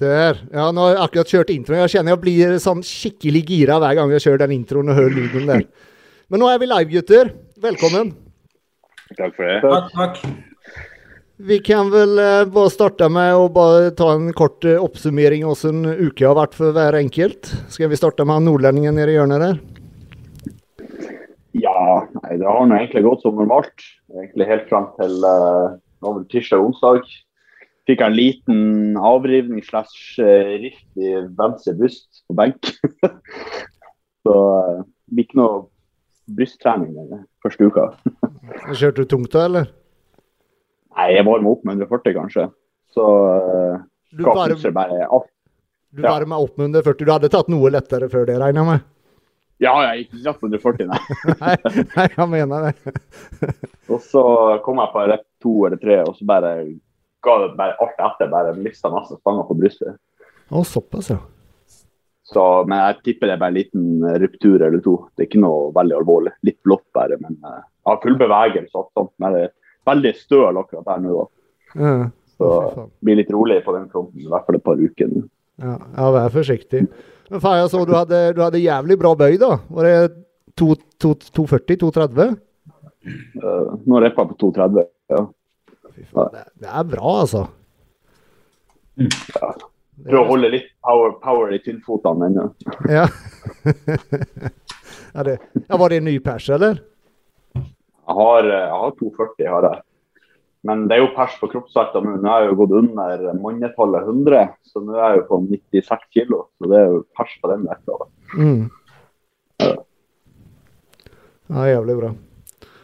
Der. Ja, nå har jeg akkurat kjørt introen. Jeg kjenner jeg blir sånn skikkelig gira hver gang jeg kjører den introen og hører lyden der. Men nå er vi live, gutter. Velkommen. Takk for det. Takk, takk. Vi kan vel eh, bare starte med å bare ta en kort eh, oppsummering av hvordan uke har vært for hver enkelt. Skal vi starte med han nordlendingen nede i hjørnet der? Ja, nei, det har nå egentlig gått som normalt. Egentlig helt fram til uh, tirsdag-onsdag. Fikk en liten avrivning slash eh, rift i venstre bryst på benk. Så det blir ikke noe brysttrening den første uka. Kjørte du tungt da, eller? Nei, jeg varma opp med 140 kanskje. Så uh, Du varm, bare alt. du varma opp med 140. Du hadde tatt noe lettere før det, regner jeg med? Ja, jeg gikk ikke på 140, nei. nei, nei, jeg mener det. og så kom jeg på rett to eller tre, og så bare ga bare alt etter. Bare mista masse stanger på brystet. Å, såpass, ja. Så, men jeg tipper det er bare en liten ruptur eller to. Det er ikke noe veldig alvorlig. Litt blått bare, men uh, jeg har full bevegelse. og sånt, Men det er veldig støl akkurat her nå. ja. Så bli blir litt rolig på den fronten, i hvert fall et par uker. Ja, ja, vær forsiktig. Men faen, jeg så du hadde, du hadde jævlig bra bøy, da. Var det 240-230? Uh, nå er jeg på 230. Ja. Fy faen, det, det er bra, altså. ja. Prøv å holde litt power, power i tynnfotene ennå. Ja. ja, det, ja. Var det en ny pers, eller? Jeg har, jeg har 240, har jeg. Men det er jo pers på kroppsvekta nå. Nå har jeg jo gått under mannetallet 100, så nå er jeg jo på 96 kilo. Så det er jo pers på den vekta. Mm. Ja. ja, jævlig bra.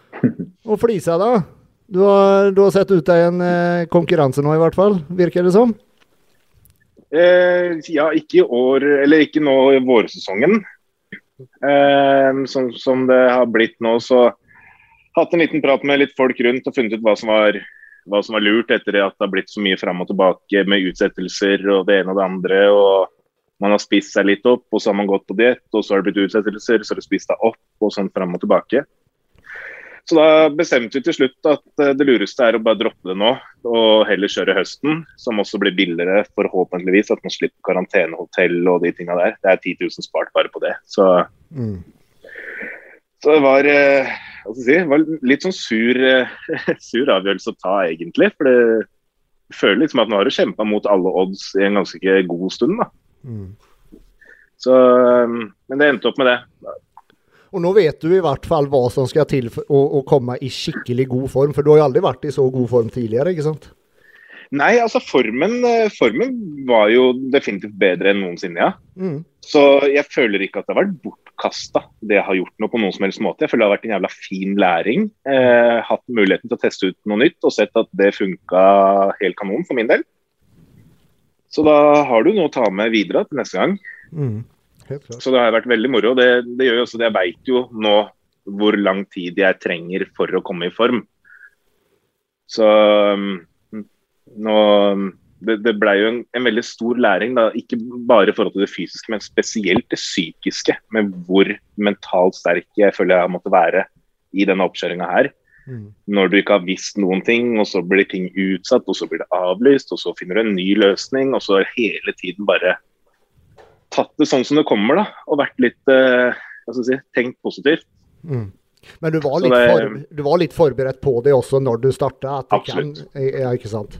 Og Flisa, da? Du har, du har sett ut deg en eh, konkurranse nå, i hvert fall, virker det som? Eh, ja, ikke i år, eller ikke nå i vårsesongen. Eh, sånn som det har blitt nå, så hatt en liten prat med litt folk rundt og funnet ut hva som var, hva som var lurt etter at det har blitt så mye fram og tilbake med utsettelser og det ene og det andre. og Man har spist seg litt opp, og så har man gått på diett, og så har det blitt utsettelser, så har det spist deg opp, og sånn fram og tilbake. Så da bestemte vi til slutt at det lureste er å bare droppe det nå, og heller kjøre høsten, som også blir billigere, forhåpentligvis. At man slipper karantenehotell og de tinga der. Det er 10 000 spart bare på det. Så, mm. så det var eh, Si, det var litt sånn sur, sur, avgjørelse å ta, egentlig. For det føler liksom at nå har du kjempa mot alle odds i en ganske god stund. da. Mm. Så, men det endte opp med det. Og nå vet du i hvert fall hva som skal til for å, å komme i skikkelig god form, for du har jo aldri vært i så god form tidligere, ikke sant? Nei, altså formen, formen var jo definitivt bedre enn noensinne, ja. Mm. Så jeg føler ikke at det har vært bortkasta, det jeg har gjort noe på noen som helst måte. Jeg føler det har vært en jævla fin læring. Eh, hatt muligheten til å teste ut noe nytt og sett at det funka helt kanon for min del. Så da har du noe å ta med videre til neste gang. Mm. Så det har vært veldig moro. Det, det gjør jo også det. Jeg veit jo nå hvor lang tid jeg trenger for å komme i form. Så um, nå det, det ble jo en, en, veldig stor læring, da, ikke bare i forhold til det fysiske, men spesielt det psykiske. Med hvor mentalt sterk jeg føler jeg har måttet være i denne oppkjøringa her. Mm. Når du ikke har visst noen ting, og så blir ting utsatt, og så blir det avlyst, og så finner du en ny løsning, og så hele tiden bare tatt det sånn som det kommer, da. Og vært litt eh, si, tenkt positivt. Mm. Men du var, det, for, du var litt forberedt på det også når du starta? Absolutt. ja, ikke sant?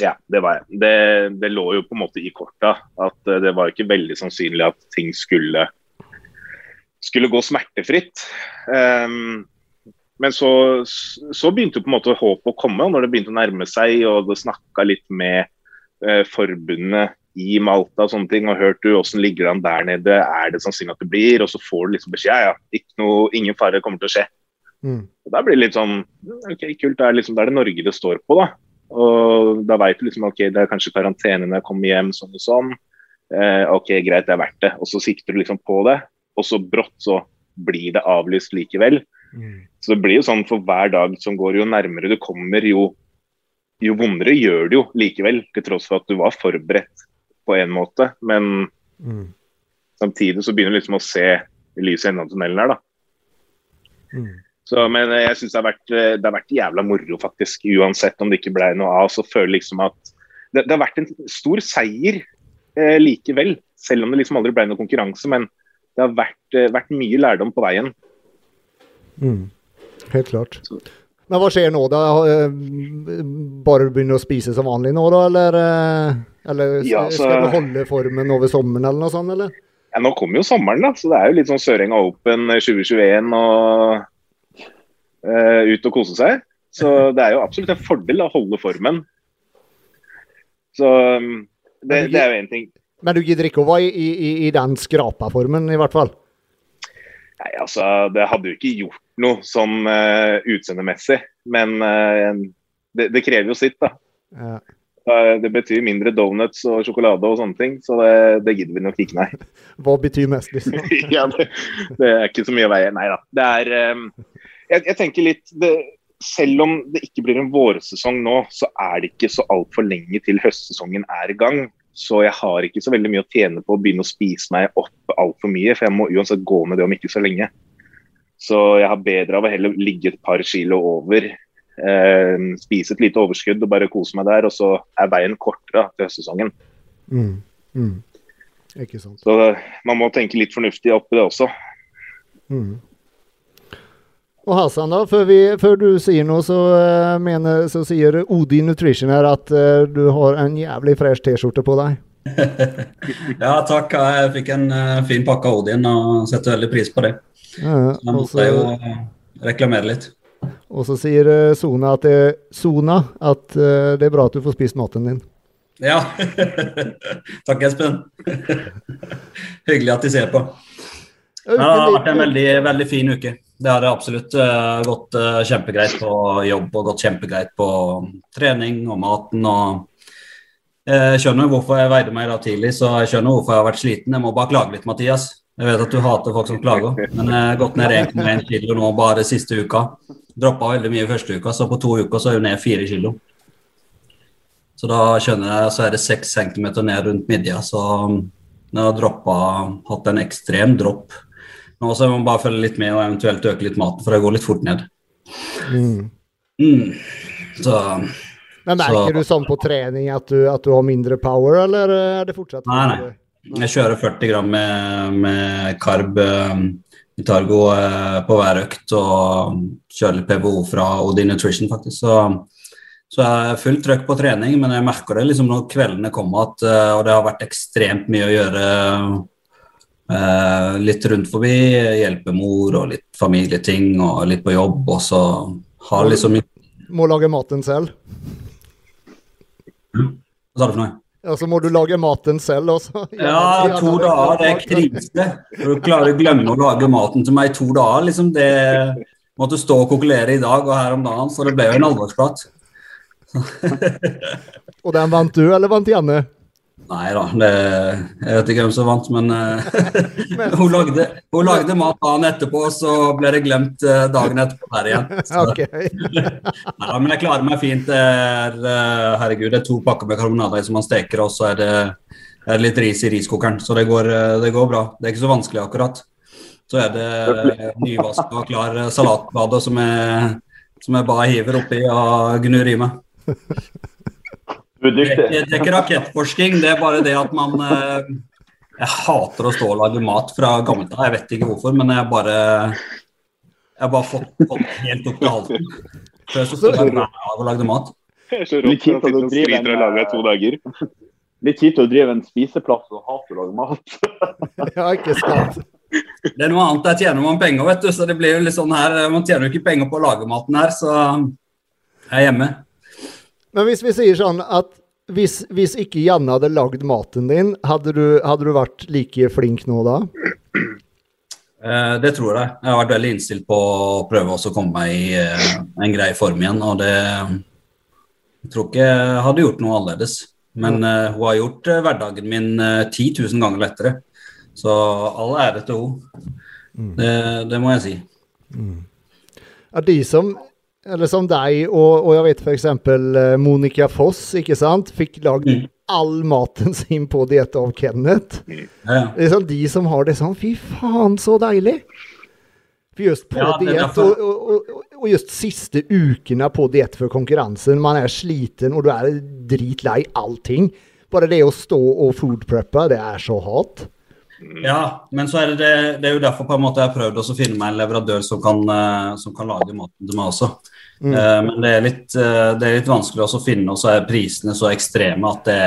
Ja, det var jeg. Det, det, lå jo på en måte i korta. At eh, det var ikke veldig sannsynlig at ting skulle, skulle gå smertefritt. Um, men så, så, begynte på en måte håpet å komme, og når det begynte å nærme seg og det snakka litt med uh, forbundet i Malta og sånne ting, og hørt du hvordan ligger det an der nede, er det sannsynlig at det blir? Og så får du liksom beskjed ja, ja, noe, ingen fare kommer til å skje. Mm. Og Da blir det litt sånn OK, kult. Da er, liksom, det er det Norge det står på, da. Og da veit du liksom OK, det er kanskje karantene når jeg kommer hjem, sånn og sånn. Eh, OK, greit, det er verdt det. Og så sikter du liksom på det, og så brått så blir det avlyst likevel. Mm. Så det blir jo sånn for hver dag som går, jo nærmere du kommer, jo, jo vondere gjør det jo likevel. Til tross for at du var forberedt på en måte. Men mm. samtidig så begynner du liksom å se lyset i enden av tunnelen her, da. Mm. Så, men jeg syns det, det, har vært jævla moro, faktisk. Uansett om det ikke ble noe av, så føler jeg liksom at det, det, har vært en stor seier eh, likevel. Selv om det liksom aldri ble noe konkurranse. Men det har vært, eh, vært mye lærdom på veien. Mm. Helt klart. Men hva skjer nå, da? Eh, Bare begynner å spise som vanlig nå, da? Eller, eh, eller Ja, så- skal du holde formen over sommeren, eller noe sånt? eller? Ja, nå kommer jo sommeren, da, så det er jo litt sånn Sørenga Open 2021 og uh, ut og kose seg. Så det er jo absolutt en fordel å holde formen. Så um, det, det er jo én ting. Men du gidder ikke å være i, i, i den skrapa-formen, i hvert fall? Nei, altså, det hadde jo ikke gjort noe sånn uh, utseendemessig, men uh, det, det krever jo sitt, da. Ja. Det betyr mindre donuts og sjokolade og sånne ting, så det, det gidder vi nok ikke, nei. Hva betyr mest, liksom? ja, det, det er ikke så mye å veie. Nei da. Det er um, jeg, jeg tenker litt det, Selv om det ikke blir en vårsesong nå, så er det ikke så altfor lenge til høstsesongen er i gang. Så jeg har ikke så veldig mye å tjene på å begynne å spise meg opp altfor mye, for jeg må uansett gå med det om ikke så lenge. Så jeg har bedre av å heller ligge et par kilo over, eh, spise et lite overskudd og bare kose meg der, og så er veien kortere til høstsesongen. Mm. Mm. Ikke sant. Så man må tenke litt fornuftig oppi det også. Mm. Og Hassan, da, før, vi, før du sier noe, så, eh, mener, så sier Odin Nutrition her at uh, du har en jævlig fresh T-skjorte på deg. Ja, takk. Jeg fikk en eh, fin pakke av Odin og setter veldig pris på det. Ja, Så jeg måtte måtte jo eh, reklamere litt. og så sier eh, Sona at, det, Sona at det er bra at du får spist maten din. Ja. takk, Espen. Hyggelig at de ser på. Ja, det har vært en veldig, veldig fin uke. Det har det absolutt gått kjempegreit på jobb og gått kjempegreit på trening og maten. og Jeg skjønner hvorfor jeg veide meg i dag tidlig, så jeg skjønner hvorfor jeg har vært sliten. Jeg må bare klage litt, Mathias. Jeg vet at du hater folk som klager, men jeg har gått ned 1,1 kilo nå bare siste uka. Droppa veldig mye første uka, så på to uker så er hun ned 4 kilo. Så da skjønner jeg, så er det 6 cm ned rundt midja, så jeg har droppa, hatt en ekstrem dropp. Nå så må man bare følge litt med og eventuelt øke litt maten, for det går litt fort ned. Mm. Mm. Så Men merker Så- du sånn på trening at du, at du har mindre power, eller er det fortsatt Nei, nei. jeg kjører 40 gram med, med karb eh, i Targo eh, på hver økt, og kjører litt PVO fra Odin Nutrition, faktisk. Så, så jeg er fullt trøkk på trening, men jeg merker det liksom når kveldene kommer, at, eh, og det har vært ekstremt mye å gjøre eh, litt rundt forbi, hjelpe mor og litt familieting og litt på jobb, og så har liksom Må lage maten selv. Hva sa du for noe? Ja, så må du lage maten selv også. Ja, to dager, det er krise. Du klarer å glemme å lage maten til meg i to dager, liksom det Måtte stå og kokulere i dag og her om dagen, så det ble jo en alvorsprat. Og den vant du, eller vant Janne? Nei da, det, jeg vet ikke hvem som vant, men eh, hun, lagde, hun lagde mat dagen etterpå, så ble det glemt eh, dagen etterpå der igjen. Så, Ok. Nei, men jeg klarer meg fint. Er, eh, herregud, det er to pakker med karbonader som man steker, og så er det, er det litt ris i riskokeren. Så det går, det går bra. Det er ikke så vanskelig akkurat. Så er det nyvaska og klar salatbade som jeg, som jeg bare hiver oppi og gnur i meg. Det er, ikke- det er ikke rakettforsking, det er bare det at man eh, Jeg hater å stå og lage mat fra gammelt av. Jeg vet ikke hvorfor, men jeg bare Jeg har bare fått, fått det helt opp til halsen. Før så stod jeg hver dag og lagde mat. Er så rått driver sliter og en, to dager. Litt kjipt å drive en spiseplass og hate å lage mat. Ja, ikke sant. Det er noe annet der tjener man penger, vet du. Så det blir jo litt sånn her Man tjener jo ikke penger på å lage maten her, så jeg er hjemme. Men hvis vi sier sånn at hvis, hvis ikke Janne hadde lagd maten din, hadde du, hadde du vært like flink nå da? Eh, det tror jeg. Jeg har vært veldig innstilt på å prøve å komme meg i eh, en grei form igjen, og det Jeg tror ikke jeg hadde gjort noe annerledes. Men eh, hun har gjort hverdagen min eh, 10 000 ganger lettere. Så all ære til henne. Det, det må jeg si. Ja, de som eller som deg og, og jeg vet f.eks. Monica Foss, ikke sant, fikk lagd Mm. all maten sin på diett av Kenneth. Ja, ja. Det er sånn de som har det sånn, fy faen så deilig! For just på Ja, diett, og, og, og, just siste ukene på diett før konkurransen, man er sliten og du er dritlei allting. bare det å stå og foodpreppe, det er så hat. Ja, men så er det, det, det er jo derfor på en måte jeg har prøvd å finne meg en leverandør som kan, eh, som kan lage maten til meg også. Mm. Uh, men det er, litt, uh, det er litt vanskelig å finne, og så er prisene så ekstreme at det,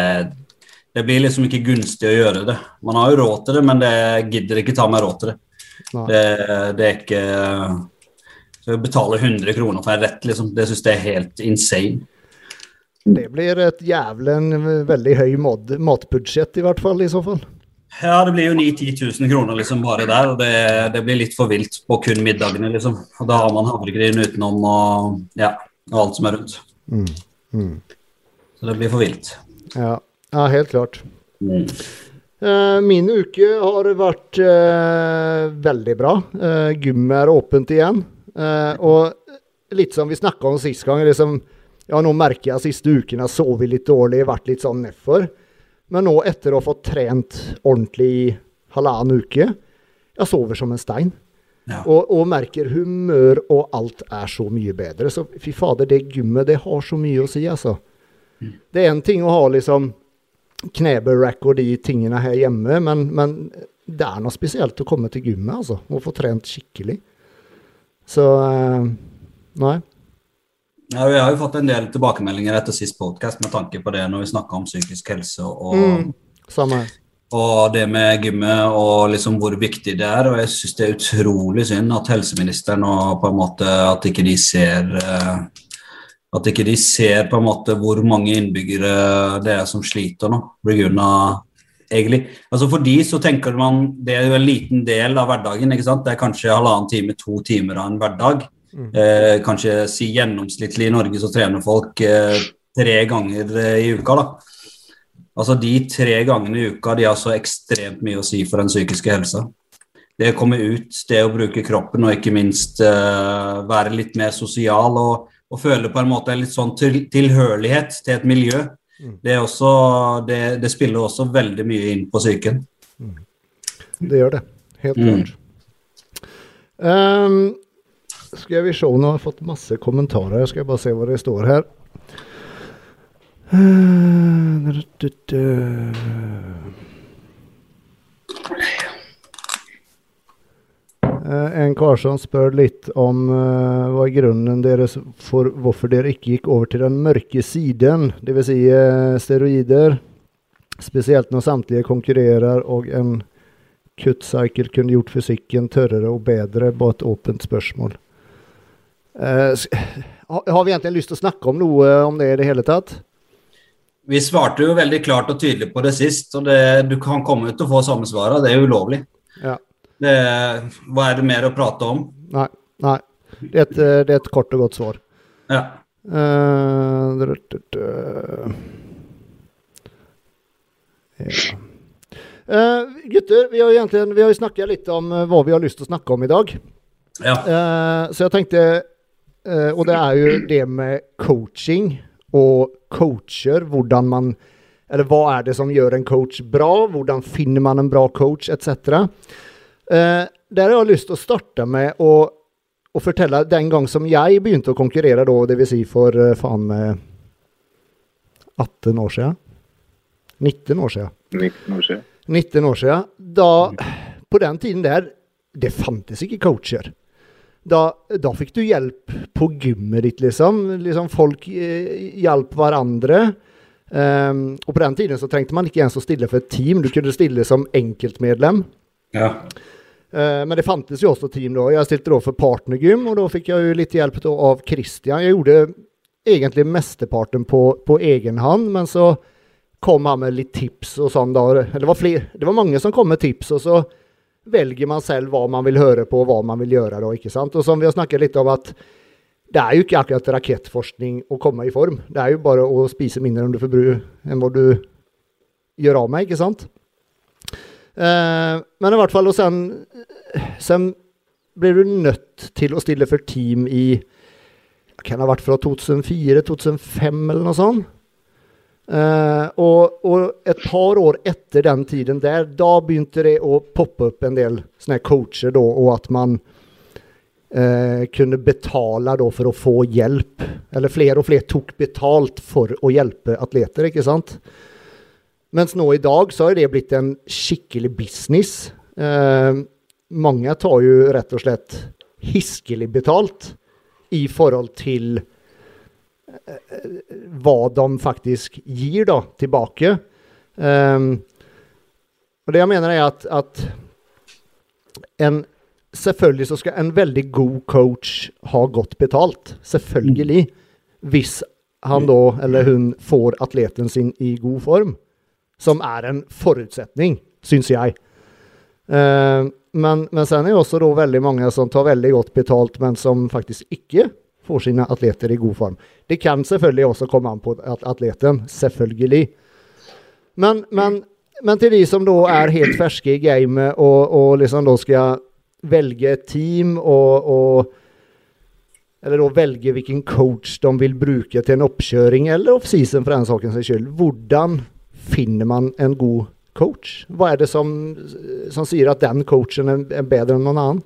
det, blir liksom ikke gunstig å gjøre det. Man har jo råd til det, men det gidder ikke ta meg råd til det. Det, det, er ikke å betale 100 kroner for en rett, liksom, det syns jeg er helt insane. Det blir et jævlig veldig høy matbudsjett, i hvert fall, i så fall. Ja, det blir jo 9 10 000 kroner liksom bare der. og det, det, blir litt for vilt på kun middagene, liksom. Og da har man havregryn utenom og, ja, og alt som er rundt. Mm. Mm. Så det blir for vilt. Ja, ja helt klart. Mm. Uh, min uke har vært uh, veldig bra. Uh, Gymmet er åpent igjen. og litt som vi snakka om sist gang, liksom, ja, nå merker jeg siste uken har sovet litt dårlig, vært litt sånn nedfor. Men nå, etter å ha fått trent ordentlig i halvannen uke, jeg sover som en stein. Ja. Og, og, merker humør og alt er så mye bedre. Så fy fader, det gymmet, det har så mye å si, altså. Mm. Det er en ting å ha liksom knebøyrack og de tingene her hjemme, men, men, det er noe spesielt å komme til gymmet, altså. Og få trent skikkelig. Så uh, Nei. Ja, Vi har jo fått en del tilbakemeldinger etter sist podcast med tanke på det når vi snakka om psykisk helse og, mm, og det med gymmet og liksom hvor viktig det er. Og jeg syns det er utrolig synd at helseministeren og på en måte at ikke de ser eh, at ikke de ser på en måte hvor mange innbyggere det er som sliter nå. Egentlig. Altså For de så tenker man det er jo en liten del av hverdagen. ikke sant? Det er kanskje halvannen time, to timer av en hverdag. Mm. Eh, kanskje si gjennomsnittlig i Norge så trener folk eh, tre ganger eh, i uka. da. Altså De tre gangene i uka de har så ekstremt mye å si for den psykiske helsa. Det å komme ut, det å bruke kroppen og ikke minst eh, være litt mer sosial og, og, føle på en måte litt sånn til, tilhørighet til et miljø, mm. det, også, det, det, spiller også veldig mye inn på psyken. Mm. Det gjør det. Helt klart. Mm. Um, skal vi se, nå har jeg fått masse kommentarer. Skal jeg bare se hva det står her. Eh, en kar som spør litt om uh, hva er grunnen deres for hvorfor dere ikke gikk over til den mørke siden, dvs. Si, uh, steroider. Spesielt når samtlige konkurrerer og en cut cycle kunne gjort fysikken tørrere og bedre. Bare et åpent spørsmål. Uh, har vi egentlig lyst til å snakke om noe om det i det hele tatt? Vi svarte jo veldig klart og tydelig på det sist, og det, du kan komme ut og få samme svaret. Det er ulovlig. Ja. Det, hva er det mer å prate om? Nei. nei. Det, er et, det er et kort og godt svar. Ja. Uh, ja. Uh, gutter, vi har jo snakket litt om hva vi har lyst til å snakke om i dag. Ja. Uh, så jeg tenkte og det er jo det med coaching og coacher. Hvordan man Eller hva er det som gjør en coach bra? Hvordan finner man en bra coach, etc. Uh, eh, der har jeg lyst til å starte med å, å, fortelle den gang som jeg begynte å konkurrere, da, dvs. Si for uh, faen meg 18 år siden. 19 år siden. 19 år siden. 19 år siden. Da, på den tiden der, det fantes ikke coacher da, da, fikk du hjelp på gymmet ditt, liksom. liksom folk eh, hjalp hverandre. Um, og på den tiden så trengte man ikke ens å stille for et team, du kunne stille som enkeltmedlem. Ja. Uh, men det fantes jo også team da. Jeg stilte da for partnergym, og da fikk jeg jo litt hjelp da, av Christian. Jeg gjorde egentlig mesteparten på, på egen hånd, men så kom han med litt tips og sånn da. Det var, flere, det var mange som kom med tips, og så velger man selv hva man vil høre på, og hva man vil gjøre. Da, ikke sant? Og som vi har snakket litt om, at det er jo ikke akkurat rakettforskning å komme i form. Det er jo bare å spise mindre enn du forbruker, enn hva du gjør av med, ikke sant? Eh, men i hvert fall, og sen, sen blir du nødt til å stille for team i Kan ha vært fra 2004-2005 eller noe sånt? Uh, og, og, et par år etter den tiden der, da begynte det å poppe opp en del sånne coacher, da, og at man uh, kunne betale da, for å få hjelp. Eller flere og flere tok betalt for å hjelpe atleter, ikke sant? Mens nå i dag så har det blitt en skikkelig business. Uh, mange tar jo rett og slett hiskelig betalt i forhold til hva de faktisk gir da, tilbake. Um, og det jeg mener er at, at en Selvfølgelig så skal en veldig god coach ha godt betalt. Selvfølgelig. Hvis han da, eller hun, får atleten sin i god form. Som er en forutsetning, syns jeg. Uh, men, men sen er det også da veldig mange som tar veldig godt betalt, men som faktisk ikke får sine atleter i god form. Det kan selvfølgelig også komme an på atleten. Selvfølgelig. Men, men men til de som da er helt ferske i gamet og, og liksom da skal velge team og, og Eller da velge hvilken coach de vil bruke til en oppkjøring eller offseason for den sakens skyld. Hvordan finner man en god coach? Hva er det som, som sier at den coachen er bedre enn noen annen?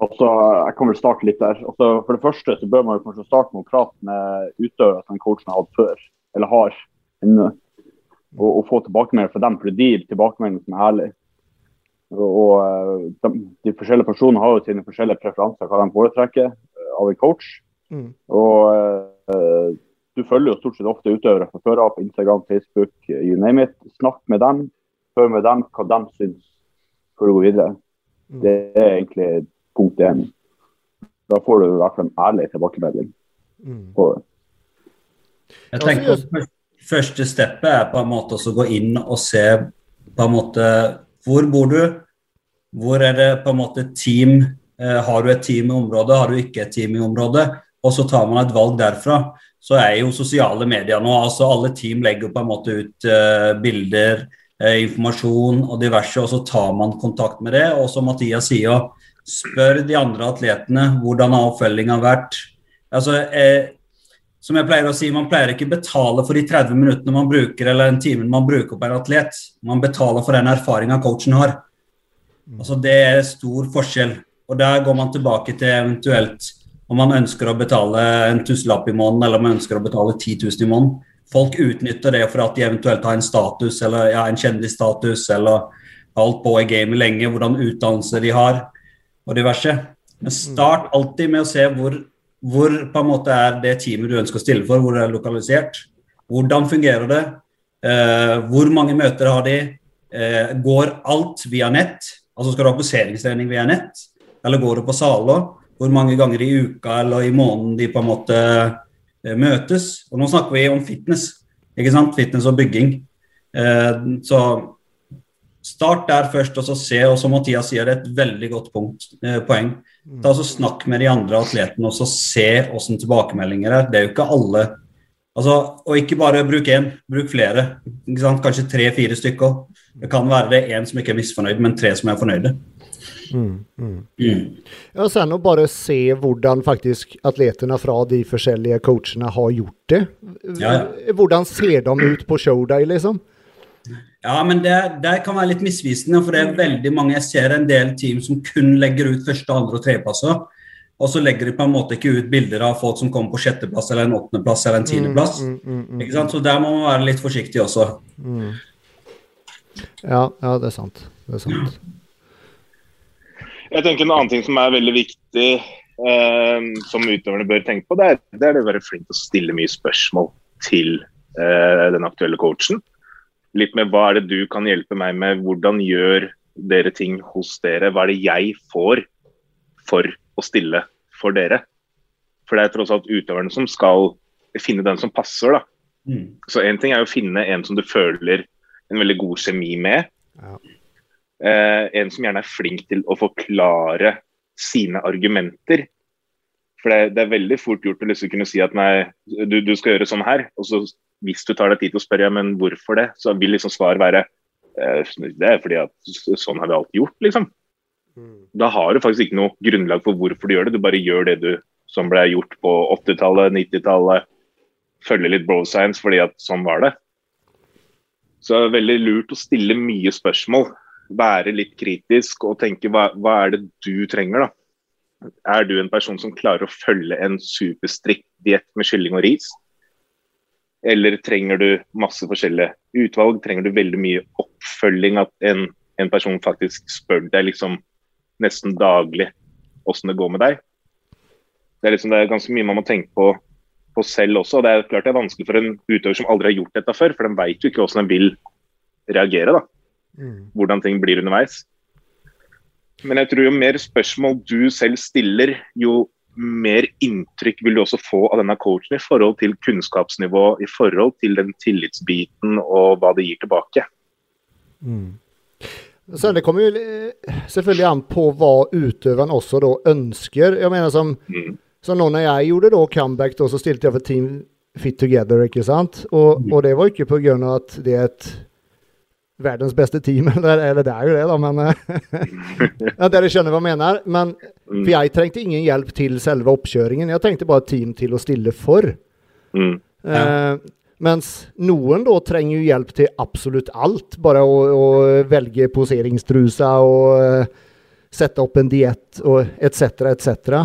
Altså, jeg kan vel starte litt der. Altså, for det første så bør man jo kanskje starte med å prate med utøvere som coachen har hatt før, eller har ennå og, og få tilbakemeldinger fra dem, for de tilbakemeldingene som er ærlige. Og, og eh, de, de, forskjellige personene har jo sine forskjellige preferanser, hva de foretrekker eh, av en coach. Mm. Og uh, du følger jo stort sett ofte utøvere fra før av på Instagram, Facebook, you name it. Snakk med dem, hør med dem hva de syns før du går videre. Mm. Det er egentlig punkt én. Da får du i hvert fall en ærlig tilbakemelding mm. på det. Jeg tenker også første steppet er på en måte å gå inn og se på en måte hvor bor du? Hvor er det på en måte team? Eh, har du et team i området? Har du ikke et team i området? Og så tar man et valg derfra. Så er jo sosiale medier nå altså Alle team legger på en måte ut uh, bilder, uh, informasjon og diverse, og så tar man kontakt med det. Og som Mathias sier, spør de andre atletene hvordan har vært. Altså, eh, som jeg pleier å si, Man pleier ikke betale for de 30 minuttene man bruker eller den timen man bruker på en atlet. Man betaler for den erfaringa coachen har. Altså Det er stor forskjell. Og Der går man tilbake til eventuelt om man ønsker å betale en tusenlapp i måneden eller om man ønsker å betale 10 000 i måneden. Folk utnytter det for at de eventuelt har en status eller ja, en kjendisstatus eller har holdt på i gamet lenge, hvordan utdannelse de har og diverse. Men start alltid med å se hvor hvor på en måte er det teamet du ønsker å stille for, hvor det er lokalisert? Hvordan fungerer det? Eh, hvor mange møter har de? Eh, går alt via nett? Altså Skal du ha poseringstrening via nett, eller går det på saler? Hvor mange ganger i uka eller i måneden de på en måte eh, møtes? Og Nå snakker vi om fitness, ikke sant? fitness og bygging. Eh, så Start der først, og så se. Og som Mathias sier, det er et veldig godt punkt, eh, poeng. Ta så Snakk med de andre atletene og så se åssen tilbakemeldinger er. Det er jo ikke alle altså, Og ikke bare bruk én, bruk flere. Kanskje tre-fire stykker. Det kan være det én som ikke er misfornøyd, men tre som er fornøyde. Mm, mm. Mm. Ja, sen å bare se hvordan faktisk atletene fra de forskjellige coachene har gjort det. Ja, ja. Hvordan ser de ut på showday, liksom? Ja, men det, det, kan være litt misvisende, for det er veldig mange Jeg ser en del team som kun legger ut første, andre og tredjeplasser. Og så legger de på en måte ikke ut bilder av folk som kommer på sjetteplass eller en åttendeplass eller en mm, tiendeplass. Mm, mm, mm, ikke sant? Så der må man være litt forsiktig også. Mm. Ja, ja, det er sant. Det er sant. Jeg tenker En annen ting som er veldig viktig, eh, som utøverne bør tenke på, det er, det er det å være flink til å stille mye spørsmål til eh, den aktuelle coachen litt med hva er det du kan hjelpe meg med, hvordan gjør dere ting hos dere? Hva er det jeg får for å stille for dere? For det er tross alt utøverne som skal finne den som passer. da. Mm. Så én ting er å finne en som du føler en veldig god kjemi med. Ja. Eh, en som gjerne er flink til å forklare sine argumenter. For det, det er veldig fort gjort å liksom kunne si at nei, du, du, skal gjøre sånn her. Og så hvis du tar deg tid til å spørre ja, men hvorfor det, så vil liksom svaret være eh, det er fordi at sånn har vi alltid gjort, liksom. Mm. Da har du faktisk ikke noe grunnlag for hvorfor du gjør det, du bare gjør det du som ble gjort på 80-tallet, 90-tallet. Følger litt bro science fordi at sånn var det. Så det er veldig lurt å stille mye spørsmål. Være litt kritisk og tenke hva, hva er det du trenger, da. Er du en person som klarer å følge en superstrikt diett med kylling og ris? Eller trenger du masse forskjellige utvalg? Trenger du veldig mye oppfølging? At en, en person faktisk spør deg liksom nesten daglig åssen det går med deg? Det er, liksom, det er ganske mye man må tenke på, på selv også. og Det er klart det er vanskelig for en utøver som aldri har gjort dette før, for den veit jo ikke hvordan den vil reagere. da. Mm. Hvordan ting blir underveis. Men jeg tror jo mer spørsmål du selv stiller, jo mer inntrykk vil du også få av denne coachen i forhold til kunnskapsnivå, i forhold til den tillitsbiten og hva det gir tilbake. Mm. Sen det kommer jo selvfølgelig an på hva utøveren også da ønsker. Jeg mener som, mm. som nå når jeg gjorde da comeback, da, så stilte jeg for Team Fit Together, ikke sant? Og, mm. og det var ikke pga. at det er et verdens beste team. Eller, eller det er jo det, da, men ja, Dere skjønner hva jeg mener? Men, mm. for jeg trengte ingen hjelp til selve oppkjøringen. Jeg trengte bare et team til å stille for. Mm. Ja. Eh, mens noen da trenger jo hjelp til absolutt alt. Bare å, å velge poseringstrusa og uh, sette opp en diett og etc., etc.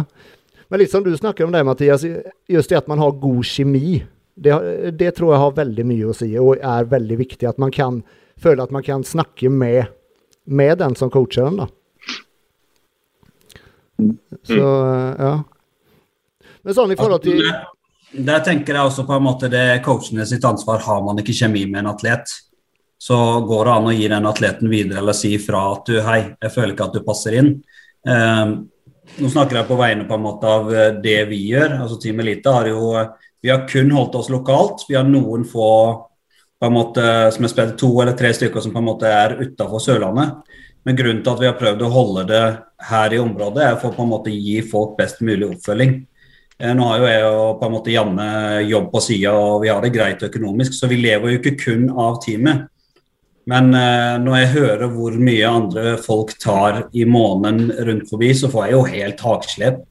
Men litt som du snakker om det, Mathias, just det at man har god kjemi. Det, det tror jeg har veldig mye å si, og er veldig viktig. At man kan føler at man kan snakke med, med den som coacher den, da. Så, ja. Men sånn i forhold til Der tenker jeg også på en måte det coachene sitt ansvar. Har man ikke kjemi med en atlet, så går det an å gi den atleten videre eller si ifra at du hei, jeg føler ikke at du passer inn. Um, nå snakker jeg på vegne på en måte av eh, det vi gjør. altså Team Elite har jo Vi har kun holdt oss lokalt. Vi har noen få på en måte, som er spilt to eller tre stykker som på en måte er utafor Sørlandet. Men grunnen til at vi har prøvd å holde det her i området, er for på en måte gi folk best mulig oppfølging. Eh, nå har jo jeg og på en måte Janne jobb på sida, og vi har det greit økonomisk, så vi lever jo ikke kun av teamet. Men eh, når jeg hører hvor mye andre folk tar i måneden rundt forbi, så får jeg jo helt hakeslepp.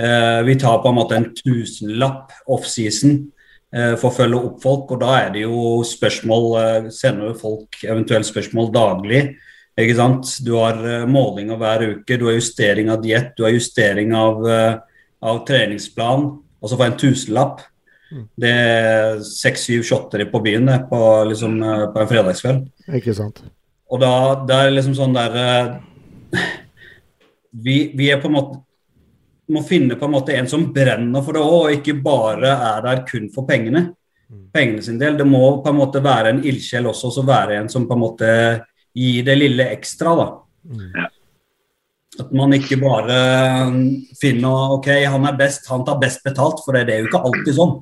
Eh, vi tar på en måte en tusenlapp offseason Eh, for å følge opp folk. Og da er det jo spørsmål Sender Sender folk eventuelt spørsmål daglig. Ikke sant? Du har eh, målinger hver uke, du har justering av diett, du har justering av, av treningsplan. Og så får jeg en tusenlapp. Mm. Det er seks-syv shotter på byen på, liksom, på en fredagskveld. Ikke sant. Og da det er liksom sånn der vi, vi, er på en måte må finne på en måte en som brenner for det òg, og ikke bare er der kun for pengene. Mm. Pengene sin del. Det må på en måte være en ildsjel også, og være en som på en måte gir det lille ekstra. da. Mm. At man ikke bare finner ok, han er best, han tar best betalt, for det er jo ikke alltid sånn.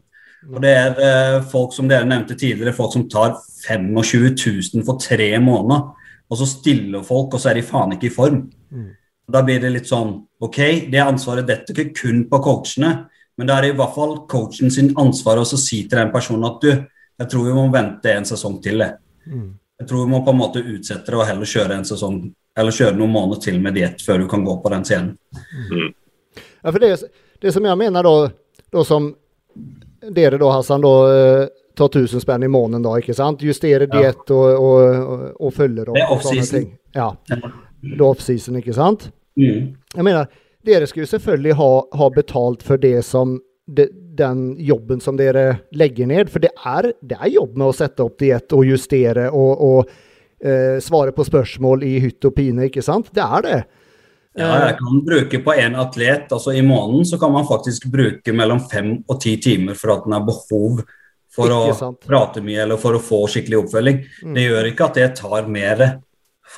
Og Det er eh, folk som dere nevnte tidligere, folk som tar 25 000 for tre måneder. Og så stiller folk, og så er de faen ikke i form. Mm. Da blir det litt sånn OK, det ansvaret detter ikke kun på coachene, men det er i hvert fall coachen sin ansvar å si til den personen at du, jeg tror vi må vente en sesong til. Det. Mm. Jeg tror vi må på en måte utsette det og heller kjøre en sesong eller kjøre noen måneder til med diett før du kan gå på den scenen. Mm. Ja, for det, det, som jeg mener da, da som dere da, Hassan, da, eh, tar 1000 spenn i måneden, da, ikke sant? Justere diett og, og, og, og følger opp. Det er off-season. Ja. er off-season, ikke sant? Mm. Jeg mener, dere skulle selvfølgelig ha, ha betalt for det som de, den jobben som dere legger ned. For det er, det er jobb med å sette opp diett og justere og, og eh, svare på spørsmål i hytt og pine, ikke sant? Det er det. Ja, jeg kan bruke på en atlet, altså I måneden så kan man faktisk bruke mellom fem og ti timer for at den har behov for ikke å sant. prate mye eller for å få skikkelig oppfølging. Mm. Det gjør ikke at det tar mer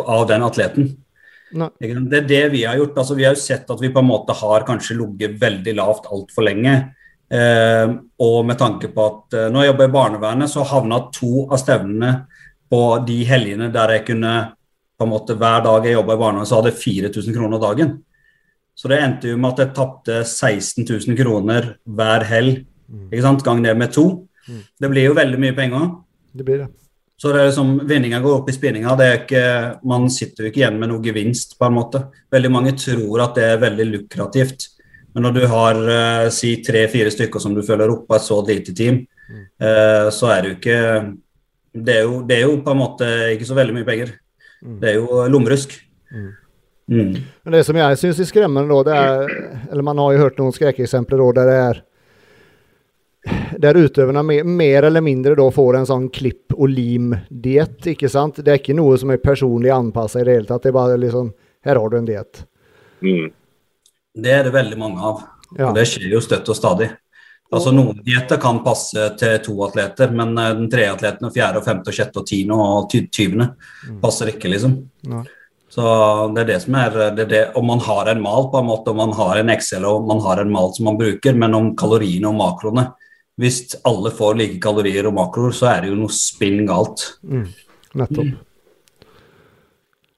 av den atleten. Det er det vi har gjort. altså Vi har jo sett at vi på en måte har kanskje ligget veldig lavt altfor lenge. Eh, og med tanke på at eh, når jeg jobber i barnevernet, så havna to av stevnene på de helgene der jeg kunne på en måte Hver dag jeg jobba i barnevernet, så hadde jeg 4000 kroner dagen. Så det endte jo med at jeg tapte 16 000 kroner hver helg. Mm. ikke sant, Gang det med to. Mm. Det blir jo veldig mye penger. Det blir det. Så det er liksom, vinninga går opp i spinninga. Det er ikke, man sitter jo ikke igjen med noe gevinst, på en måte. Veldig mange tror at det er veldig lukrativt. Men når du har eh, si tre-fire stykker som du følger opp på et så lite team, mm. uh, så er det jo ikke det er, jo, det er, jo, på en måte ikke så veldig mye penger. Mm. Det er jo lommerusk. Mm. Mm. Men det som jeg syns er skremmende, da, det er Eller man har jo hørt noen skrekkeksempler der det er der utøverne mer, mer eller mindre da får en sånn klipp og lim-diett, ikke sant? Det er ikke noe som er personlig anpassa i det hele tatt. Det er bare liksom Her har du en diett. Mm. Det er det veldig mange av. Ja. Og det skjer jo støtt og stadig. Altså Noen dietter kan passe til to atleter, men eh, den tredje atleten, og fjerde, og femte, og sjette, og tiende og ty- tyvende passer ikke, liksom. Nei. Så det er det som er det er det, Om man har en mal, på en måte, om man har en Excel og man har en mal som man bruker, men om kaloriene og makroene Hvis alle får like kalorier og makroer, så er det jo noe spinn galt. Nettopp.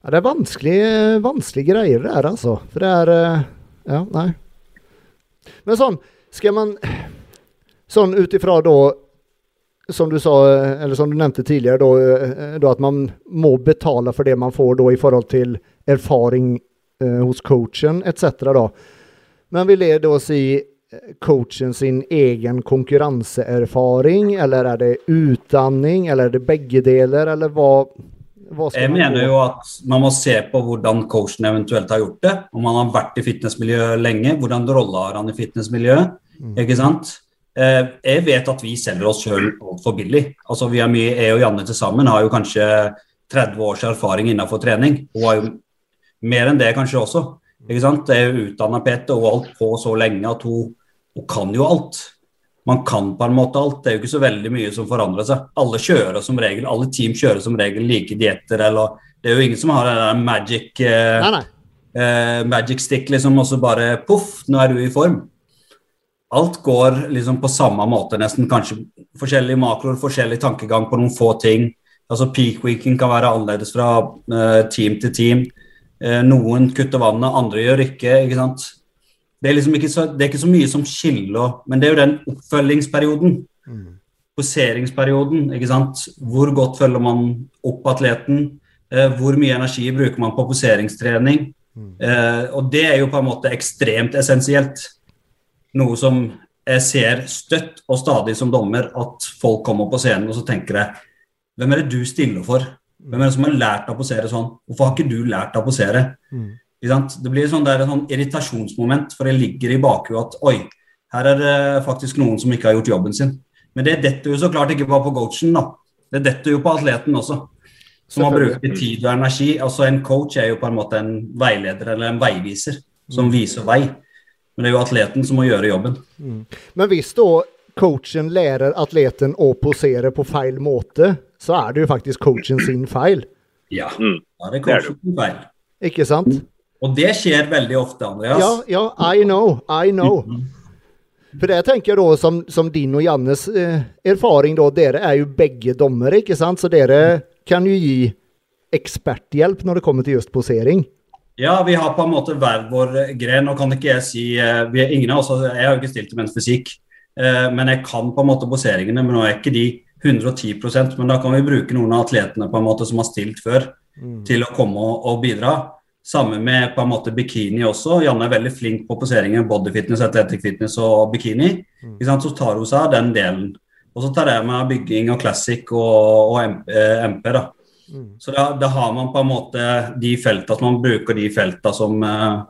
Ja, det er vanskelig, vanskelige greier det her, altså. For det er eh, Ja, nei. Men sånn, skal man Sånn ut ifra da Som du sa, eller som du nevnte tidligere, da, eh, da at man må betale for det man får da i forhold til erfaring eh, hos coachen etc. Men vil det da si coachen sin egen konkurranseerfaring, eller er det utdanning, eller er det begge deler, eller hva, hva Jeg man mener jo at man må se på hvordan coachen eventuelt har gjort det. Om han har vært i fitnessmiljøet lenge, hvordan rolle har han i fitnessmiljøet. Ikke sant? Eh, Jeg vet at vi selger oss sjøl altfor billig. Altså vi er mye, Jeg og Janne til sammen har jo kanskje 30 års erfaring innenfor trening. Hun har jo mer enn det kanskje også. Ikke sant? Det er utdanna PT og har holdt på så lenge at hun, hun kan jo alt. Man kan på en måte alt. Det er jo ikke så veldig mye som forandrer seg. Alle kjører som regel, alle team kjører som regel like dietter. eller Det er jo ingen som har den der magic, eh, Nei, nei. eh, magic stick, liksom, og så bare poff, nå er du i form. Alt går liksom på samme måte, nesten. Kanskje forskjellige makroer, forskjellig tankegang på noen få ting. Altså Peak weekend kan være annerledes fra eh, team til team. Eh, noen kutter vannet, andre gjør ikke. ikke sant? Det er liksom ikke så, det er ikke så mye som skiller, men det er jo den oppfølgingsperioden. Poseringsperioden, ikke sant. Hvor godt følger man opp atleten? Eh, hvor mye energi bruker man på poseringstrening? Eh, og det er jo på en måte ekstremt essensielt. Noe som jeg ser støtt og stadig som dommer, at folk kommer på scenen og så tenker jeg Hvem er det du stiller for? Hvem er det som har lært deg å posere sånn? Hvorfor har ikke du lært deg å posere? Sant? Det blir sånn et sånn irritasjonsmoment, for det ligger i bakhuet at oi, her er det faktisk noen som ikke har gjort jobben sin. Men det detter jo så klart ikke bare på coachen, da. Det detter jo på atleten også. Som har brukt tid og energi. Altså En coach er jo på en måte en veileder eller en veiviser som viser vei. Men det er jo atleten som må gjøre jobben. Men hvis da coachen lærer atleten å posere på feil måte, så er det jo faktisk coachen sin feil. Ja, Mm. da er det coachen sin feil. Ikke sant? Og det skjer veldig ofte, Andreas. Ja, ja, I know, I know. For det tenker jeg da, som, som din og Jannes eh, erfaring, da, dere er jo begge dommere, ikke sant? Så dere kan jo gi eksperthjelp når det kommer til just posering. Ja, vi har på en måte hver vår gren. Nå kan ikke jeg si eh, vi er ingen av oss, altså, Jeg har jo ikke stilt til menns fysikk, eh, men jeg kan på en måte poseringene. Men nå er ikke de 110% men da kan vi bruke noen av atletene på en måte som har stilt før, til å komme og, og bidra. Samme med på en måte bikini også. Janne er veldig flink på poseringer, bodyfitness, athletic fitness og bikini. Sant? Så tar hun seg av den delen. Og så tar jeg meg bygging og classic og, og MP, eh, da. Så da, da har man på en måte de felta som man bruker de felta som eh,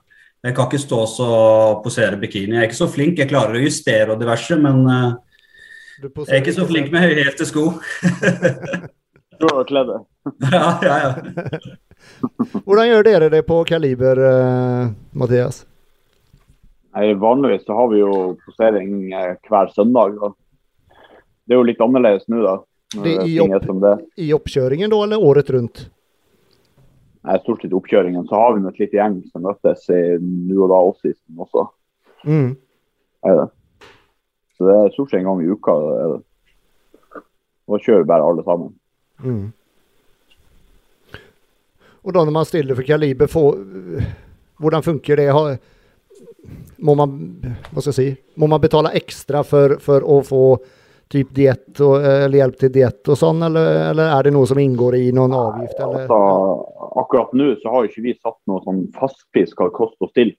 Jeg kan ikke stå og posere bikini. Jeg er ikke så flink. Jeg klarer å justere og diverse, men eh, jeg er ikke så flink med høyhælte sko. Kledd ja, ja, ja. Hvordan gjør dere det på Kaliber, eh, Mathias? Nei, vanligvis så har vi jo posering eh, hver søndag. Da. Det er jo litt annerledes nå, da. Det i opp- det. I oppkjøringen da, eller året rundt? Nei, stort sett oppkjøringen. Så har vi et litt gjeng som møtes i nå og da off-season også. Mm. Er det. Så det er stort sett en gang i uka. Er det. Da kjører vi bare alle sammen. Mm. Og da når man stiller for Kaliber, får, hvordan funker det? Har, må man, hva skal jeg si, må man betale ekstra for, for å få typ diett og, eller hjelp til diett og sånn, eller, eller er det noe som inngår i noen avgift? Eller? Altså, akkurat nå så har jo ikke vi satt noe sånn fastpris hva det koster å stille.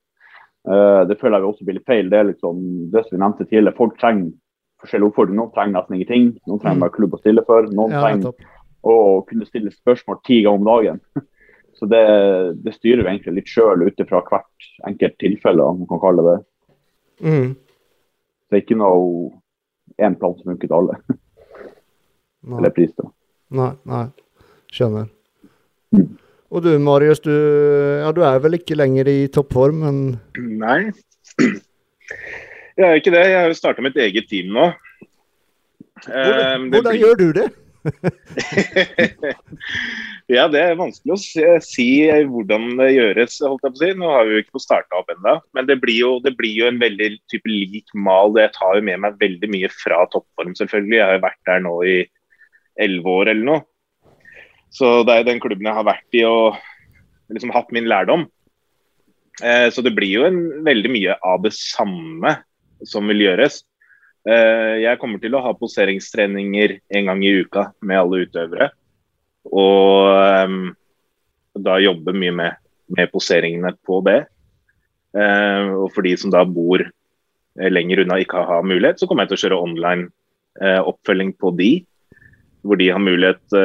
Uh, det føler jeg også blir litt feil. Det er liksom det som vi nevnte tidligere. Folk trenger forskjellige oppfordringer. Noen trenger nesten ingenting. Noen trenger Mm. bare klubb å stille for. Noen Ja, trenger å kunne stille spørsmål ti ganger om dagen. Så det, det styrer vi egentlig litt sjøl ut ifra hvert enkelt tilfelle, om man kan kalle det det. Mm. Det er ikke noe én plan som funker til alle. Nei, Eller pris, da. nei, nei. Skjønner. Mm. Og du Marius, du, ja, du er vel ikke lenger i toppform, men Nei. Jeg er ikke det. Jeg har jo starta mitt eget team nå. hvordan, um, det hvordan blir- gjør du det? ja, det er vanskelig å si, hvordan det gjøres. holdt jeg på å si. Nå har vi jo ikke fått starta opp ennå. Men det blir, jo, det blir jo en veldig type lik mal. Jeg tar jo med meg veldig mye fra toppform, selvfølgelig. Jeg har jo vært der nå i elleve år eller noe. Så det er jo den klubben jeg har vært i og liksom hatt min lærdom. Eh, så det blir jo en, veldig mye av det samme som vil gjøres. Eh, jeg kommer til å ha poseringstreninger en gang i uka med alle utøvere. Og ehm, da jobbe mye med, med poseringene på det. Eh, og for de som da bor eh, lenger unna ikke har mulighet, så kommer jeg til å kjøre online oppfølging på de. Hvor de har mulighet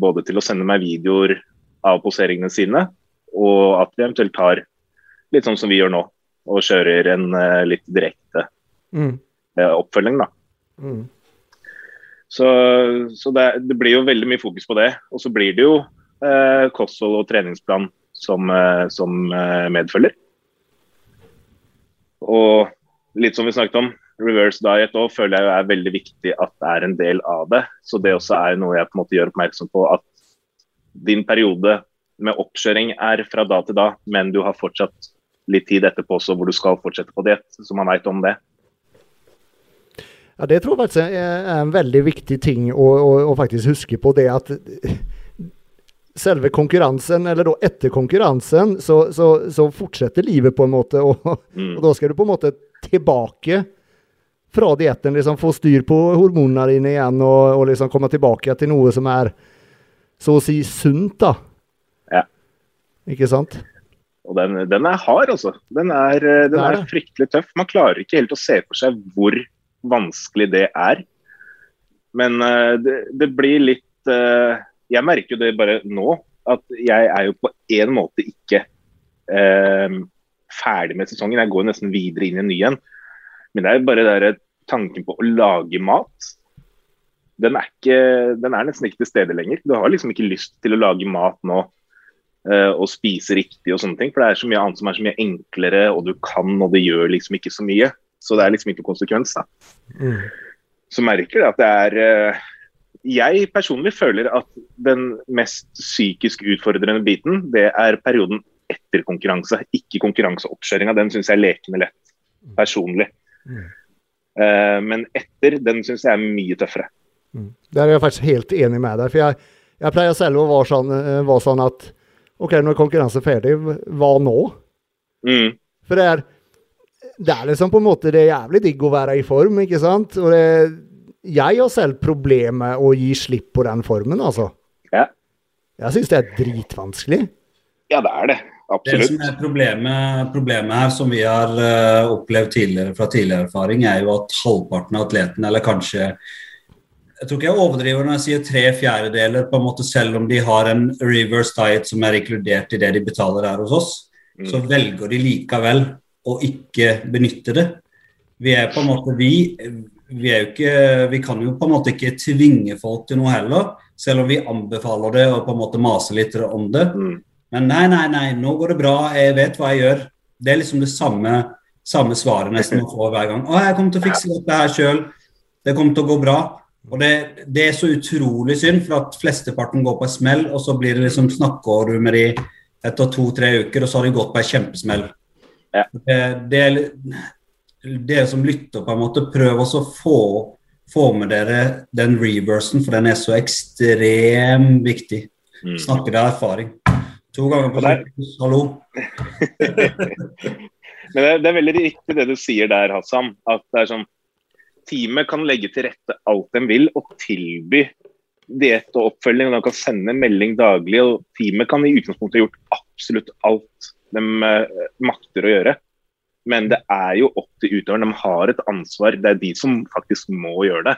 både til å sende meg videoer av poseringene sine, og at vi eventuelt tar litt sånn som vi gjør nå, og kjører en litt direkte Mm. Eh, oppfølging. da. Mm. Så, så det, det blir jo veldig mye fokus på det. Og så blir det jo eh, kosthold og treningsplan som, eh, som eh, medfølger. Og litt som vi snakket om, reverse diet òg føler jeg jo er veldig viktig at det er en del av det. Så det også er noe jeg på en måte gjør oppmerksom på. At din periode med oppkjøring er fra da til da, men du har fortsatt litt tid etterpå også hvor du skal fortsette på diett, så man veit om det. Ja, det tror jeg faktisk er en veldig viktig ting å, å, å faktisk huske på. Det at selve konkurransen, eller da etter konkurransen, så, så, så fortsetter livet på en måte. Og, Mm. og da skal du på en måte tilbake fra dietten. Liksom få styr på hormonene dine igjen og, og liksom komme tilbake til noe som er så å si sunt, da. Ja. Ikke sant? Og den, den er hard, altså. Den er, eh, den er fryktelig tøff. Man klarer ikke helt å se for seg hvor vanskelig det er. Men eh, det, det blir litt eh, Jeg merker jo det bare nå, at jeg er jo på en måte ikke eh, ferdig med sesongen. Jeg går nesten videre inn i en ny en. Men det er jo bare der tanken på å lage mat. Den er, ikke, den er nesten ikke til stede lenger. Du har liksom ikke lyst til å lage mat nå eh, og spise riktig og sånne ting. For det er så mye annet som er så mye enklere, og du kan, og det gjør liksom ikke så mye. Så det er liksom ikke konsekvens, da. Mm. Så merker jeg at det er eh, Jeg personlig føler at den mest psykisk utfordrende biten, det er perioden etter konkurranse. Ikke konkurranseoppkjøringa. Den syns jeg er lekende lett, personlig. Mm. Eh, men etter, den syns jeg er mye tøffere. Mm. Der er jeg faktisk helt enig med deg. For jeg, jeg pleier selv å være sånn, eh, være sånn at OK, når konkurransen er ferdig, hva nå? Mm. For det er, det er liksom på en måte det er jævlig digg å være i form, ikke sant? Og det, jeg har selv problemer med å gi slipp på den formen, altså. Ja. Jeg syns det er dritvanskelig. Ja, det er det. Det som er problemet, problemet her, som vi har uh, opplevd tidligere fra tidligere erfaring, er jo at halvparten av atletene, eller kanskje Jeg tror ikke jeg overdriver når jeg sier tre fjerdedeler, på en måte selv om de har en reverse diet som er inkludert i det de betaler her hos oss, Mm. så velger de likevel å ikke benytte det. Vi er på en måte vi, vi ikke Vi kan jo på en måte ikke tvinge folk til noe heller, selv om vi anbefaler det og på en måte maser litt om det. Mm. Men nei, nei, nei, nå går det bra, jeg vet hva jeg gjør. Det er liksom det samme, samme svaret nesten man får hver gang. Å, jeg kommer til å fikse dette her sjøl. Det kommer til å gå bra. Og det, det er så utrolig synd, for at flesteparten går på en smell, og så blir det liksom snakker du med de etter to-tre uker, og så har de gått på en kjempesmell. Ja. Det, det er dere som lytter, på en måte, prøv også å få, få med dere den reversen, for den er så ekstremt viktig. Mm. Snakker av erfaring. To ganger på sykehus, hallo. Men det, det er veldig riktig det du sier der, Hassan. At det er sånn Teamet kan legge til rette alt de vil og tilby diett og oppfølging. og De kan sende melding daglig. og Teamet kan i utgangspunktet ha gjort absolutt alt de eh, makter å gjøre. Men det er jo opp til utøveren. De har et ansvar. Det er de som faktisk må gjøre det.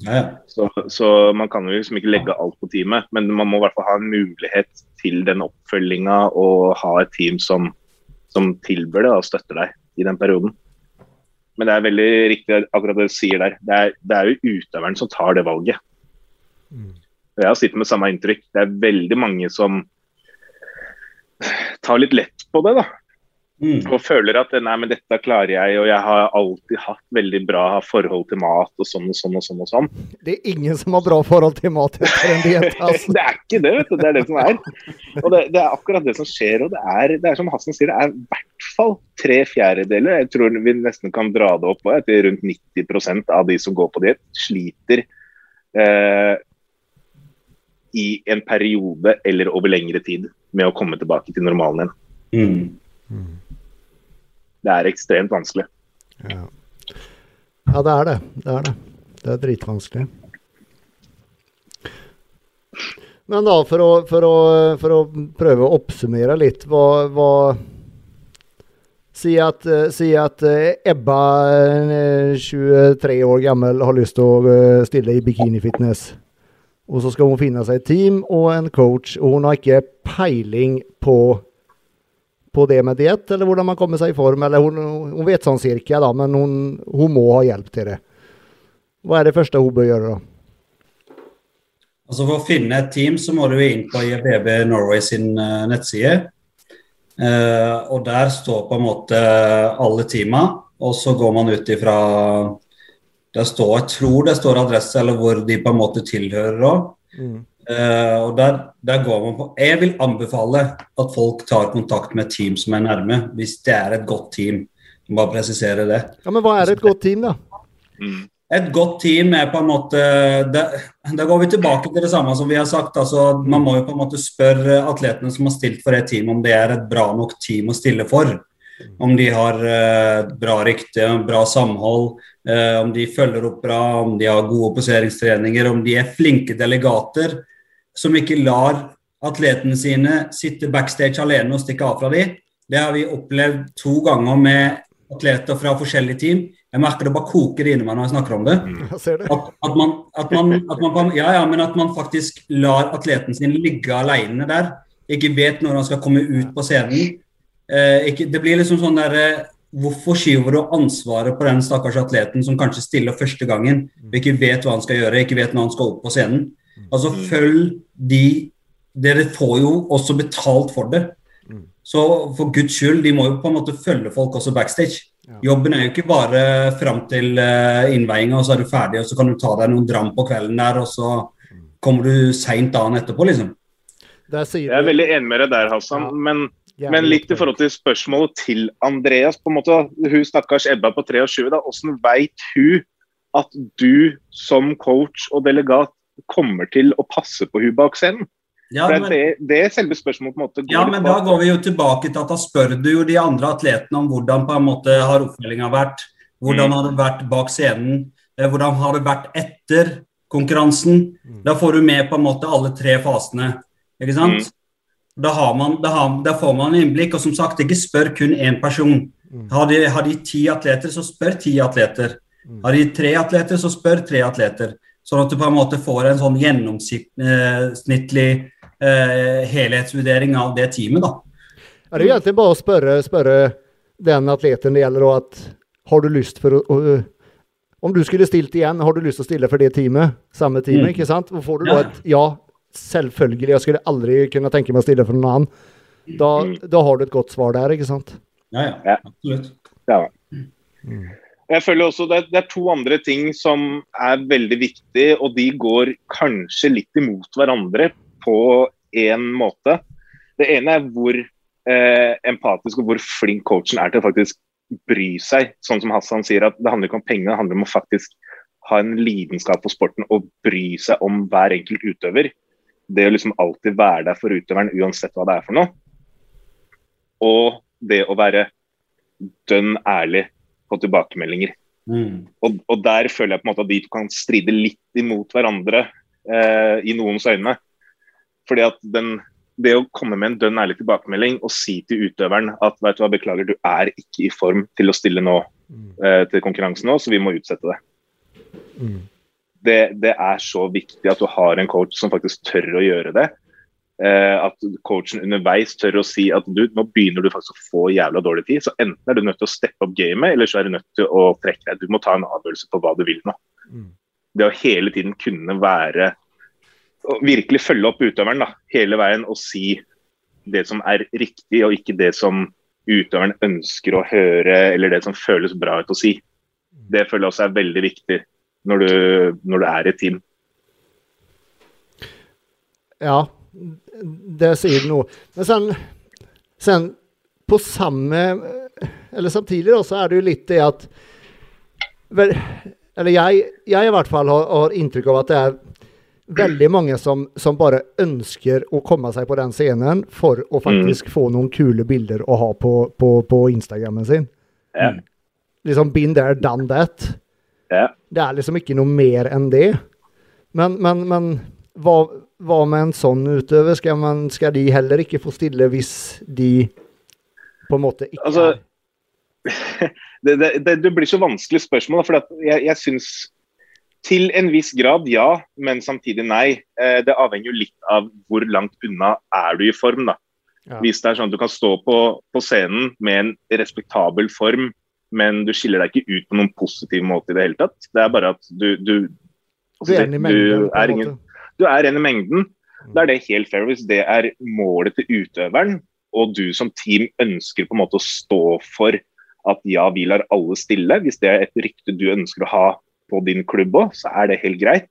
Ja, ja. Så, så man kan jo liksom ikke legge alt på teamet, men man må i hvert fall ha en mulighet til den oppfølginga og ha et team som, som tilbyr det og støtter deg i den perioden. Men det er veldig riktig akkurat det du sier der. Det er, det er jo utøveren som tar det valget. Mm. Jeg har sittet med samme inntrykk. Det er veldig mange som tar litt lett på det. da. Mm. Og føler at nei, men dette klarer jeg, og jeg har alltid hatt veldig bra forhold til mat og sånn og sånn og sånn. og sånn. Det er ingen som har bra forhold til mat etter en diett. Altså. Det er ikke det, vet du. Det er det som er. Og det, det er akkurat det som skjer. Og det er, det er som Hassan sier, det er i hvert fall tre fjerdedeler. Jeg tror vi nesten kan dra det opp på til rundt 90% av de som går på diett, sliter eh, i en periode eller over lengre tid med å komme tilbake til normalen igjen. Mm. Det er ekstremt vanskelig. Ja. ja, det er det. Det er det. Det er dritvanskelig. Men da, for å, for å, for å prøve å oppsummere litt, hva, hva Si at, eh, si at eh, Ebba, eh, 23 år gammel, har lyst til å eh, stille i bikinifitness. Og så skal hun finne seg et team og en coach, og hun har ikke peiling på på det med diett, eller hvordan man kommer seg i form. eller Hun, hun vet sånn cirka, da, men hun, hun må ha hjelp til det. Hva er det første hun bør gjøre, da? Altså For å finne et team så må du inn på IBB Norway sin uh, nettside. Uh, og der står på en måte alle teama, og så går man ut ifra Det står, Jeg tror det står adresse, eller hvor de på en måte tilhører òg. Mm. Uh, og der, der går man på Jeg vil anbefale at folk tar kontakt med et team som er nærme, hvis det er et godt team. Bare presisere det. Ja, Men hva er et godt team, da? Mm. Et godt team er på en måte Da går vi tilbake til det samme som vi har sagt. altså Man må jo på en måte spørre atletene som har stilt for et team, om det er et bra nok team å stille for. Om de har eh, bra rykte, bra samhold, eh, om de følger opp bra, om de har gode poseringstreninger, om de er flinke delegater som ikke lar atletene sine sitte backstage alene og stikke av fra dem. Det har vi opplevd to ganger med atleter fra forskjellige team. Jeg merker det bare koker inni meg når jeg snakker om det. Det. At, at, man, at, man, at, man, ja, ja, men at man faktisk lar atleten sin ligge alene der. Ikke vet når han skal komme ut på scenen. Eh, ikke, det blir liksom sånn der eh, Hvorfor skyver du ansvaret på den stakkars atleten som kanskje stiller første gangen, og ikke vet hva han skal gjøre, ikke vet når han skal opp på scenen? Altså, følg de Dere får jo også betalt for det. Så for guds skyld, de må jo på en måte følge folk også backstage. Ja. Jobben er jo ikke bare fram til uh, innveiinga, og så er du ferdig, og så kan du ta deg noen dram på kvelden der, og så kommer du seint dagen etterpå, liksom. Jeg er veldig enig med deg der, Hassan. Ja. Men, men litt i forhold til spørsmålet til Andreas. på en måte, Hun stakkars Ebba på 23, da, hvordan veit hun at du som coach og delegat kommer til å passe på hun bak scenen? Ja, For men, det, det er selve spørsmålet. på en måte. går ja, men da går vi jo tilbake til at da spør du jo de andre atletene om hvordan på en måte har oppfølginga vært. Hvordan Mm. har det vært bak scenen? eh, Hvordan har det vært etter konkurransen? Mm. Da får du med på en måte alle tre fasene. Ikke sant? Mm. Da, har man, da, har, da får man innblikk. Og som sagt, ikke spør kun én person. Mm. Har de, har de ti atleter, så spør ti atleter. Mm. Har de tre atleter, så spør tre atleter. Sånn at du på en måte får en sånn gjennomsnittlig eh, helhetsvurdering av det teamet. da. Ja, det er jo egentlig bare å spørre, spørre den atleten det gjelder, at har du lyst for å, Om du skulle stilt igjen, har du lyst til å stille for det teamet? Samme teamet, Mm. ikke sant? Og får du da et ja, selvfølgelig, jeg skulle aldri kunne tenke meg å stille for noen annen, da, da har du et godt svar der, ikke sant? Ja, ja. Ja. Absolutt. Ja. Mm. Jeg føler også det, det er to andre ting som er veldig viktige, og de går kanskje litt imot hverandre på en måte. Det ene er hvor eh, empatisk og hvor flink coachen er til å faktisk bry seg. Sånn som Hassan sier, at det handler ikke om penger, det handler om å faktisk ha en lidenskap for sporten og bry seg om hver enkelt utøver. Det å liksom alltid være der for utøveren uansett hva det er for noe. Og det å være dønn ærlig på tilbakemeldinger. Mm. Og, og der føler jeg på en måte at de to kan stride litt imot hverandre eh, i noens øyne. Fordi at den, det å komme med en dønn ærlig tilbakemelding og si til utøveren at vet du hva, beklager, du er ikke i form til å stille nå Mm. eh, til konkurransen nå, så vi må utsette det. Mm. Det. Det er så viktig at du har en coach som faktisk tør å gjøre det. eh, at coachen underveis tør å si at du, nå begynner du faktisk å få jævla dårlig tid. Så enten er du nødt til å steppe opp gamet, eller så er du nødt til å trekke deg. Du må ta en avgjørelse på hva du vil nå. Mm. Det å hele tiden kunne være Virkelig følge opp utøveren da, hele veien og si det som er riktig, og ikke det som utøveren ønsker å høre, eller det som føles bra ut å si. Det føler jeg også er veldig viktig når du, når du er i et team. Ja, det sier du noe. Men sen, sen på samme Eller samtidig da, så er det jo litt det at Eller jeg, jeg i hvert fall har, har inntrykk av at det er veldig mange som, som bare ønsker å komme seg på den scenen for å faktisk få noen kule bilder å ha på, på, på Instagrammen sin. Ja. Liksom been there, done that. Ja. Det er liksom ikke noe mer enn det. Men, men, men hva, hva med en sånn utøver? Skal, man, skal de heller ikke få stille hvis de på en måte ikke Altså, det, det, det, det blir så vanskelig spørsmål. For jeg, jeg syns til en viss grad ja, men samtidig nei. Eh, det avhenger jo litt av hvor langt unna er du i form. da. Ja. Hvis det er sånn at du kan stå på, på scenen med en respektabel form, men du skiller deg ikke ut på noen positiv måte i det hele tatt. Det er bare at du Du, Du er en i mengden, Du er ingen, du er en i mengden. Da er det helt fair hvis det er målet til utøveren, og du som team ønsker på en måte å stå for at ja, vi lar alle stille. Hvis det er et rykte du ønsker å ha på din klubb òg, så er det helt greit.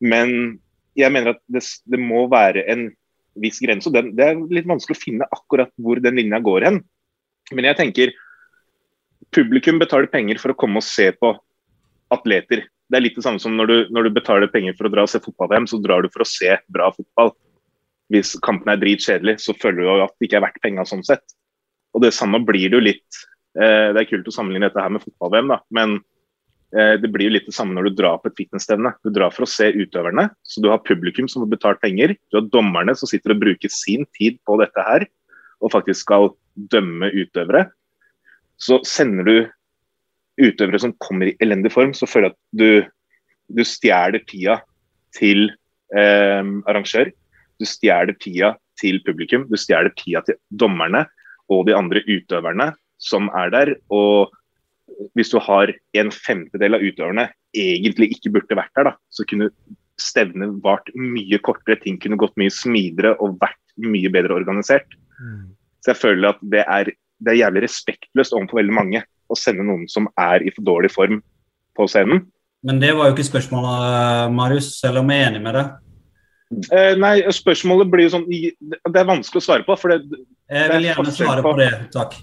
Men jeg mener at det, det må være en viss grense. og Det er litt vanskelig å finne akkurat hvor den linja går hen. Men jeg tenker publikum betaler penger for å komme og se på atleter. Det er litt det samme som når du, når du betaler penger for å dra og se fotball-VM, så drar du for å se bra fotball. Hvis kampen er dritkjedelig, så føler du jo at det ikke er verdt penga sånn sett. Og det samme blir det jo litt eh, Det er kult å sammenligne dette her med fotball-VM, da, men eh, det blir jo litt det samme når du drar på et fitnessstevne. Du drar for å se utøverne, så du har publikum som har betalt penger. Du har dommerne som sitter og bruker sin tid på dette her, og faktisk skal dømme utøvere. Så sender du utøvere som kommer i elendig form, så føler jeg at du, du stjeler tida til eh, arrangør. Du stjeler tida til publikum, du stjeler tida til dommerne og de andre utøverne som er der. Og hvis du har en femtedel av utøverne egentlig ikke burde vært der, da, så kunne stevnet vart mye kortere, ting kunne gått mye smidigere og vært mye bedre organisert. Mm. Så jeg føler at det er, det er jævlig respektløst overfor veldig mange å sende noen som er i for dårlig form på scenen. Men det var jo ikke spørsmålet, Marius, selv om jeg er enig med deg. Eh, nei, spørsmålet blir jo sånn Det er vanskelig å svare på. for det, Jeg vil er gjerne svare på- på det, takk.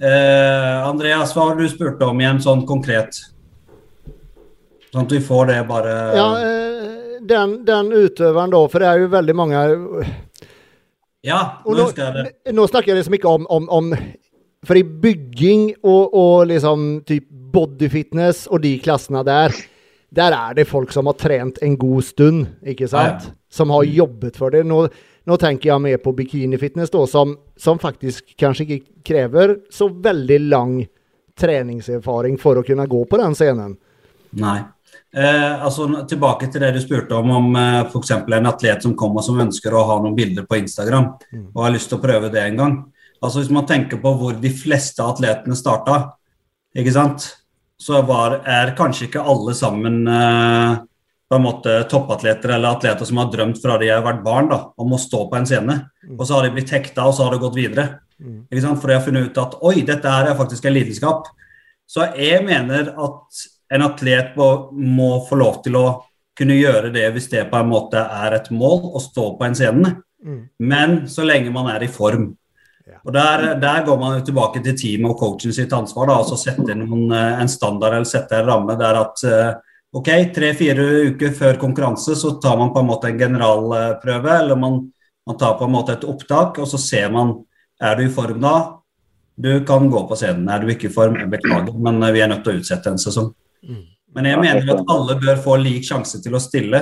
Eh, Andreas, hva har du spurt om igjen, sånn konkret? Sånn at vi får det bare Ja, eh, den, den utøveren da, for det er jo veldig mange Ja, nå nå, husker jeg det. nå snakker jeg liksom ikke om, om, om For i bygging og, og liksom typ bodyfitness og de klassene der, der er det folk som har trent en god stund, ikke sant? Ja, ja. Som har jobbet for det. Nå, nå tenker jeg mer på bikinifitness, da, som, som faktisk kanskje ikke krever så veldig lang treningserfaring for å kunne gå på den scenen. Nei. Eh, altså Tilbake til det du spurte om, om eh, f.eks. en atlet som kommer som ønsker å ha noen bilder på Instagram og har lyst til å prøve det en gang. Altså Hvis man tenker på hvor de fleste atletene starta, ikke sant? så var, er kanskje ikke alle sammen eh, på en måte toppatleter eller atleter som har drømt fra de har vært barn da, om å stå på en scene. Og så har de blitt hekta, og så har det gått videre. Mm. Ikke sant? For de har funnet ut at oi, dette her er faktisk en lidenskap. Så jeg mener at en atlet må, må få lov til å kunne gjøre det hvis det på en måte er et mål, å stå på en scene. Mm. Men så lenge man er i form. Ja. Og der, der går man jo tilbake til teamet og coachen sitt ansvar. da, altså Sette noen, eh, en standard eller sette en ramme der at eh, ok, tre-fire uker før konkurranse så tar man på en måte en generalprøve, eller man, man tar på en måte et opptak, og så ser man er du i form da. Du kan gå på scenen. Er du ikke i form, beklager, men eh, vi er nødt til å utsette en sesong. Men jeg mener at alle bør få lik sjanse til å stille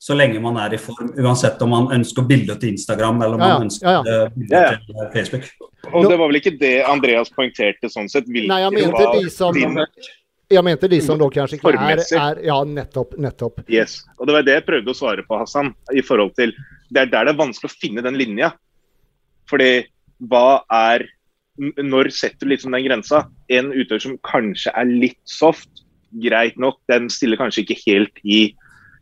så lenge man er i form, uansett om man ønsker bilde til Instagram eller om Ja, ja. man ønsker Ja, bilde Ja, ja. til eh, Facebook. Og det var vel ikke det Andreas poengterte sånn sett? Nei, jeg mente var de som din- Jeg mente de som da kanskje ikke er, er Ja, nettopp. Nettopp. Yes. Og det var det jeg prøvde å svare på, Hassan. I forhold til det er der det er vanskelig å finne den linja. Fordi hva er Når setter du liksom den grensa? En utøver som kanskje er litt soft, greit nok, den stiller kanskje ikke helt i,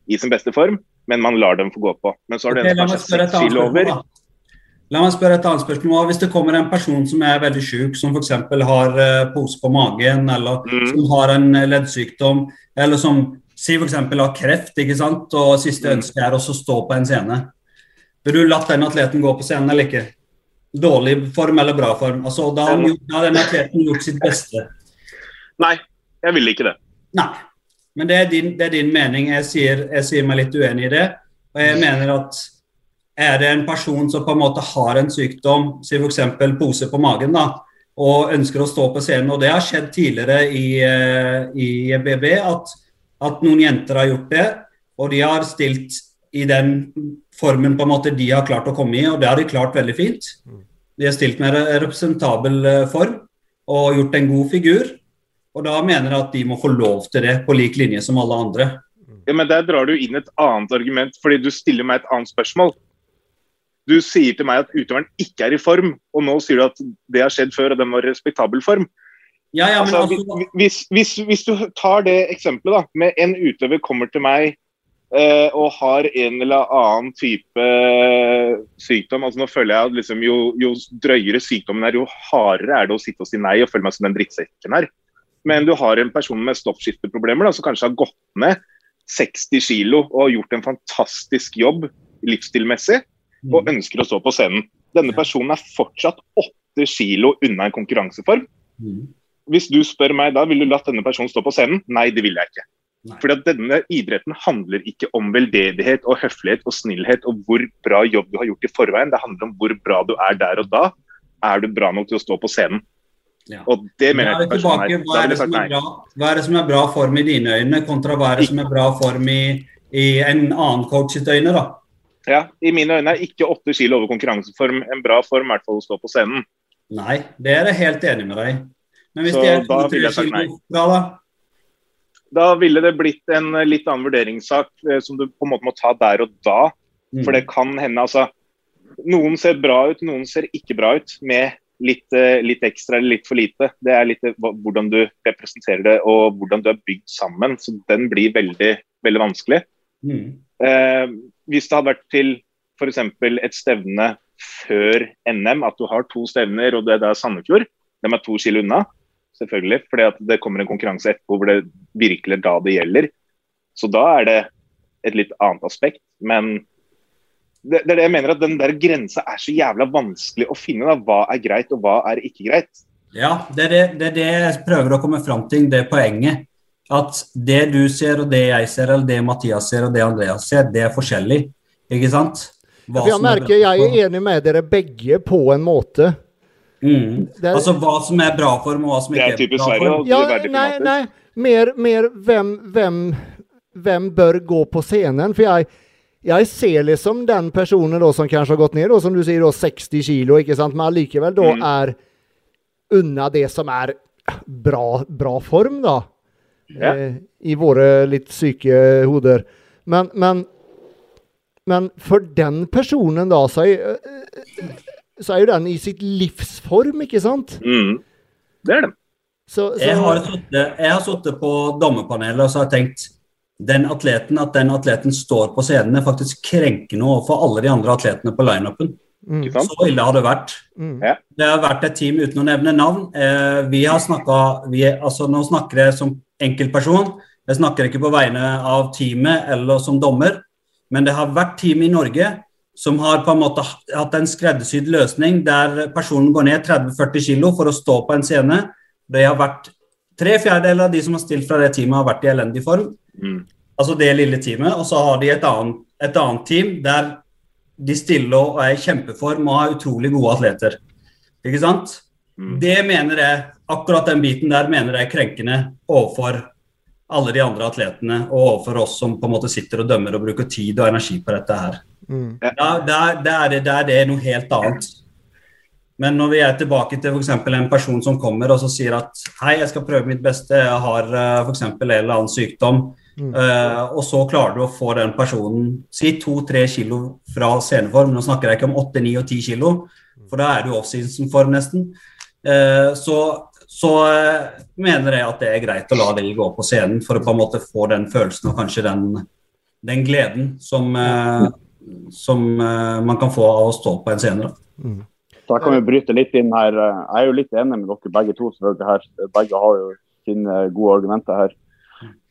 i sin beste form, men man lar dem få gå på. Men så har du Ok, en som kanskje seks kilo over. da. La meg spørre et annet spørsmål. Hvis det kommer en person som er veldig syk, som f.eks. har eh, pose på magen, eller Mm. som har en eh, leddsykdom, eller som si f.eks. har kreft, ikke sant, og siste Mm. ønske er å stå på en scene. Vil du latt den atleten gå på scenen eller ikke? Dårlig form eller bra form? Altså, da har den atleten gjort sitt beste. Nei, jeg ville ikke det. Nei. Men det er din, det er din mening. Jeg sier, jeg sier meg litt uenig i det. Og jeg mener at er det en person som på en måte har en sykdom, si f.eks. pose på magen, da, og ønsker å stå på scenen, og det har skjedd tidligere i, eh, i BB, at, at noen jenter har gjort det, og de har stilt i den formen på en måte de har klart å komme i, og det har de klart veldig fint. De har stilt med re- representabel eh, form og gjort en god figur. Og da mener jeg at de må få lov til det, på lik linje som alle andre. Ja, men Der drar du inn et annet argument, fordi du stiller meg et annet spørsmål. Du sier til meg at utøveren ikke er i form, og nå sier du at det har skjedd før og den var i respektabel form. Ja, ja, men Altså, altså, hvis, hvis, hvis du tar det eksempelet da, med en utøver kommer til meg eh, og har en eller annen type eh, sykdom altså Nå føler jeg at liksom, jo, jo drøyere sykdommen er, jo hardere er det å sitte og si nei og føle meg som den drittsekken her. Men du har en person med stoffskifteproblemer da, som kanskje har gått ned 60 kilo og gjort en fantastisk jobb livsstilmessig, og mm, ønsker å stå på scenen. Denne personen er fortsatt 8 kilo unna en konkurranseform. mm. Hvis du spør meg da, vil du latt denne personen stå på scenen? Nei, det vil jeg ikke. Fordi at denne idretten handler ikke om veldedighet og høflighet og snillhet og hvor bra jobb du har gjort i forveien. Det handler om hvor bra du er der og da. Er du bra nok til å stå på scenen? Ja. Og det mener er jeg tilbake. Hva er, det som er bra, hva er det som er bra form i dine øyne, kontra hva er det som er bra form i, i en annen coach sitt øyne? da? Ja, I mine øyne er ikke åtte kilo over konkurranseform en bra form, i hvert fall å stå på scenen. Nei, det er jeg helt enig med deg. Men hvis Så det er to-tre kilo bra, da? Da ville det blitt en eh, litt annen vurderingssak eh, som du på en måte må ta der og da. Mm. For det kan hende altså Noen ser bra ut, noen ser ikke bra ut med litt, eh, litt ekstra eller litt for lite. Det er litt eh, hvordan du representerer det og hvordan du er bygd sammen. Så den blir veldig, veldig vanskelig. Mm. Eh, hvis det hadde vært til f.eks. et stevne før NM, at du har to stevner og det er Sandefjord, de er to kilo unna, selvfølgelig, fordi det kommer en konkurranse etterpå hvor det virkelig da det gjelder. Så da er det et litt annet aspekt. Men det, det er det jeg mener at den der grensa er så jævla vanskelig å finne. da, Hva er greit og hva er ikke greit. Ja, det er det, det er det jeg prøver å komme fram til, det poenget. At det du ser, og det jeg ser, eller det Mathias ser, og det Andreas ser, det er forskjellig. Ikke sant? Hva jeg merker er jeg er enig med dere begge på en måte. Mm. Er- Altså hva som er bra for dem, og hva som ikke er typisk bra Sverige. for og Ja, nei, nei. Mer, mer hvem, hvem, hvem bør gå på scenen? For jeg, jeg ser liksom den personen da som kanskje har gått ned, da, som du sier, da, 60 kilo, ikke sant? men allikevel da Mm. er unna det som er bra, bra form, da. Ja. Eh, I våre litt syke hoder. Men, men, men for den personen, da, så er, eh, så er jo den i sitt livsform, ikke sant? Mm. Det er det. Så, så, Jeg har sittet- jeg har sittet på dommerpanelet og så har jeg tenkt den atleten, at den atleten står på scenen, er faktisk krenkende overfor alle de andre atletene på lineupen. mm, Så ille har det vært. mm. Det har vært et team uten å nevne navn. Eh, vi har snakket, vi, altså Nå snakker jeg som enkeltperson. Jeg snakker ikke på vegne av teamet eller som dommer. Men det har vært team i Norge som har på en måte hatt en skreddersydd løsning der personen går ned 30-40 kilo for å stå på en scene. Det har vært Tre fjerdedeler av de som har stilt fra det teamet, har vært i elendig form. Mm. Altså det lille teamet. Og så har de et annet, et annet team der de stiller og er i kjempeform og har utrolig gode atleter. Ikke sant? Mm. Det mener jeg, akkurat den biten der mener jeg er krenkende overfor alle de andre atletene og overfor oss som på en måte sitter og dømmer og bruker tid og energi på dette her. Mm. Da, der, der, er- det er det noe helt annet. Men når vi er tilbake til f.eks. en person som kommer og så sier at hei, jeg skal prøve mitt beste, jeg har uh, f.eks. en eller annen sykdom, Mm. Uh, og så klarer du å få den personen si to-tre kilo fra sceneform. Nå snakker jeg ikke om åtte, ni og ti kilo, for da er du offseason-form nesten. Uh, så, så uh, mener jeg at det er greit å la de gå på scenen for å på en måte få den følelsen og kanskje den, den gleden som, som man kan få av å stå på en scene. Mm. Så jeg kan jo bryte litt inn her. Jeg er jo litt enig med dere begge to. selvfølgelig her. Begge har jo sine gode argumenter her.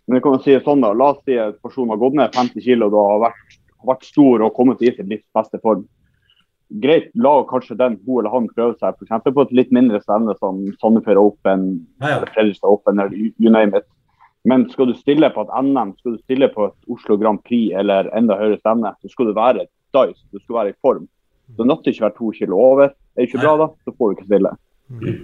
Men det kan si sånn da, La oss si at personen har gått ned 50 kg og har vært, vært, stor og kommet i sin livs beste form. Greit, la kanskje den hun eller han prøve seg f.eks. på et litt mindre stevne som Sandefjord Open ja, ja. eller Fredrikstad Open eller you name it. Men skal du stille på et NM, skal du stille på et Oslo Grand Prix eller enda høyere stevne, så skal du være dice, du skal være i form. Det nytter ikke å være to kilo over. Er det ikke bra, da, så får du ikke stille. Mm.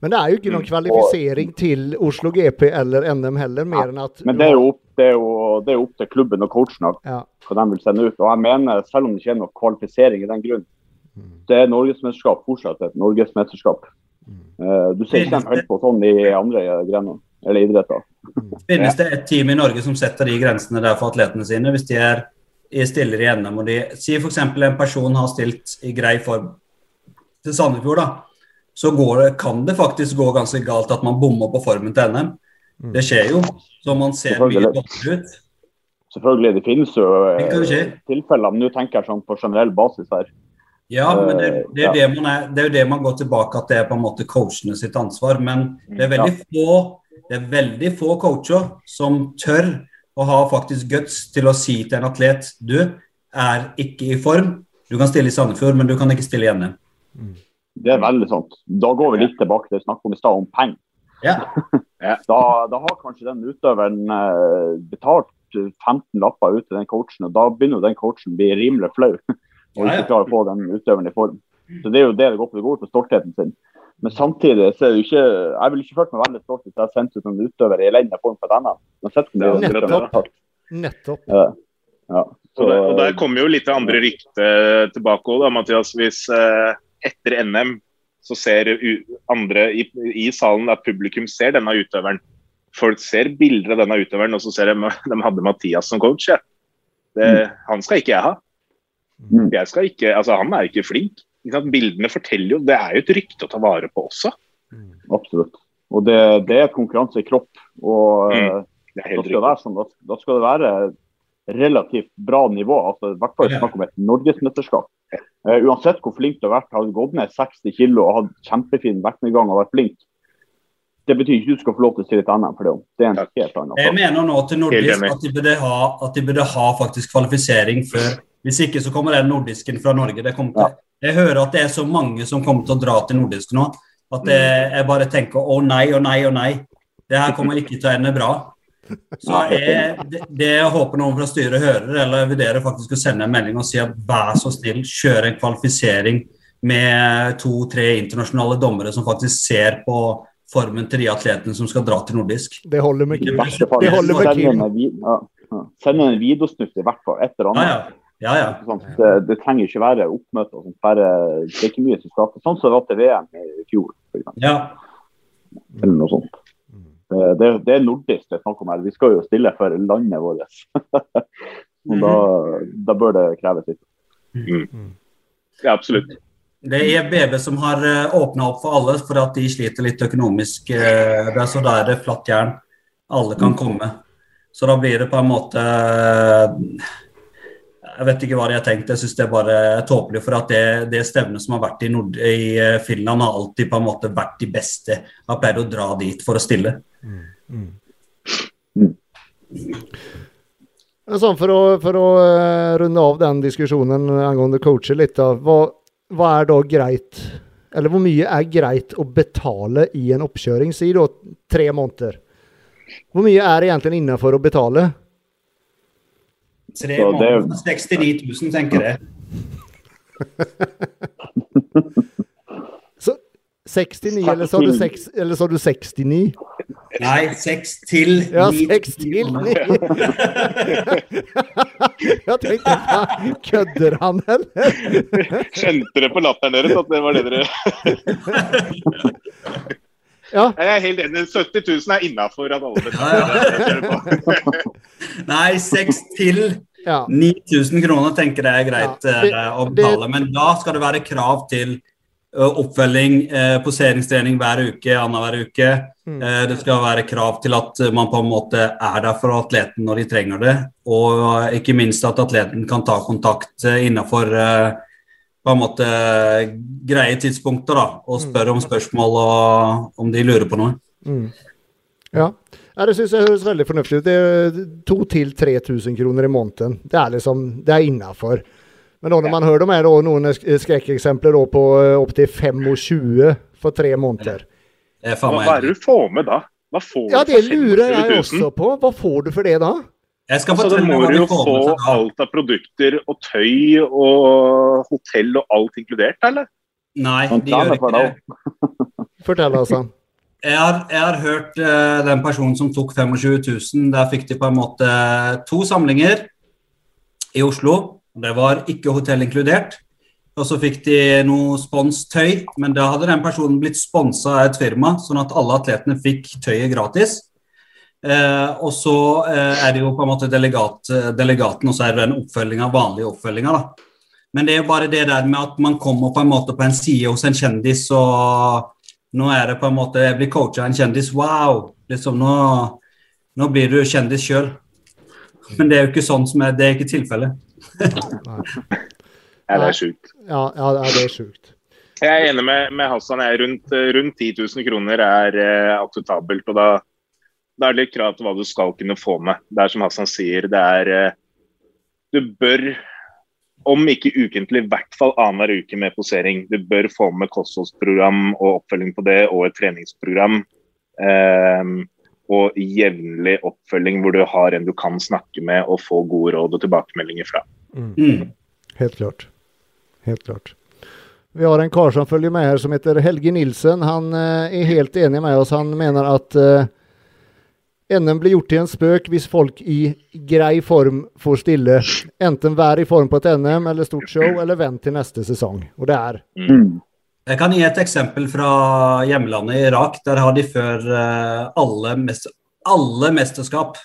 Men det er jo ikke noen mm. kvalifisering til Oslo GP eller NM heller, mer enn at Men det er jo opp, det er jo, det er opp til klubben og coachen ja. hva de vil sende ut. Og jeg mener, selv om det ikke er noen kvalifisering i den grunn, mm. det er norgesmesterskap fortsatt et norgesmesterskap. Mm. Uh, du ser ikke dem holde på sånn i andre grener eller idretter. Finnes det et team i Norge som setter de grensene der for atletene sine, hvis de er stiller i NM og de sier f.eks. en person har stilt i grei form til Sandefjord, da så det, kan det faktisk gå ganske galt at man bommer på formen til NM. Mm. Det skjer jo. Så man ser mye dårligere ut. Selvfølgelig, det finnes jo det tilfeller, men nå tenker jeg sånn på generell basis her. Ja, men det, det, er, det, man er, det er jo det man går tilbake at det er på en måte coachene sitt ansvar. Men det er veldig få, det er veldig få coacher som tør å ha faktisk guts til å si til en atlet du er ikke i form. Du kan stille i Sandefjord, men du kan ikke stille i NM. Mm. Det er veldig sant. Da går vi litt tilbake til å snakke om i stad, om penger. Ja. da, da, har kanskje den utøveren eh, betalt 15 lapper ut til den coachen, og da begynner den coachen å bli rimelig flau og ikke klarer å få den utøveren i form. Så Det er jo det det går på. Det går på stoltheten sin. Men samtidig så er det jo ikke Jeg ville ikke følt meg veldig stolt hvis jeg sendte ut en utøver i elendig form for denne. Nettopp. Nettopp. Ja. Ja. Så, og, der, og der kommer jo litt andre rykte tilbake òg, Mathias. Hvis eh, etter NM så ser andre i, i, salen at publikum ser denne utøveren. Folk ser bilder av denne utøveren, og så ser de de hadde Mathias som coach. Ja. Det, mm. Han skal ikke jeg ha. Mm. Jeg skal ikke, altså Han er ikke flink. Ikke Bildene forteller jo Det er jo et rykte å ta vare på også. Mm. Absolutt. Og det, det er et konkurranse i kropp. og mm. da, skal det være sånn, da, da skal det være relativt bra nivå. altså I hvert fall snakk om et norgesmesterskap. Uh, uansett hvor flink du har vært, har du gått ned 60 kg og hatt kjempefin vektnedgang og vært flink, det betyr ikke at du skal få lov til å stille til NM for det. Det er en Takk. helt annen Jeg mener nå til nordisk at de, burde ha, at de burde ha faktisk kvalifisering før. Hvis ikke så kommer den nordisken fra Norge. Til, ja. Jeg hører at det er så mange som kommer til å dra til nordisk nå, at jeg, jeg bare tenker å nei, å nei, å nei. Det her kommer ikke til å ende bra. Så jeg, det, det jeg håper noen fra styret hører, eller vurderer faktisk å sende en melding og si at vær så snill, kjør en kvalifisering med to-tre internasjonale dommere som faktisk ser på formen til de atletene som skal dra til nordisk. Det holder med Kim. Det holder med Kim. Send en videosnutt i hvert fall, et eller annet. Ja, ja. ja, sånn, det, det, trenger ikke være oppmøte. Sånn, bare, det er ikke mye som skal Sånn som det var til VM i fjor, f.eks. Ja. Eller noe sånt. Eh, det, det, er nordisk det er snakk om her. Vi skal jo stille for landet vårt. Og da, da, bør det kreves litt. Mm. Ja, absolutt. Det er BB som har eh, åpna opp for alle for at de sliter litt økonomisk. Eh, så da er det flatt jern. Alle kan mm. komme. Så da blir det på en måte jeg vet ikke hva de har tenkt. Jeg syns det er bare tåpelig. For at det, det stevnet som har vært i, Nord i, eh, Finland, har alltid på en måte vært de beste. Har pleid å dra dit for å stille. Mm. Mm. Sånn, for, å, for å uh, runde av den diskusjonen angående coacher litt, da. Hva, hva, er da greit Eller hvor mye er greit å betale i en oppkjøring? Si da tre måneder. Hvor mye er egentlig innenfor å betale? Tre måneder, 69 000, tenker jeg. Så 69, eller sa du, 6, eller sa du 69? Nei, 6 til 9. Ja, 6 til 9. Jeg tenkte Kødder han, eller? Skjønte dere på latteren deres at det var det dere Ja. Jeg er helt enig. 70 000 er innafor at alle betaler. Nei, seks til Ja. 9000 kroner tenker jeg er greit Ja, det- eh, å betale. Men da skal det være krav til eh, oppfølging, eh, poseringstrening hver uke, annenhver uke. Mm. Eh, det skal være krav til at man på en måte er der for atleten når de trenger det. Og ikke minst at atleten kan ta kontakt eh, innenfor eh, på en måte greie tidspunkter da, og spørre om spørsmål og om de lurer på noe. Mm. Ja. ja, det syns jeg høres veldig fornuftig ut. Det er 2000-3000 kroner i måneden. Det er liksom, det er innafor. Men da når man hører de her, også noen skrekkeksempler på eh, opptil 25 for tre måneder. Det er Hva, er det du får med da? Hva får Ja, det lurer jeg også på. Hva får du for det da? Jeg skal Så da må du jo få alt av produkter og tøy og hotell og alt inkludert, eller? Nei, de gjør ikke det det. Fortell, altså. Jeg har, jeg har hørt uh, den personen som tok 25 000. Der fikk de på en måte to samlinger i Oslo. Det var ikke hotell inkludert. Og så fikk de noe sponstøy, men da hadde den personen blitt sponsa av et firma, sånn at alle atletene fikk tøyet gratis. Eh, og så eh, er det jo på en måte delegat, eh, delegaten, og så er det den oppfølginga, vanlige oppfølginga, da. Men det er jo bare det der med at man kommer på en måte på en side hos en kjendis, og nå er det på en måte Jeg blir coacha av en kjendis. Wow! Liksom nå, nå blir du kjendis sjøl. Men det er jo ikke sånn som er, det er ikke tilfellet. Ja, det er sjukt. Ja, ja, det er sjukt. Jeg er enig med, med Hassan. Jeg rundt, rundt 10 000 kroner er eh, akseptabelt. og da, da er det litt krav til hva du skal kunne få med. Det er som Hassan sier, det er eh, Du bør, om ikke ukentlig, i hvert fall annenhver uke med posering. Du bør få med kostholdsprogram og oppfølging på det, og et treningsprogram. Eh, og jevnlig oppfølging hvor du har en du kan snakke med og få gode råd og tilbakemeldinger fra. Mm. Helt klart. Helt klart. Vi har en kar som følger med her som heter Helge Nilsen. Han eh, er helt enig med oss. Han mener at eh, NM blir gjort til en spøk hvis folk i grei form får stille. Enten vær i form på et NM eller stort show, eller vent til neste sesong. Og det er Mm. Jeg kan gi et eksempel fra hjemlandet Irak. Der har de før eh, alle, mest, alle mesterskap.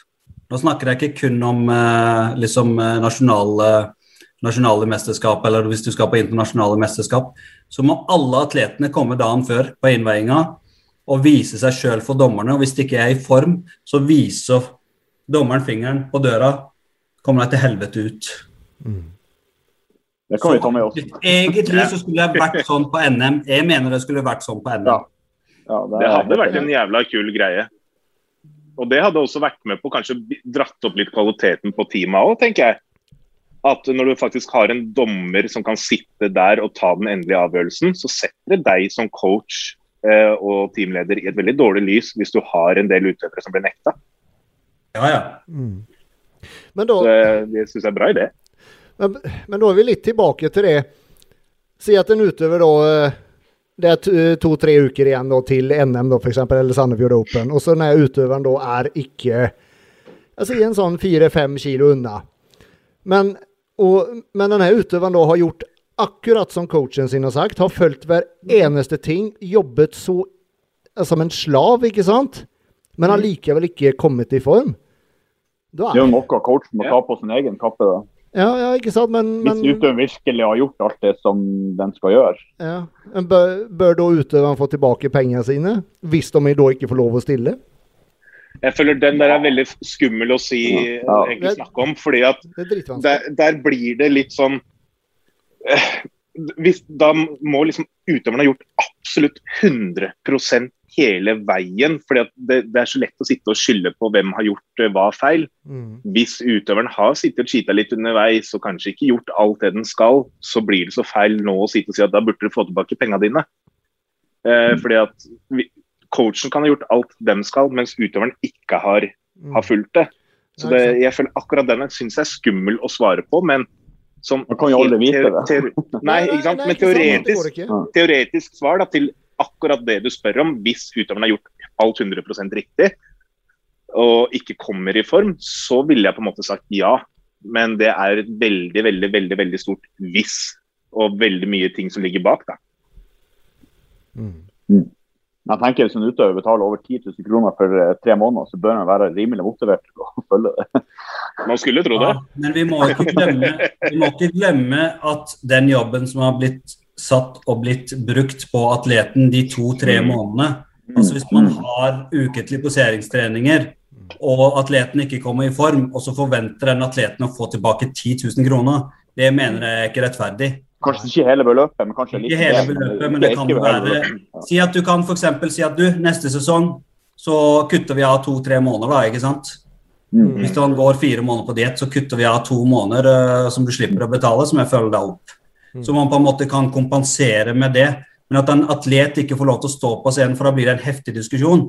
Nå snakker jeg ikke kun om eh, liksom eh, nasjonale, nasjonale mesterskap, eller hvis du skal på internasjonale mesterskap. Så må alle atletene komme dagen før på innveiinga og vise seg sjøl for dommerne. Og hvis det ikke er i form, så viser dommeren fingeren på døra. Kommer deg til helvete ut. Det kan vi ta med oss. Egentlig så skulle det vært sånn på NM. Jeg mener det skulle vært sånn på NM. Ja. Ja, Det hadde vært en jævla kul greie. Og det hadde også vært med på kanskje dratt opp litt kvaliteten på teamet òg, tenker jeg. At når du faktisk har en dommer som kan sitte der og ta den endelige avgjørelsen, så setter det deg som coach og teamleder i et veldig dårlig lys hvis du har en del utøvere som blir nekta. Ja, ja. mm. Men da Så det, det syns jeg er bra idé. Men, men da er vi litt tilbake til det. Si at en utøver da eh, Det er to- to-tre uker igjen da til NM, da, for eksempel, eller Sandefjord Open. Og så når utøveren da er ikke Altså i en sånn fire-fem kilo unna. Men, og, men denne utøveren da har gjort akkurat som coachen sin har sagt. Har fulgt hver eneste ting. Jobbet så altså, som en slav, ikke sant? Men allikevel ikke kommet i form. Da Det er jo noe coachen må ta på sin egen kappe. da. ja, ja, ikke sant? Men, Hvis men utøveren virkelig har gjort alt det som den skal gjøre. Ja. Men bør, bør da utøveren få tilbake pengene sine, hvis de da ikke får lov å stille? Jeg føler den der er veldig skummel å si, Ja. egentlig snakke om. fordi at Det er der, der blir det litt sånn eh, hvis, Da må liksom utøverne ha gjort absolutt 100 hele veien. For det, det er så lett å sitte og skylde på hvem har gjort eh, hva feil. Mm. Hvis utøveren har sittet og cheata litt underveis og kanskje ikke gjort alt det den skal, så blir det så feil nå å sitte og si at da burde du få tilbake pengene dine. Eh, fordi at vi, Coachen kan ha gjort alt dem skal, mens utøveren ikke har, Mm. har fulgt det. Så det, jeg føler akkurat den syns jeg er skummel å svare på, men som Man kan jo aldri vite det. Nei, ikke sant. Men teoretisk, teoretisk svar da, til akkurat det du spør om, hvis utøveren har gjort alt 100% riktig og ikke kommer i form, så ville jeg på en måte sagt ja. Men det er et veldig, veldig, veldig, veldig stort hvis, og veldig mye ting som ligger bak. da. Mm. Jeg tenker Hvis en utøver betaler over 10 000 kroner for eh, tre måneder, så bør han være rimelig motivert til å følge det. Man skulle tro det. Ja, men vi må, ikke glemme, vi må ikke glemme at den jobben som har blitt satt og blitt brukt på atleten de to-tre Mm. månedene altså Hvis man har ukentlige poseringstreninger, og atleten ikke kommer i form, og så forventer den atleten å få tilbake 10 000 kroner, det mener jeg er ikke rettferdig. Kanskje ikke hele beløpet, men kanskje litt Ikke hele beløpet, men det ikke- kan være beløpet. Ja. Si at du kan f.eks. si at du, neste sesong så kutter vi av to-tre måneder, da, ikke sant? Mm. Hvis man går fire måneder på diett, så kutter vi av to måneder uh, som du slipper å betale, som jeg følger deg opp. Så man på en måte kan kompensere med det. Men at en atlet ikke får lov til å stå på scenen, for da blir det en heftig diskusjon.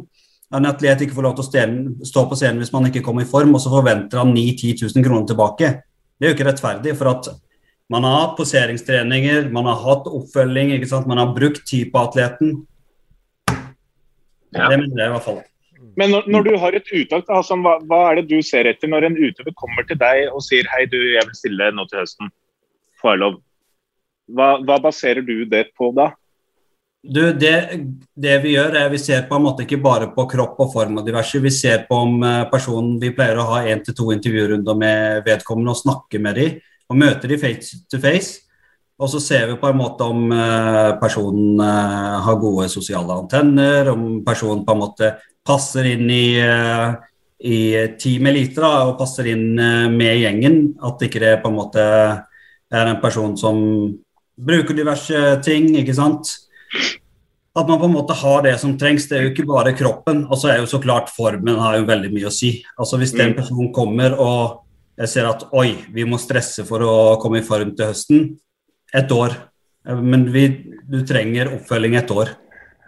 En atlet ikke får lov til å stå- på scenen hvis man ikke kommer i form, og så forventer han 9 10 000 kroner tilbake. Det er jo ikke rettferdig. for at man har hatt poseringstreninger, man har hatt oppfølging, ikke sant? man har brukt tid på atleten. Ja. Det mener jeg i hvert fall. Men når, når du har et uttak, altså, hva, hva er det du ser etter når en utøver kommer til deg og sier hei, du, jeg vil stille nå til høsten? Får jeg lov? Hva, hva baserer du det på da? Du, det, det vi gjør, er vi ser på en måte ikke bare på kropp og form og diverse. Vi ser på om eh, personen Vi pleier å ha én til to intervjurunder med vedkommende og snakke med dem. Og møter de face to face. Og så ser vi på en måte om eh, personen eh, har gode sosiale antenner, om personen på en måte passer inn i, eh, i Team Elite da, og passer inn med gjengen. At ikke det på en måte er en person som bruker diverse ting, ikke sant. At man på en måte har det som trengs. Det er jo ikke bare kroppen. Og så er jo så klart formen har jo veldig mye å si. Altså Hvis den Mm. personen kommer og jeg ser at oi, vi må stresse for å komme i form til høsten, Et år. Men vi, du trenger oppfølging et år.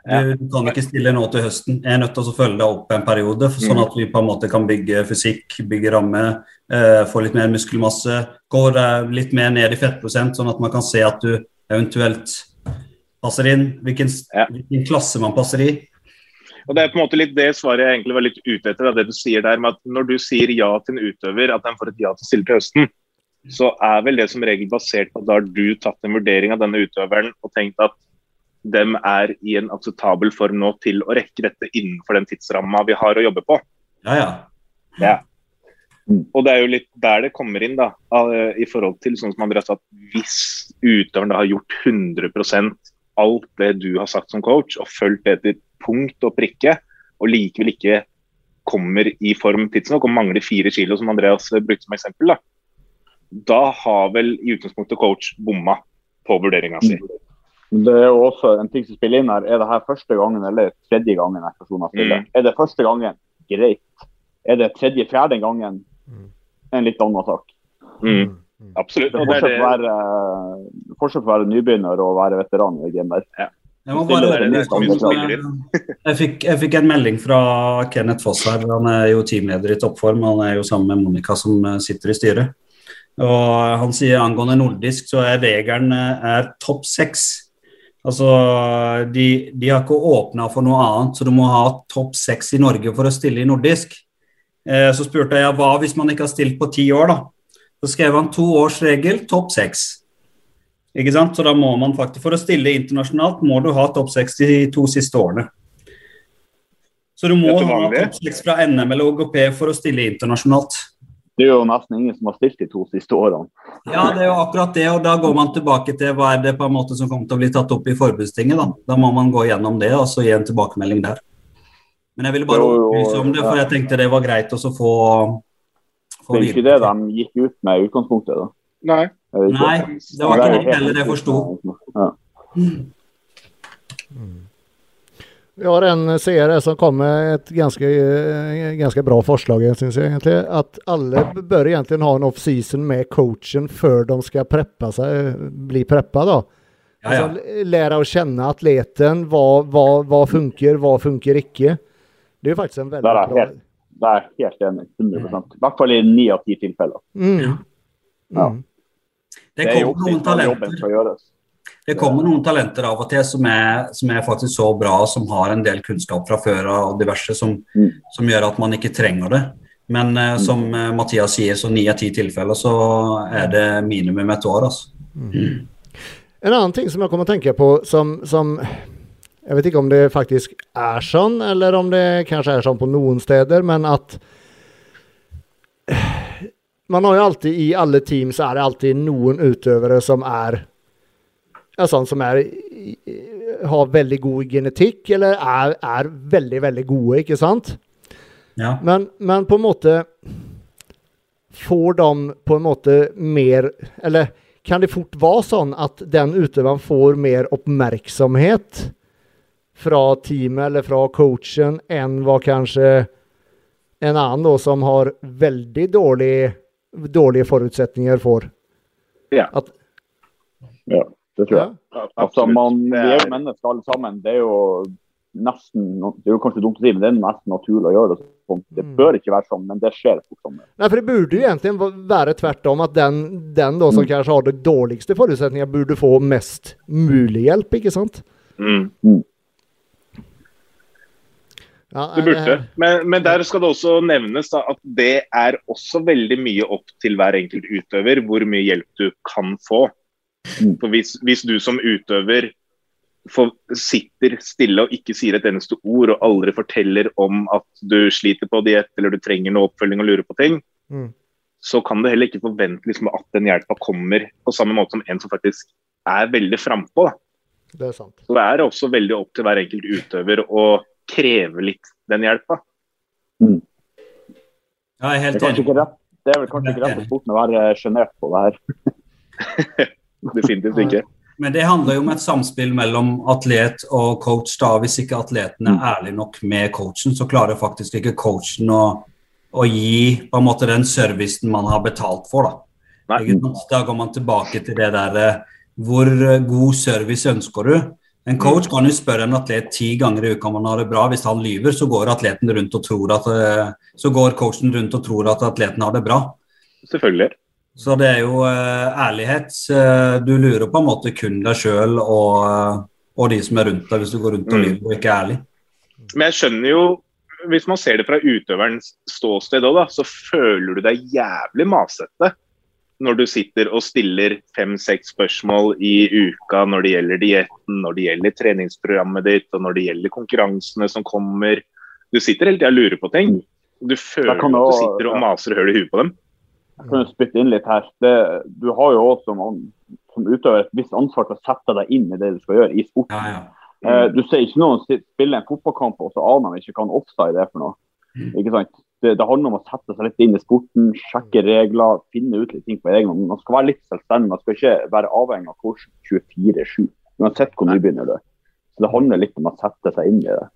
Du, du kan ikke stille nå til høsten. Jeg er nødt til å følge deg opp en periode, sånn Mm. at vi på en måte kan bygge fysikk, bygge ramme, eh, få litt mer muskelmasse. Eh, litt mer ned i fettprosent, sånn at man kan se at du eventuelt passer inn. Hvilken, hvilken klasse man passer i. Og Det er på en måte litt det svaret jeg egentlig var litt ute etter. Det du sier der med at Når du sier ja til en utøver, at den får et ja til å stille til høsten, så er vel det som regel basert på at da har du tatt en vurdering av denne utøveren og tenkt at dem er i en akseptabel form nå til å rekke dette innenfor den tidsramma vi har å jobbe på. Ja, ja. Ja. Og det er jo litt der det kommer inn, da, i forhold til sånn som Andreas sa, at hvis utøveren da har gjort 100% alt det du har sagt som coach, og fulgt det til punkt og prikke, og likevel ikke kommer i form tidsnok og mangler fire kilo, som Andreas brukte som eksempel, da, da har vel i utgangspunktet coach bomma på vurderinga si. Det er jo også en ting som spiller inn her. Er det her første gangen eller tredje gangen en person stiller? Mm. Er det første gangen, greit. Er det tredje-fjerde gangen, en litt annen sak. Mm. Absolutt. Det er fortsatt forskjell på å være, være nybegynner og være veteran i gamet der. Jeg, må bare, høre jeg, fikk, jeg fikk en melding fra Kenneth Foss her. Han er jo teamleder i toppform. Han er jo sammen med Monica som eh, sitter i styret. Og Han sier angående nordisk så er regelen eh, er topp seks. Altså, de, de har ikke åpna for noe annet, så du må ha topp seks i Norge for å stille i nordisk. Eh, så spurte jeg hva hvis man ikke har stilt på ti år, da. Så skrev han to års regel, topp seks. Ikke sant? Så da må man faktisk, For å stille internasjonalt må du ha topp seks de to siste årene. Så du må ha topp 6 fra NM eller OGP for å stille internasjonalt. Det er jo nesten ingen som har stilt de to siste årene. Ja, det er jo akkurat det, og da går man tilbake til hva er det på en måte som kommer til å bli tatt opp i forbudstinget. Da Da må man gå gjennom det og så gi en tilbakemelding der. Men jeg ville bare opplyse om det, for jeg tenkte det var greit også å få, få Det er ikke det de gikk ut med i utgangspunktet. da. nei. Ikke? Nei, det var ikke det heller jeg forsto. Ja. Vi har en seere som kom med et ganske, eh, ganske bra forslag, syns jeg egentlig. At alle bør egentlig ha en off-season med coachen før de skal preppe seg, bli preppa. da. Ja, ja. Altså, lære å kjenne atleten. Hva, hva, hva funker, hva funker ikke. Det er jo faktisk en veldig bra Det er jeg helt enig. 100 I hvert fall i ni av ti tilfeller. mm. Ja. Mm. Det Det er kommer noen talenter. Det kommer noen talenter av og til som er, som er faktisk så bra, som har en del kunnskap fra før av diverse, som, Mm. som gjør at man ikke trenger det. Men eh, som eh, Mathias sier, så ni av ti tilfeller så er det minimum et år. Altså. En annen ting som jeg kommer å tenke på som, som Jeg vet ikke om det faktisk er sånn, eller om det kanskje er sånn på noen steder, men at Man har jo alltid i alle team så er det alltid noen utøvere som er ja, sånn som er har veldig god genetikk, eller er, er veldig, veldig gode, ikke sant? Ja. Men, men på en måte Får de på en måte mer Eller kan det fort være sånn at den utøveren får mer oppmerksomhet fra teamet eller fra coachen enn hva kanskje en annen da, som har veldig dårlig, dårlige forutsetninger får? Ja. At, Ja, det tror jeg. Ja, Altså, man, vi er jo er- mennesker alle sammen. Det er jo nesten Det er jo kanskje dumt å si, men det er nesten naturlig å gjøre det sånn. Det Mm. bør ikke være sånn, men det skjer fort sånn. Nei, for det burde jo egentlig være tvert om, at den, den da som kanskje har de dårligste forutsetningene, burde få mest mulig hjelp, ikke sant? Mm, Ja, det burde. Men, men der skal det også nevnes da, at det er også veldig mye opp til hver enkelt utøver hvor mye hjelp du kan få. For hvis, hvis du som utøver for, sitter stille og ikke sier et eneste ord, og aldri forteller om at du sliter på diett eller du trenger noe oppfølging og lurer på ting, Mm. så kan du heller ikke forvente liksom, at den hjelpa kommer på samme måte som en som faktisk er veldig frampå. Det er sant. Så det er også veldig opp til hver enkelt utøver å kreve litt den hjelpa. Ja, jeg er helt enig. det er vel kanskje ikke rett for sporten å være sjenert på det her. Definitivt ikke. Men det handler jo om et samspill mellom atlet og coach. da. Hvis ikke atleten er ærlig nok med coachen, så klarer faktisk ikke coachen å, å gi på en måte den servicen man har betalt for. Da, da går man tilbake til det der eh, Hvor eh, god service ønsker du? En coach kan jo spørre en atlet ti ganger i uka om han har det bra. Hvis han lyver, så går atleten rundt og tror at eh, så går coachen rundt og tror at atleten har det bra. Selvfølgelig. Så det er jo eh, ærlighet. Eh, du lurer på en måte kun deg sjøl og, og de som er rundt deg, hvis du går rundt og Mm. lyver og ikke er ærlig. Men jeg skjønner jo, hvis man ser det fra utøverens ståsted òg, så føler du deg jævlig masete når du sitter og stiller fem-seks spørsmål i uka når det gjelder dietten, når det gjelder treningsprogrammet ditt og når det gjelder konkurransene som kommer. Du sitter hele tida og lurer på ting. Du føler at du sitter og maser maser høl i huet på dem. Jeg kan jo spytte inn litt her. Det, du har jo også som, som utøver et visst ansvar til å sette deg inn i det du skal gjøre i sporten. Ja, ja. Mm. du ser ikke noen spille en fotballkamp og så aner de ikke hva en offside er for noe. Mm. Ikke sant? Det, det handler om å sette seg litt inn i sporten, sjekke regler, finne ut litt ting på egen hånd. Man skal være litt selvstendig, man skal ikke være avhengig av kurs 24-7. Uansett hvor nybegynner du er. Så det handler litt om å sette seg inn i det.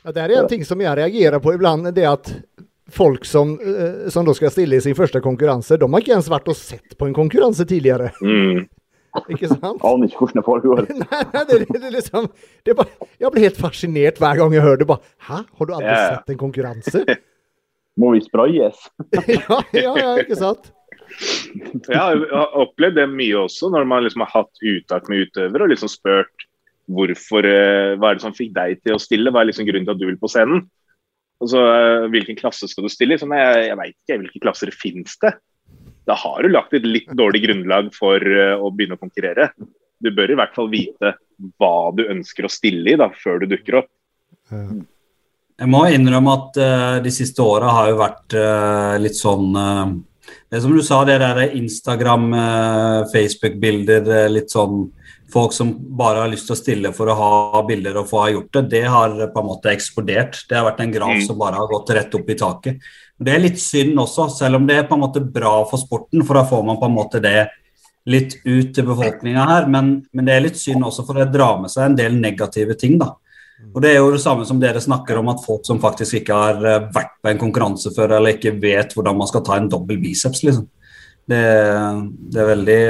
Ja, det er en ting som jeg reagerer på iblant, det at folk som, eh, som da skal stille i sin første konkurranse, de har ikke ens vært og sett på en konkurranse tidligere. Mm. Ikke sant? Aner ikke hvordan det foregår. Nei, nei, det, det, liksom, det bare, jeg blir helt fascinert hver gang jeg hører det. Bare, Hæ, har du aldri ja. sett en konkurranse? Må vi sprayes? ja, ja, ja, ikke sant? Jeg har jeg har opplevd det mye også, når man liksom har hatt uttak med utøvere og liksom spurt hvorfor, eh, hva er det som fikk deg til å stille, hva er liksom grunnen til at du vil på scenen? Og så, eh, Hvilken klasse skal du stille i? Sånn, jeg jeg veit ikke, hvilke klasser finnes det? Da har du lagt et litt dårlig grunnlag for eh, å begynne å konkurrere. Du bør i hvert fall vite hva du ønsker å stille i da, før du dukker opp. Jeg må innrømme at uh, de siste åra har jo vært uh, litt sånn uh, Det som du sa, det der Instagram, Facebook-bilder, litt sånn folk som bare har lyst til å stille for å ha bilder og få ha gjort det, det har på en måte eksplodert. Det har vært en graf Mm. som bare har gått rett opp i taket. Det er litt synd også, selv om det er på en måte bra for sporten, for da får man på en måte det litt ut til befolkninga her. Men, men det er litt synd også, for det drar med seg en del negative ting, da. Og Det er jo det samme som dere snakker om, at folk som faktisk ikke har eh, vært på en konkurranse før, eller ikke vet hvordan man skal ta en dobbel biceps, liksom. Det, det er veldig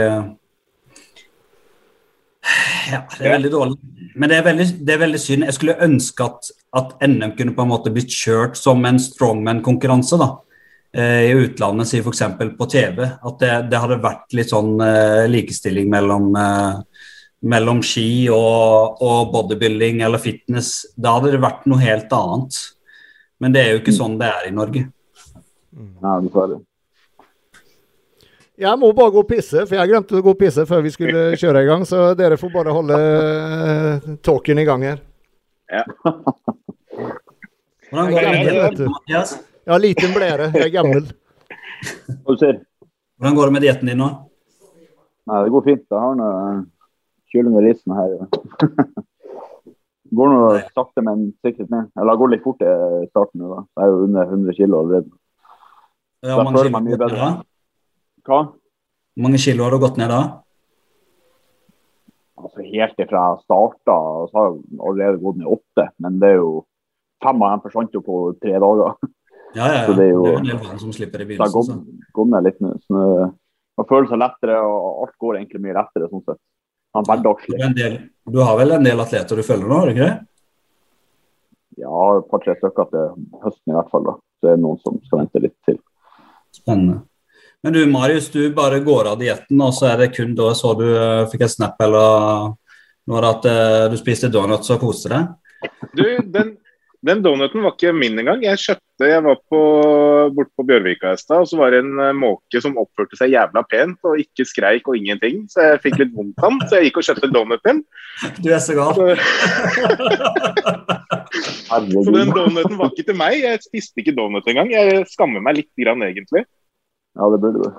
Ja, det er veldig dårlig. Men det er veldig, det er veldig synd. Jeg skulle ønske at, at NM kunne på en måte blitt kjørt som en strongman-konkurranse. da. Eh, I utlandet, si f.eks. på TV. At det, det hadde vært litt sånn eh, likestilling mellom mellom ski og, og bodybuilding eller fitness, da hadde det vært noe helt annet. Men det er jo ikke sånn det er i Norge. Nei, dessverre. Jeg må bare gå og pisse, for jeg glemte å gå og pisse før vi skulle kjøre i gang. Så dere får bare holde eh, talken i gang her. Ja. Hvordan går det med dietten. Mathias? Ja, liten blære. Jeg er gammel. Hvordan går det med dietten din nå? Nei, det går fint. Jeg har noe kylling med risen her. går nå sakte, men sikkert ned. Eller det går litt fort i starten nå, da. Jeg er jo under 100 kilo allerede. Ja, hvor mange kilo har mye bedre. da? Hva? Hvor mange kilo har du gått ned da? Altså, helt ifra jeg starta, så har jeg allerede gått ned åtte. Men det er jo fem av dem forsvant jo på tre dager. Ja, ja, ja. Så det er jo- en del som slipper i Så begynnelsen. gått, Så. gått ned litt nå- man føler seg lettere, og alt går egentlig mye lettere sånn sett. Hverdagslig. er en du har vel en del atleter du følger nå, har du ikke det? Ja, et par-tre stykker til høsten i hvert fall. da. Så er noen som skal vente litt til. Spennende. Men du Marius, du bare går av dietten, og så er det kun da så du eh, fikk et snap eller noe at eh, du spiste donuts og koste deg? Du, den, den donuten var ikke min engang. Jeg kjøpte, jeg var på, bort på Bjørvika i stad, og så var det en eh, måke som oppførte seg jævla pent og ikke skreik og ingenting. Så jeg fikk litt vondt av den, så jeg gikk og kjøpte donuten. Du er så gal. Så, så den donuten var ikke til meg. Jeg spiste ikke donut engang. Jeg skammer meg litt grann, egentlig. Ja, det burde du.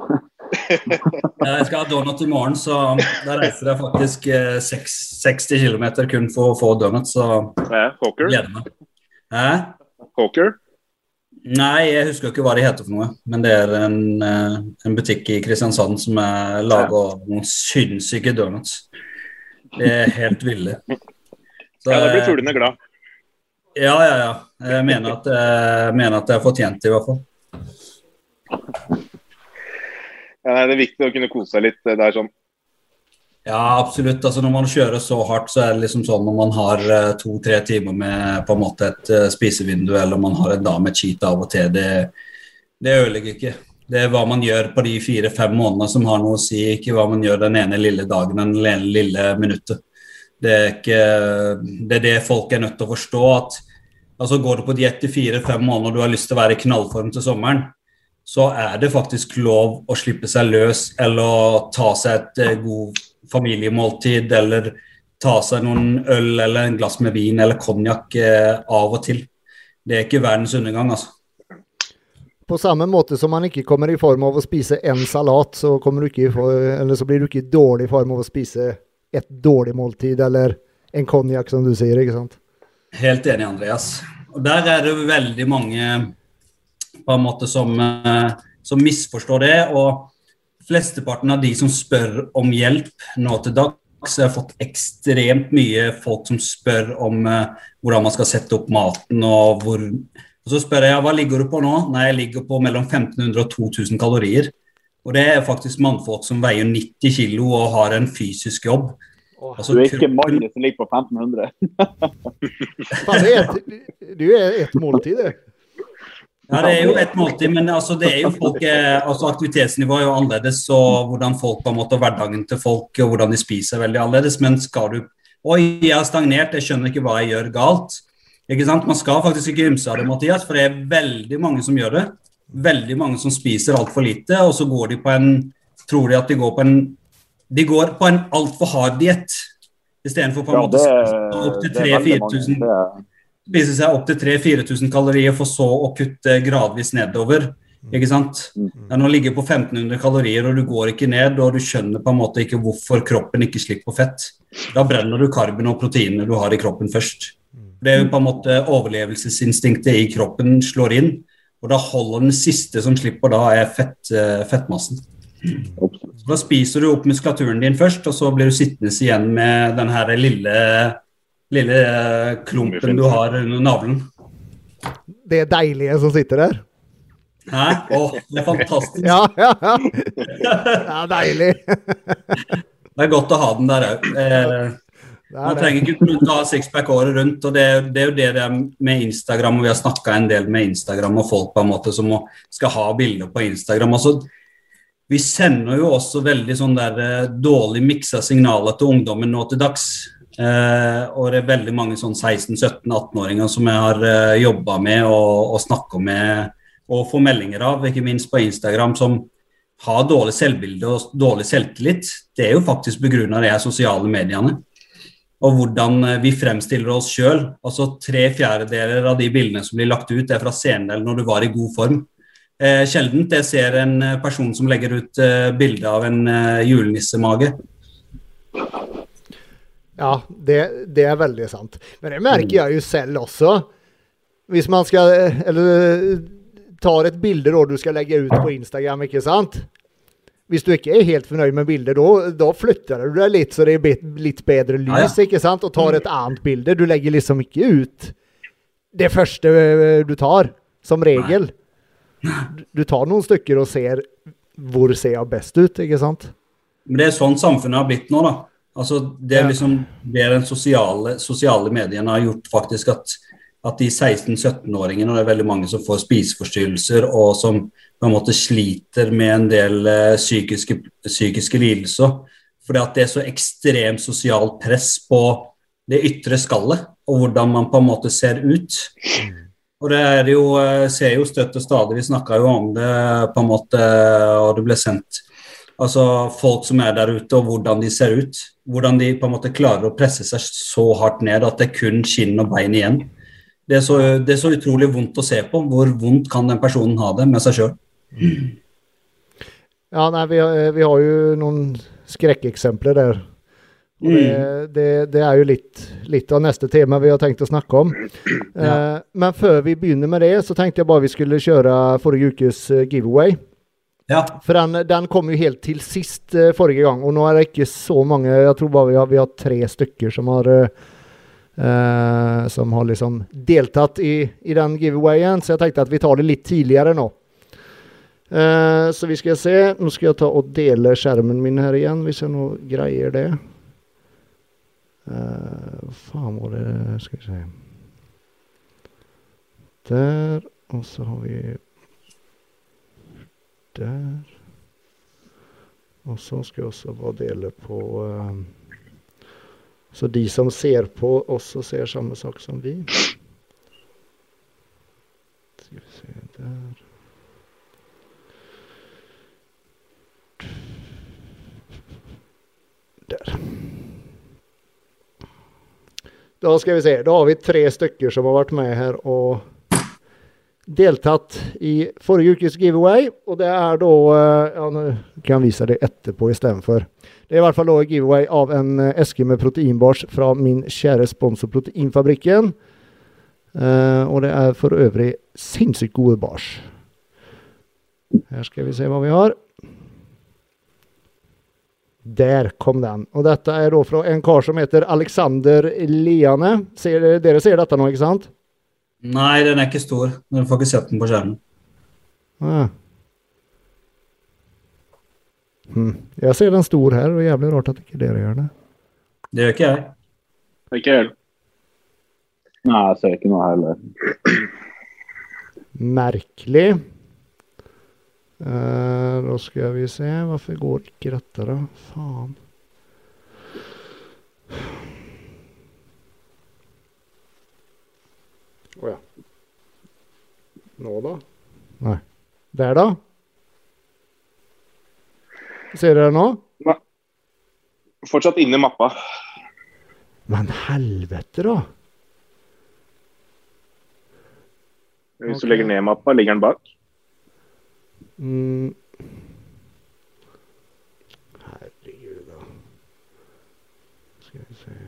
Jeg skal ha donut i morgen, så da reiser jeg faktisk eh, 60 km kun for å få donut, så Ja, Hawker. gleder meg. Hæ? Coker? Nei, jeg husker ikke hva de heter for noe, men det er en, eh, en butikk i Kristiansand som er lager noen sinnssyke donuts. Det er helt ville. Så, Ja, da blir eh, fuglene glad. Ja, ja, ja. Jeg mener at, jeg mener at jeg har fortjent det, i hvert fall. Ja, det er viktig å kunne kose seg litt. Det er sånn Ja, absolutt. Altså, når man kjører så hardt, så er det liksom sånn når man har eh, to-tre timer med på en måte et eh, spisevindu, eller man har en dag med cheat av og til, det, det ødelegger ikke. Det er hva man gjør på de fire-fem månedene som har noe å si, ikke hva man gjør den ene lille dagen, den ene lille minuttet. Det er, ikke, det er det folk er nødt til å forstå. at altså Går du på diett i fire-fem måneder og du har lyst til å være i knallform til sommeren, så er det faktisk lov å slippe seg løs eller ta seg et eh, god familiemåltid eller ta seg noen øl eller en glass med vin eller konjakk eh, av og til. Det er ikke verdens undergang, altså. På samme måte som man ikke kommer i form av å spise en salat, så, du ikke i for, eller så blir du ikke i dårlig form av å spise et dårlig måltid eller en konjakk, som du sier. ikke sant? Helt enig, Andreas. Og Der er det veldig mange på en måte som, eh, som misforstår det. og Flesteparten av de som spør om hjelp nå til dags, har fått ekstremt mye folk som spør om uh, hvordan man skal sette opp maten. og hvor og Så spør jeg hva ligger du på nå? Nei, jeg ligger på mellom 1500 og 2000 kalorier. Og det er faktisk mannfolk som veier 90 kilo og har en fysisk jobb. Altså, Du er ikke mannen som ligger på 1500. Du er et ett, ett måltid det. Ja, det er jo et måltid, men altså, folk, eh, altså, aktivitetsnivået er jo annerledes. Og hvordan folk på en måte, hverdagen til folk og hvordan de spiser, er veldig annerledes. Men skal du Oi, jeg har stagnert, jeg skjønner ikke hva jeg gjør galt. Ikke sant? Man skal faktisk ikke ymse av det, Mathias, for det er veldig mange som gjør det. Veldig mange som spiser altfor lite, og så går de på en Tror de at de går på en De går på en altfor hard diett. Istedenfor på en Ja, måte det, å spise opp til det veldig 3000-4000 mange. Det er- spise seg opp til 3000-4000 kalorier for så å kutte gradvis nedover. Ikke sant? Mm. Ja, nå ligger på 1500 kalorier, og du går ikke ned, og du skjønner på en måte ikke hvorfor kroppen ikke slipper fett. Da brenner du karben og proteinene du har i kroppen først. Det er jo på en måte overlevelsesinstinktet i kroppen slår inn, og da holder den siste som slipper da, er fett, eh, fettmassen. Så da spiser du opp muskulaturen din først, og så blir du sittende igjen med den her lille, lille eh, klumpen du har under navlen. Det är deilige som sitter der. Hæ? Åh, det er fantastisk. Ja, ja, ja. Det er deilig. Det er godt å ha den der òg. Eh, man er trenger ikke kun ha sixpack året rundt. og det, det er jo det det er med Instagram, og vi har snakka en del med Instagram og folk på en måte som må, skal ha bilder på Instagram. altså vi sender jo også veldig sånn der eh, dårlig miksa signaler til ungdommen nå til dags. Eh, og det er veldig mange sånn 16-17-18-åringer som jeg har eh, jobba med og, og snakka med og får meldinger av, ikke minst på Instagram, som har dårlig selvbilde og dårlig selvtillit. Det er jo faktisk begrunna de sosiale mediene. og hvordan eh, vi fremstiller oss sjøl. Altså tre fjerdedeler av de bildene som blir lagt ut, er fra scener når du var i god form. Eh, sjeldent jeg ser en person som legger ut eh, bilde av en eh, julenissemage. Ja, det, det, er veldig sant. Men det merker jeg jo selv også. Hvis man skal Eller tar et bilde da du skal legge ut på Instagram, ikke sant? Hvis du ikke er helt fornøyd med bildet, da flytter du deg litt så det er litt bedre lys, ja, ja. ikke sant? Og tar et annet bilde. Du legger liksom ikke ut det første eh, du tar, som regel. Du tar noen stykker og ser hvor ser jeg best ut, ikke sant? Men det er sånn samfunnet har blitt nå, da. Altså, det er liksom det den sosiale, sosiale mediene har gjort, faktisk, at, at de 16-17-åringene, og det er veldig mange som får spiseforstyrrelser, og som på en måte sliter med en del uh, psykiske, psykiske, lidelser. Fordi at det er så ekstremt sosialt press på det ytre skallet, og hvordan man på en måte ser ut. Og det er jo, uh, ser jo støtt og stadig, vi snakka jo om det på en måte, og det ble sendt Altså folk som er der ute, og hvordan de ser ut. Hvordan de på en måte klarer å presse seg så hardt ned at det er kun skinn og bein igjen. Det er, så, det er så utrolig vondt å se på. Hvor vondt kan den personen ha det med seg sjøl? Ja, nei, vi, vi, har jo noen skrekkeksempler der. Mm. Det, det, det, er jo litt, litt, av neste tema vi har tenkt å snakke om. Ja. Eh, men før vi begynner med det, så tenkte jeg bare vi skulle kjøre forrige ukes giveaway. giveaway. Ja. For den, den, kom jo helt til sist uh, forrige gang, og nå er det ikke så mange Jeg tror bare vi har, vi har tre stykker som har eh, Som har liksom deltatt i, i den giveawayen, så jeg tenkte at vi tar det litt tidligere nå. Uh, så vi skal se. Nå skal jeg ta og dele skjermen min her igjen, hvis jeg nå greier det. Uh, faen var det Skal vi se Der. Og så har vi Der. Og så skal jeg også bare dele på uh, Så de som ser på, også ser samme sak som vi. Skal vi se der. Der. Da skal vi se. Da har vi tre stykker som har vært med her og deltatt i forrige ukes giveaway. Og det er da eh, Ja, nå kan jeg vise det etterpå istedenfor. Det er i hvert fall da giveaway av en eh, eske med proteinbars fra min kjære sponsor Proteinfabrikken. Uh, og det er for øvrig sinnssykt gode bars. Her skal vi se hva vi har. Der kom den. Og dette er da fra en kar som heter Alexander Liane. Ser, dere ser dette nå, ikke sant? Nei, den er ikke stor. Du får ikke sett den på skjermen. Ah. Hm. Jeg ser den stor her, og jævlig rart at ikke dere gjør det. Det gjør ikke jeg. Ikke jeg Nei, jeg ser ikke noe heller. Merkelig. Uh, da skal vi se. Hvorfor går ikke dette, da? Faen. Å oh, ja. Nå, da? Nei. Der, da? Ser dere nå? Nei. Fortsatt inne i mappa. Men helvete, da. Hvis okay. du legger ned mappa, ligger den bak? Mm. Herregud, da. Skal vi se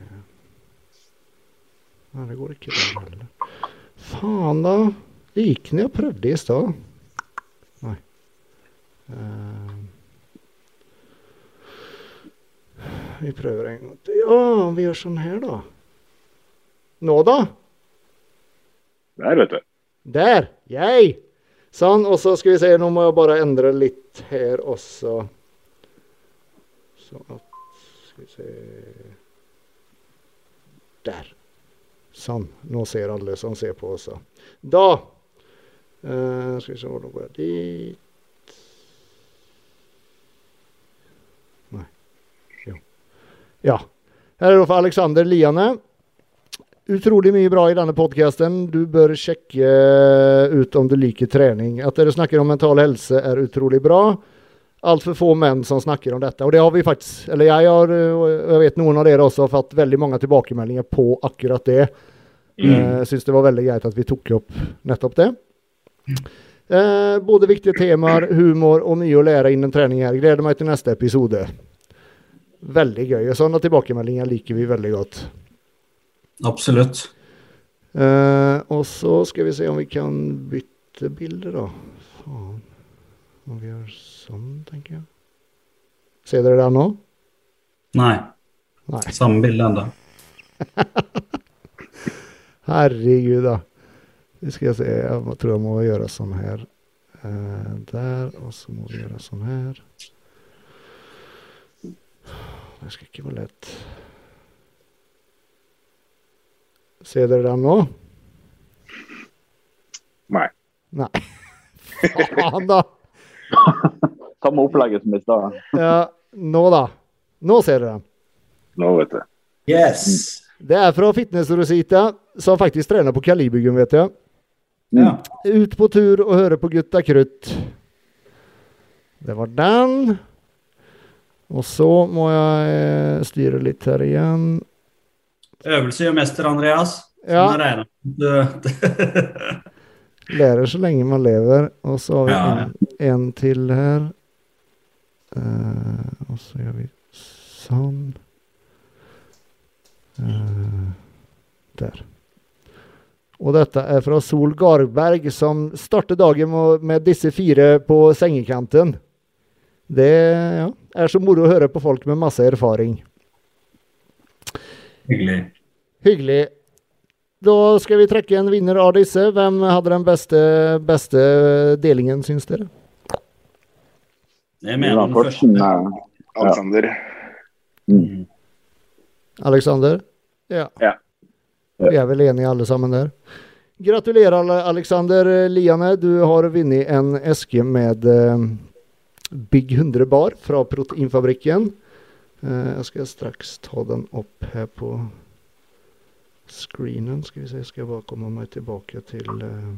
Nei, det går ikke der heller. Faen, da. Det gikk ned og prøvde i stad. Nei. Uh, vi prøver en gang til. Ja, vi gjør sånn her, da. Nå, da? Der, vet du. Der! Jeg! Sånn, og så skal vi se, nå må jeg bare endre litt her også. Så at Skal vi se Der. Sånn. Nå ser alle som ser på også. Da uh, Skal vi se, nå går jeg dit Nei. Jo. Ja. Her er det for Alexander Liane utrolig mye bra i denne podkasten. Du bør sjekke ut om du liker trening. At dere snakker om mental helse, er utrolig bra. Altfor få menn som snakker om dette. Og det har vi faktisk Eller jeg har, og jeg vet noen av dere også har fått veldig mange tilbakemeldinger på akkurat det. Mm. Jeg syns det var veldig greit at vi tok opp nettopp det. Eh, både viktige temaer, humor og mye å lære innen trening her. Gleder meg til neste episode. Veldig gøy. og Sånne tilbakemeldinger liker vi veldig godt. Absolutt. Eh, og så skal vi se om vi kan bytte bilde, da. Faen. Om vi gjør sånn, tenker jeg. Ser dere det nå? Nei. Nei. Samme bilde ennå. Herregud, da. Vi skal se. Jeg tror jeg må gjøre sånn her. Eh, der, og så må vi gjøre sånn her. Det skal ikke være lett. Ser dere den nå? Nei. Nei. Faen, da! Samme opplegget som i stad. Ja, nå, da. Nå ser du det. Nå, vet du. Yes! Det er fra Fitness-Rosita, som faktisk trener på Kalibergum, vet jeg. Ja. Ut på tur og høre på Gutta Krutt. Det var den. Og så må jeg eh, styre litt her igjen. Øvelse gjør mester, Andreas. Ja. Sånn er det. Lærer så lenge man lever. Og så har vi Ja, en, en til her. Uh, og så gjør vi sånn. Uh, der. Og dette er fra Sol Garberg, som starter dagen med, med disse fire på sengekanten. Det ja, er så moro å høre på folk med masse erfaring. Hyggelig. Hyggelig. Da skal vi trekke en vinner av disse. Hvem hadde den beste, beste delingen, syns dere? Jeg mener den første. eh, Alexander. Mm. Alexander? Ja. Ja. Vi er vel enige alle sammen der. Gratulerer, Alexander Liane. Du har vunnet en eske med eh, Big 100 bar fra Proteinfabrikken. Eh, jeg skal straks ta den opp her på screenen. Skal vi se, skal jeg bare komme meg tilbake til uh,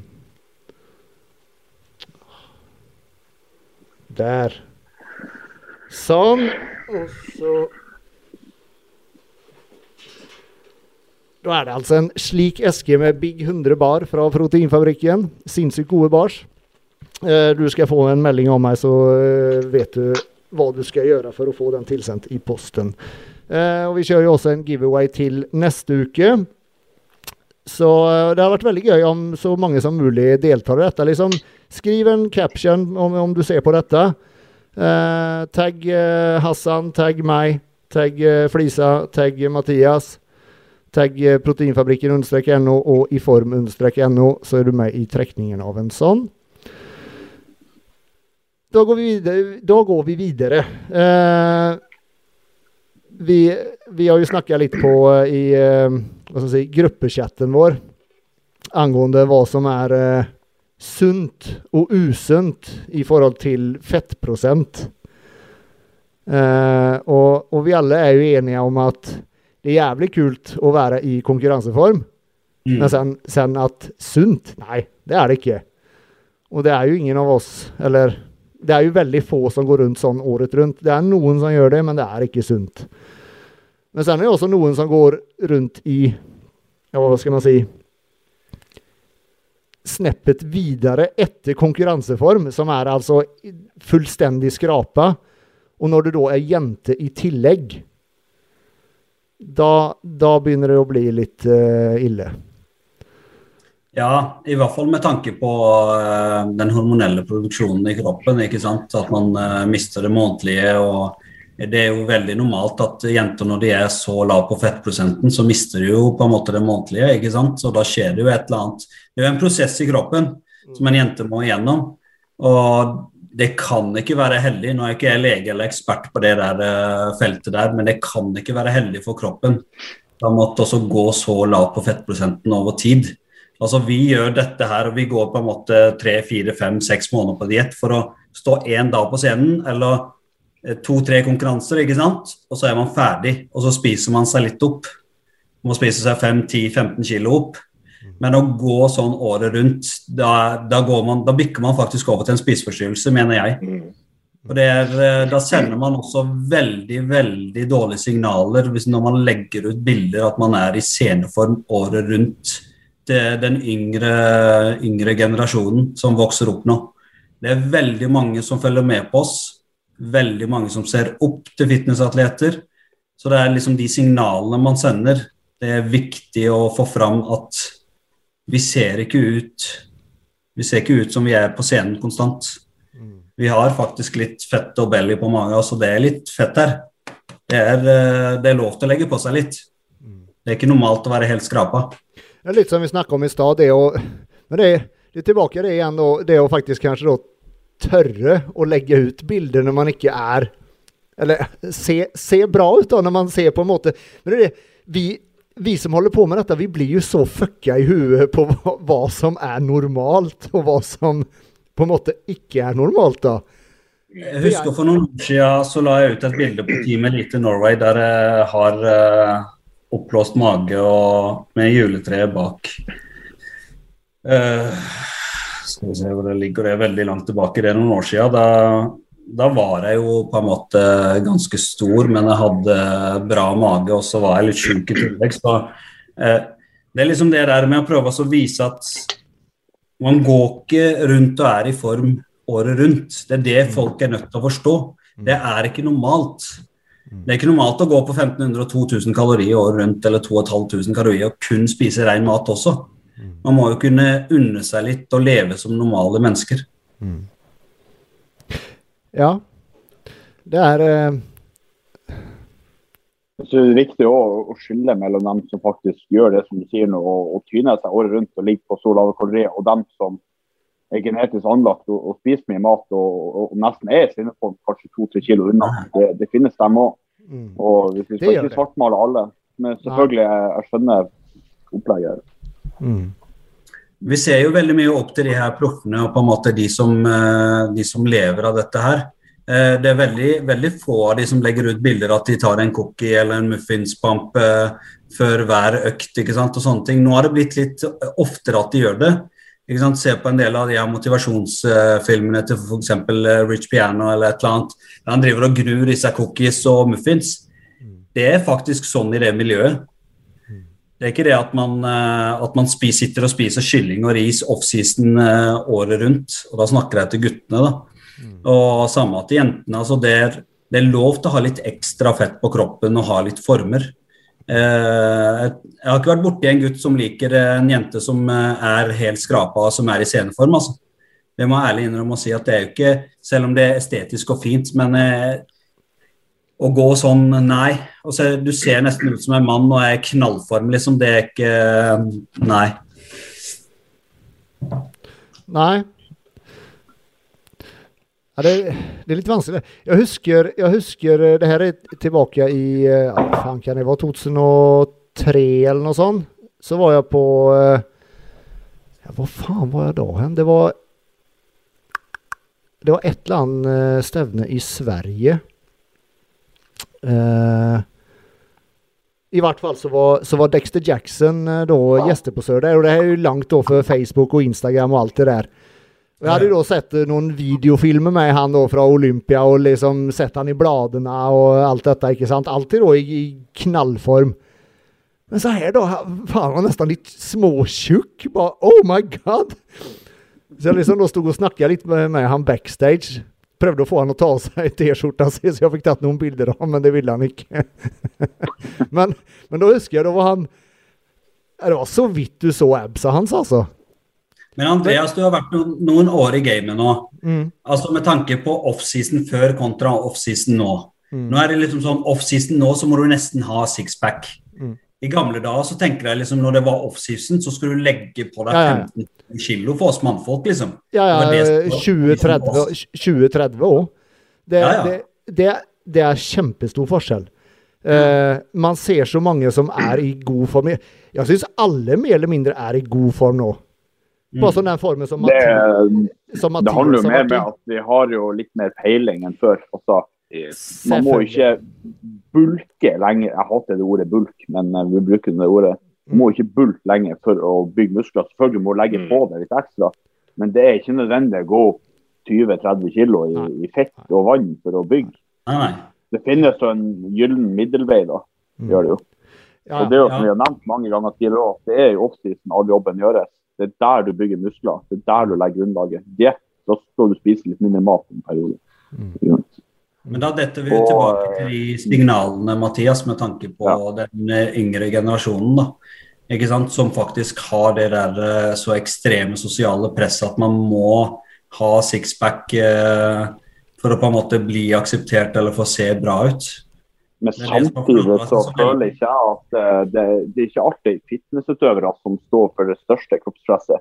Der. Sånn. Og så Da er det altså en slik eske med Big 100 bar fra Proteinfabrikken. Sinnssykt gode bars. Eh, du skal få en melding av meg, så eh, vet du hva du skal gjøre for å få den tilsendt i posten. Eh, og vi kjører jo også en giveaway til neste uke. Så eh, det har vært veldig gøy om så mange som mulig deltar i dette. Liksom, skriv en caption om, om du ser på dette. Eh, tagg eh, Hassan, tagg meg, tagg eh, Flisa, tagg Mathias. Tagg eh, proteinfabrikken understrek no og i form understrek no, så er du med i trekningen av en sånn. Da går vi videre. Går vi videre. Vi, vi har jo snakka litt på eh, i eh, hva skal si, gruppechatten vår angående hva som er eh, sunt og usunt i forhold til fettprosent. Eh, og, og vi alle er jo enige om at det er jævlig kult å være i konkurranseform. Mm. Men sen, sen at sunt? Nei, det er det ikke. Og det er jo ingen av oss, eller det er jo veldig få som går rundt sånn året rundt. Det er noen som gjør det, men det er ikke sunt. Men sen er det også noen som går rundt i, ja, hva skal man si, sneppet videre etter konkurranseform, som er altså fullstendig skrapa. Og når du da er jente i tillegg, da, da begynner det å bli litt uh, ille. Ja, i hvert fall med tanke på uh, den hormonelle produksjonen i kroppen. ikke sant? At man uh, mister det månedlige. og Det er jo veldig normalt at jenter når de er så lav på fettprosenten, så mister de jo på en måte det månedlige. ikke sant? Så da skjer det jo et eller annet. Det er jo en prosess i kroppen som en jente må igjennom. Og det kan ikke være heldig. Nå er ikke jeg lege eller ekspert på det der eh, feltet der, men det kan ikke være heldig for kroppen. Da måtte også gå så lavt på fettprosenten over tid. Altså Vi gjør dette her, og vi går på en måte tre, fire, fem, seks måneder på diett for å stå én dag på scenen eller to-tre konkurranser, ikke sant? og så er man ferdig. Og så spiser man seg litt opp. Man må spise seg 5-10-15 kilo opp. Men å gå sånn året rundt, da, da, går man, da bikker man faktisk over til en spiseforstyrrelse, mener jeg. Mm. Og er, eh, Da sender man også veldig veldig dårlige signaler hvis når man legger ut bilder at man er i sceneform året rundt. Det er den yngre, yngre generasjonen som vokser opp nå. Det er veldig mange som følger med på oss. Veldig mange som ser opp til fitnessatleter. Så det er liksom de signalene man sender. Det er viktig å få fram at vi ser ikke ut Vi ser ikke ut som vi er på scenen konstant. Vi har faktisk litt fett og belly på magen, så det er litt fett her. Det er, eh, det er lov til å legge på seg litt. Det er ikke normalt å være helt skrapa. Det er litt som vi snakka om i stad, det å Men det er, det er tilbake det igjen, det å faktisk kanskje da tørre å legge ut bilder når man ikke er Eller se, se bra ut, da, når man ser på en måte Men det er det, vi, vi som holder på med dette, vi blir jo så fucka i huet på hva, hva som er normalt, og hva som på en måte ikke er normalt, da. Jeg husker For noen år siden så la jeg ut et bilde på Team Elite Norway der jeg har uh, oppblåst mage og med juletreet bak. Uh, skal vi se hvor det ligger, det er veldig langt tilbake. Det er noen år siden. Da, da var jeg jo på en måte ganske stor, men jeg hadde bra mage, og så var jeg litt sjuk i tillegg. Så, eh, det er liksom det der med å prøve å vise at man går ikke rundt og er i form året rundt. Det er det folk er nødt til å forstå. Det er ikke normalt. Det er ikke normalt å gå på 1500 og 2000 kalorier året rundt eller 2500 kalorier og kun spise ren mat også. Man må jo kunne unne seg litt og leve som normale mennesker. Ja. Det er eh, Jeg synes det er viktig å, å skille mellom dem som faktisk gjør det som du sier nå, og, og tyner seg året rundt og ligger på så lave kalorier, og dem som er genetisk anlagt og, og spiser mye mat og, og, og nesten er i sinneform kanskje to-tre kilo unna. Det, det finnes dem òg. mm. Og hvis vi skal ikke svartmale alle, men selvfølgelig, jeg, jeg skjønner opplegget. Mm. Vi ser jo veldig mye opp til de her proffene og på en måte de som, eh, de som lever av dette her. Eh, Det er veldig, veldig få av de som legger ut bilder at de tar en cookie eller en muffinspamp eh, før hver økt. ikke sant, og sånne ting. Nå har det blitt litt oftere at de gjør det. ikke sant, Se på en del av de her motivasjonsfilmene til f.eks. Rich Piano eller et eller annet. Han driver og grur i seg cookies og muffins. Det er faktisk sånn i det miljøet. Det er ikke det at man, eh, at man spiser, sitter og spiser kylling og ris offseason eh, året rundt. Og da snakker jeg til guttene, da. Og samme til jentene. altså det er, det er lov til å ha litt ekstra fett på kroppen og ha litt former. Eh, jeg har ikke vært borti en gutt som liker en jente som er helt skrapa som er i sceneform. altså. Det må jeg ærlig innrømme å si at det er jo ikke, selv om det er estetisk og fint, men å gå sånn, nei. Altså, du ser nesten ut som en mann og er i knallform, liksom. Det er ikke Nei. Nei. Ja, det, det er litt vanskelig. Jeg husker, jeg husker eh, Det her er tilbake i eh, fan kan det være 2003 eller noe sånt. Så var jeg på eh, ja, Hvor faen var jeg da hen? Det var Det var et eller annet eh, stevne i Sverige. Eh, I hvert fall så var, så var Dexter Jackson eh, da gjestebesøk der. Og det er jo langt da for Facebook og Instagram og alt det der. Og Jeg hadde da sett eh, noen videofilmer med han da fra Olympia og liksom sett han i bladene og alt dette. ikke sant? Alltid da i, i knallform. Men så her, da Faen, han var nesten litt småtjukk. Bare Oh my god! Så jeg liksom da sto og snakka litt med, med han backstage. Prøvde å få han å ta av seg T-skjorta si, så jeg fikk tatt noen bilder av ham, men det ville han ikke. men, men da husker jeg, da var han Det var så vidt du så absa hans, altså. Men Andreas, du har vært noen, år i gamet nå. Mm. Altså Med tanke på offseason før kontra offseason nå. Mm. Nå er det liksom sånn Offseason nå så må du nesten ha sixpack. Mm. I gamle dager så tenker jeg liksom når det var offseason, så skulle du legge på deg Ja, ja. 15 kilo for oss mannfolk, liksom. Ja, ja. det som var 2030 2030 òg. Det, Ja, ja. det, det, det er kjempestor forskjell. Eh, man ser så mange som er i god form. Jeg syns alle mer eller mindre er i god form nå. Bare sånn den formen som Det, Mathias, som det handler jo mer med at vi har jo litt mer peiling enn før. Altså, man må ikke bulke lenger. Jeg hater det ordet bulk, men eh, vi bruker det ordet. Man må ikke bulke lenger for å bygge muskler. Selvfølgelig må du legge Mm. på deg litt ekstra, men det er ikke nødvendig å gå opp 20-30 kilo i, i, fett og vann for å bygge. Det finnes jo en gyllen middelvei, da. Mm. Gjør det jo. Og det er jo som vi har nevnt mange ganger tidligere òg, det er i offseason all jobben gjøres. Det er der du bygger muskler. Det er der du legger grunnlaget. Det, da skal du spise litt mindre mat en periode. Mm. Men da detter vi Og, tilbake til de signalene, Mathias, med tanke på Ja. den eh, yngre generasjonen. da. Ikke sant? Som faktisk har det der eh, så ekstreme sosiale presset at man må ha sixpack eh, for å på en måte bli akseptert eller få se bra ut. Men samtidig så føler jeg ikke jeg at eh, det, det er ikke alltid fitnessutøvere som står for det største kroppspresset.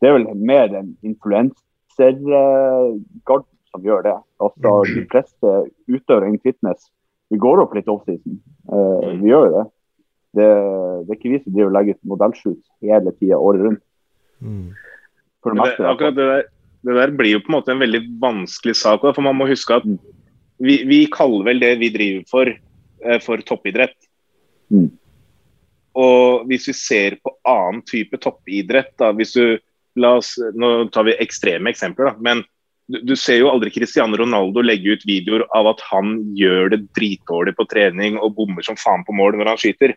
Det er vel mer en influensergarden som gjør det. Altså, de fleste utøvere innen fitness vi går opp litt offseason. Uh, vi gjør jo det. det. Det er ikke vi som driver og legger ut modellshoots hele tida året rundt. Mm. For det meste. det, akkurat det der, det der blir jo på en måte en veldig vanskelig sak. For man må huske at vi, vi kaller vel det vi driver for, eh, for toppidrett. Mm. Og hvis vi ser på annen type toppidrett, da, hvis du la oss, Nå tar vi ekstreme eksempler, da, men du, ser jo aldri Cristiano Ronaldo legge ut videoer av at han gjør det dritdårlig på trening og bommer som faen på mål når han skyter.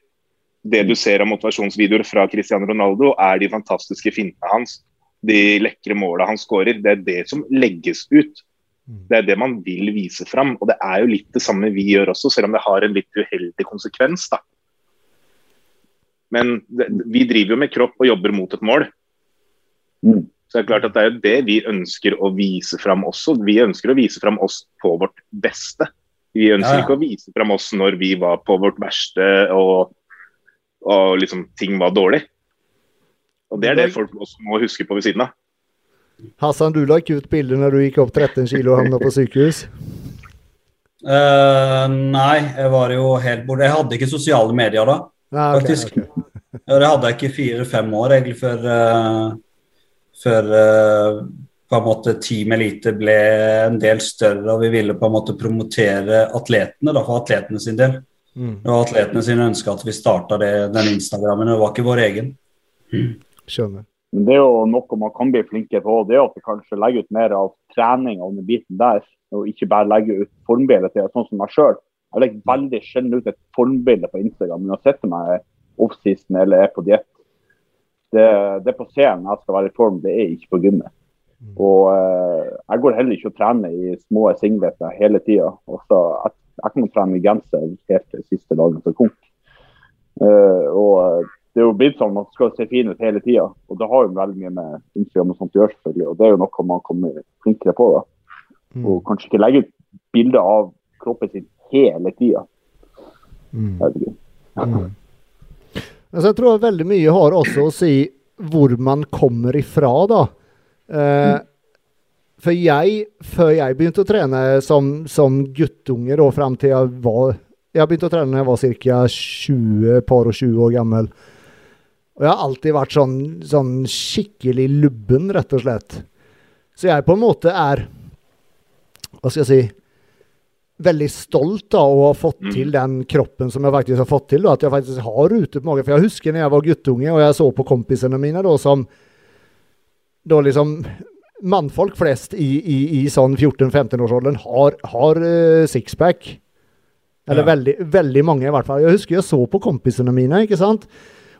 Det du ser av motivasjonsvideoer fra Cristiano Ronaldo, er de fantastiske fintene hans. De lekre måla han skårer. Det er det som legges ut. Det er det man vil vise fram. Og det er jo litt det samme vi gjør også, selv om det har en litt uheldig konsekvens. da. Men det, vi driver jo med kropp og jobber mot et mål. Mm. Så det er klart at det er jo det vi ønsker å vise fram også. Vi ønsker å vise fram oss på vårt beste. Vi ønsker Ja, ja. ikke å vise fram oss når vi var på vårt verste og, og liksom ting var dårlig. Og Det er det folk også må huske på ved siden av. Hassan, du la ikke ut bilder når du gikk opp 13 kilo og havna på sykehus? Uh, nei, jeg var jo helt borte. Jeg hadde ikke sosiale medier da. ah, okay, Faktisk. Okay. Ja, det hadde jeg ikke i fire-fem år egentlig før, eh, før eh, på en måte Team Elite ble en del større og vi ville på en måte promotere atletene da, for atletene sin del. Mm. Det var atletene sine ønska at vi starta den Instagrammen, det var ikke vår egen. Skjønner. Men det er jo noe man kan bli flinkere på. Det er at vi kanskje legger ut mer av trening og den biten der, og ikke bare legger ut formbilder til sånn som meg sjøl. Jeg legger veldig sjelden ut et formbilde på Instagram uansett om meg er offseason eller er på diett. Det, det er på scenen jeg skal være i form, det er ikke på gymmet. Og eh, jeg går heller ikke og trener i små singleter hele tida. Jeg, jeg kan trene i genser helt til siste dagen for konk. Eh, og det er jo blitt sånn man skal se fin ut hele tida. Og det har jo veldig mye med Instagram og sånt å gjøre, selvfølgelig. Og det er jo noe man kommer flinkere på. da. Mm. Og kanskje ikke legge ut bilder av kroppen sin hele tida. Mm. Mm. Men så tror jeg veldig mye har også å si hvor man kommer ifra, da. Eh, for jeg, før jeg begynte å trene som, som guttunge, da, fram til jeg var Jeg begynte å trene da jeg var ca. 20, par og 20 år gammel. Og jeg har alltid vært sånn, sånn skikkelig lubben, rett og slett. Så jeg på en måte er Hva skal jeg si veldig stolt av å ha fått Mm. til den kroppen som jeg faktisk har fått til. Da, at jeg faktisk har rute på magen. For jeg husker når jeg var guttunge og jeg så på kompisene mine da, som da liksom Mannfolk flest i, i, i sånn 14-15-årsalderen har, har uh, sixpack. Eller Ja. veldig, veldig mange, i hvert fall. Jeg husker jeg så på kompisene mine, ikke sant.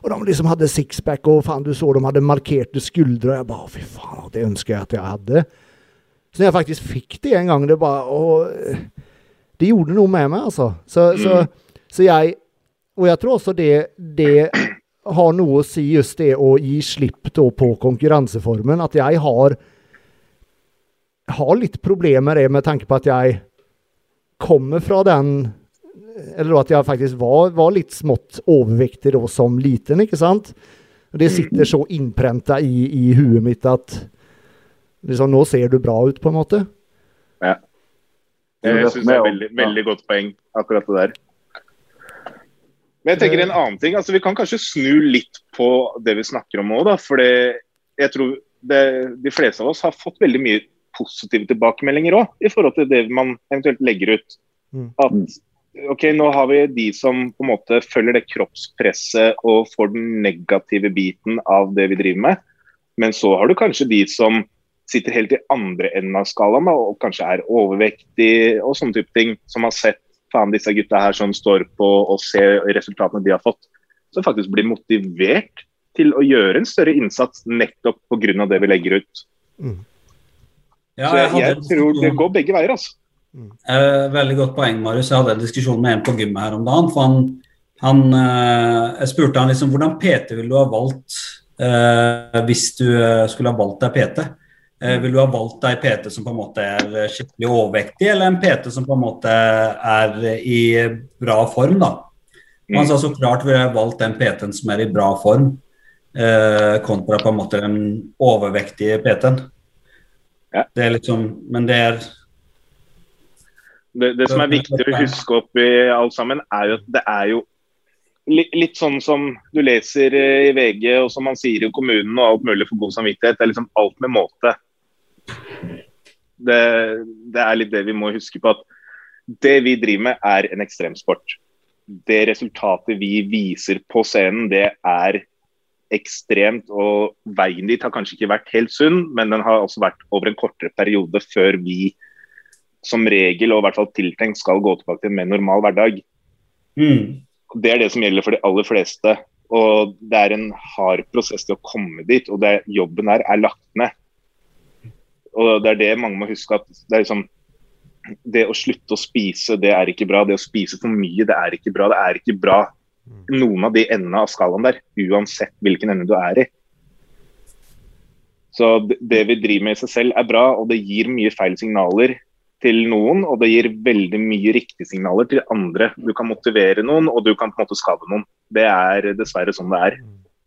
Og de liksom hadde sixpack, og faen, du så de hadde markerte skuldre. Og jeg bare fy faen, det ønsker jeg at jeg hadde. Så når jeg faktisk fikk det en gang, det bare å, Det gjorde noe med meg, altså. Så, så, så jeg Og jeg tror også det, det har noe å si, just det å gi slipp på konkurranseformen. At jeg har har litt problemer med det med tanke på at jeg kommer fra den Eller at jeg faktisk var, var litt smått overvektig da som liten, ikke sant? Det sitter så innprenta i, i huet mitt at liksom, nå ser du bra ut, på en måte. Ja. Det syns Jeg er veldig, veldig godt poeng, akkurat det der. Men jeg tenker en annen ting. altså Vi kan kanskje snu litt på det vi snakker om nå. da, For jeg tror det, de fleste av oss har fått veldig mye positive tilbakemeldinger òg, i forhold til det man eventuelt legger ut. Mm. At ok, nå har vi de som på en måte følger det kroppspresset og får den negative biten av det vi driver med. Men så har du kanskje de som sitter helt i andre enden av skalaen da, og kanskje er overvektig og sånne type ting, som har sett faen disse gutta her som står på og ser resultatene de har fått, som faktisk blir motivert til å gjøre en større innsats nettopp pga. det vi legger ut. Mm. Ja, så jeg, jeg tror det går begge veier, altså. Eh, veldig godt poeng, Marius. Jeg hadde en diskusjon med en på gymmet her om dagen. for han, han eh, Jeg spurte han liksom hvordan PT ville du ha valgt eh, hvis du eh, skulle ha valgt deg PT? Eh, vil du ha valgt deg PT som på en måte er skikkelig overvektig, eller en PT som på en måte er i bra form? da? Man sa så klart ville jeg valgt den PT-en som er i bra form, eh, kontra på en måte den overvektige PT-en. Ja. Det er liksom, men det er det, det, som er viktig å huske opp i alt sammen, er jo at det er jo litt, sånn som du leser i VG, og som man sier i kommunen og alt mulig for god samvittighet. Det er liksom alt med måte. Det, det er litt det vi må huske på. at Det vi driver med, er en ekstremsport. Det resultatet vi viser på scenen, det er ekstremt. Og veien dit har kanskje ikke vært helt sunn, men den har også vært over en kortere periode før vi som regel, og i hvert fall tiltenkt, skal gå tilbake til en mer normal hverdag. Mm. Det er det som gjelder for de aller fleste. Og det er en hard prosess til å komme dit, og det, jobben her er lagt ned. Og det er det mange må huske at det er liksom det å slutte å spise, det er ikke bra. Det å spise for mye, det er ikke bra. Det er ikke bra noen av de endene av skalaen der, uansett hvilken ende du er i. Så det vi driver med i seg selv er bra, og det gir mye feil signaler til noen, og det gir veldig mye riktige signaler til andre. Du kan motivere noen, og du kan på en måte skade noen. Det er dessverre sånn det er.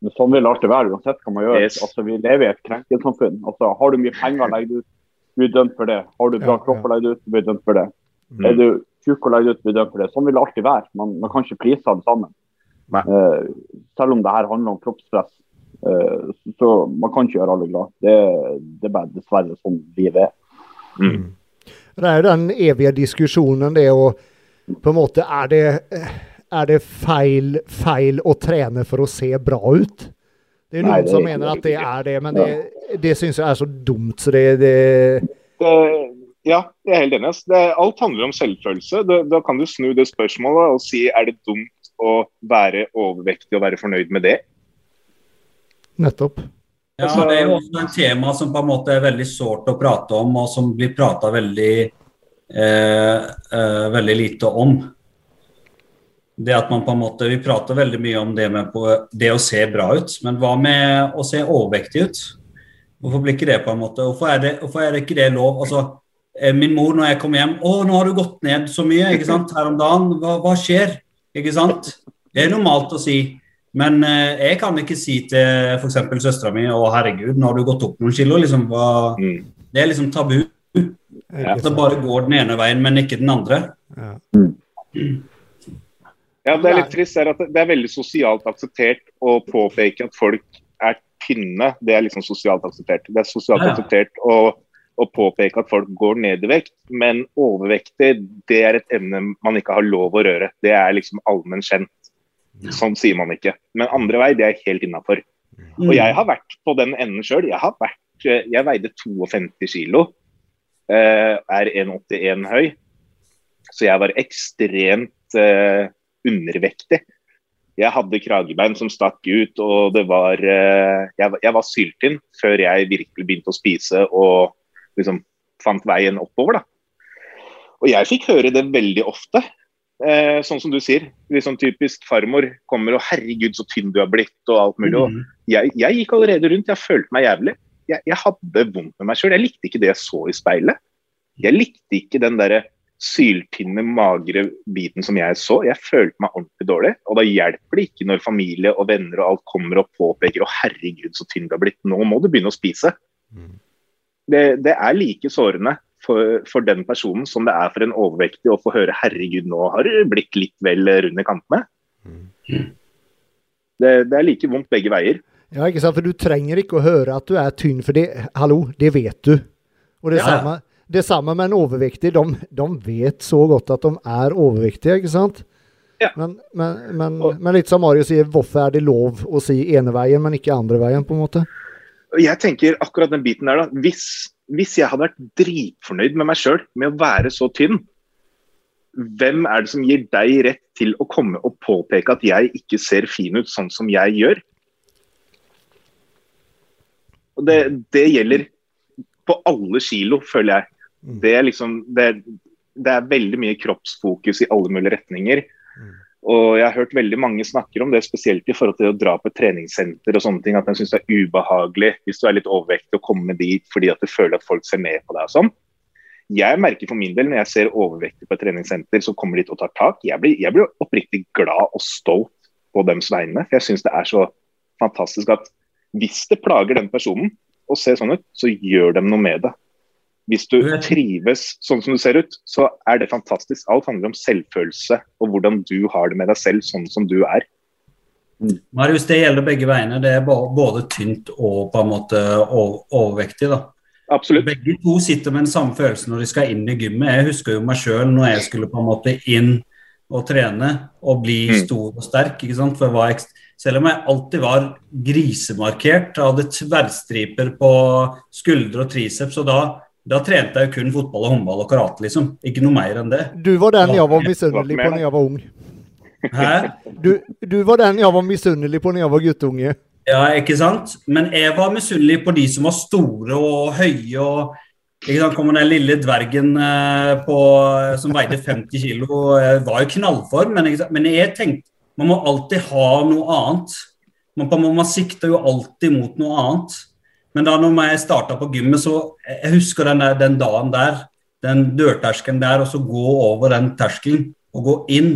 Men sånn vil det alltid være, uansett hva man gjør. Yes. Altså, vi lever i et krenkesamfunn. Altså, har du mye penger, legger du ut, du blir dømt for det. Har du bra ja, kropp, legger du ut, du blir dømt for det. Mm. Er du tjukk og legger ut, blir dømt for det. Sånn vil det alltid være. Man, man kan ikke prise alle sammen. Uh, selv om det her handler om kroppspress. Uh, så man kan ikke gjøre alle glad. Det, det er bare dessverre sånn livet er. Mm. Det er den evige diskusjonen det å på en måte Er det, er det feil, feil å trene for å se bra ut? Det er noen Nei, det er som mener at det er det, men det, det syns jeg er så dumt. så det, det... Ja, jeg er helt enig. Det, alt handler om selvfølelse. Da, da, kan du snu det spørsmålet og si er det dumt å være overvektig og være fornøyd med det? Nettopp. Ja, altså- Det er jo også et tema som på en måte er veldig sårt å prate om, og som blir prata veldig, eh, eh, veldig lite om. Det at man på en måte, Vi prater veldig mye om det med på, det å se bra ut, men hva med å se overvektig ut? Hvorfor blir ikke det på en måte, hvorfor er det, hvorfor er det ikke det lov? Altså, eh, Min mor når jeg kom hjem 'Å, nå har du gått ned så mye ikke sant, her om dagen. Hva, hva skjer?' Ikke sant? Det er normalt å si. Men eh, jeg kan ikke si til f.eks. søstera mi å herregud, nå har du gått opp noen kilo. Liksom, hva, mm. Det er liksom tabu. Ja. Det bare går den ene veien, men ikke den andre. Ja. Ja det er litt trist er at det er veldig sosialt akseptert å påpeke at folk er tynne. Det er liksom sosialt akseptert. Det er sosialt ja. akseptert å, å, påpeke at folk går ned i vekt, men overvektig det er et emne man ikke har lov å røre. Det er liksom allmenn kjent. Sånn sier man ikke. Men andre vei, det er helt innafor. Og jeg har vært på den enden sjøl. Jeg har vært Jeg veide 52 kilo. Uh, er 1,81 høy. Så jeg var ekstremt uh, undervektig. Jeg hadde kragebein som stakk ut, og det var uh, jeg, jeg, var syltynn før jeg virkelig begynte å spise og liksom fant veien oppover, da. Og jeg fikk høre det veldig ofte. Eh, sånn som du sier, liksom typisk farmor kommer og 'herregud, så tynn du har blitt' og alt mulig. Mm. Jeg, jeg, gikk allerede rundt, jeg følte meg jævlig. Jeg, jeg hadde vondt med meg sjøl. Jeg likte ikke det jeg så i speilet. Jeg likte ikke den derre syltynne, magre biten som jeg så. Jeg følte meg ordentlig dårlig. Og da hjelper det ikke når familie og venner og alt kommer og påpeker 'å herregud, så tynn du har blitt'. Nå må du begynne å spise. Mm. Det, det er like sårende for, for, den personen som det er for en overvektig å få høre 'herregud, nå har du blitt litt vel rund i kantene'. Mm. Det, det, er like vondt begge veier. Ja, ikke sant? For du trenger ikke å høre at du er tynn, for det, hallo, det vet du. Og det, ja. samme, det samme med en overvektig. De, de, vet så godt at de er overvektige, ikke sant? Ja. Men, men, men, men, litt som Mario sier, hvorfor er det lov å si ene veien, men ikke andre veien, på en måte? Jeg tenker akkurat den biten der, da. Hvis hvis jeg hadde vært dritfornøyd med meg sjøl med å være så tynn, hvem er det som gir deg rett til å komme og påpeke at jeg ikke ser fin ut sånn som jeg gjør? Og det, det gjelder på alle kilo, føler jeg. Det er liksom det, det er veldig mye kroppsfokus i alle mulige retninger. Og jeg har hørt veldig mange snakker om det, spesielt i forhold til å dra på et treningssenter og sånne ting, at en syns det er ubehagelig hvis du er litt overvektig å komme dit fordi at du føler at folk ser ned på deg og sånn. Jeg merker for min del når jeg ser overvektige på et treningssenter som kommer dit og tar tak, jeg blir, jeg blir oppriktig glad og stolt på dems vegne. For jeg syns det er så fantastisk at hvis det plager den personen å se sånn ut, så gjør de noe med det. Hvis du trives sånn som du ser ut, så er det fantastisk. Alt handler om selvfølelse og hvordan du har det med deg selv sånn som du er. Marius, det gjelder begge veiene. Det er både tynt og på en måte overvektig. da. Absolutt. Begge to sitter med den samme følelsen når de skal inn i gymmet. Jeg husker jo meg sjøl når jeg skulle på en måte inn og trene og bli mm. stor og sterk. ikke sant? For jeg var selv om jeg alltid var grisemarkert, hadde tverrstriper på skuldre og triceps, og da da trente jeg kun fotball og håndball og karate, liksom. Ikke noe mer enn det. Du var den jeg var misunnelig på da jeg var ung. Hæ? Du, du, var den jeg var misunnelig på da jeg var guttunge. Ja, ikke sant? Men jeg var misunnelig på de som var store og høye og ikke sant, Kommer den lille dvergen eh, på, som veide 50 kg, var jo knallform, men, men jeg tenkte man må alltid ha noe annet. Man, man sikter jo alltid mot noe annet. Men da når jeg starta på gymmet, så jeg husker den, der, den dagen der, den dørterskelen der, og så gå over den terskelen og gå inn.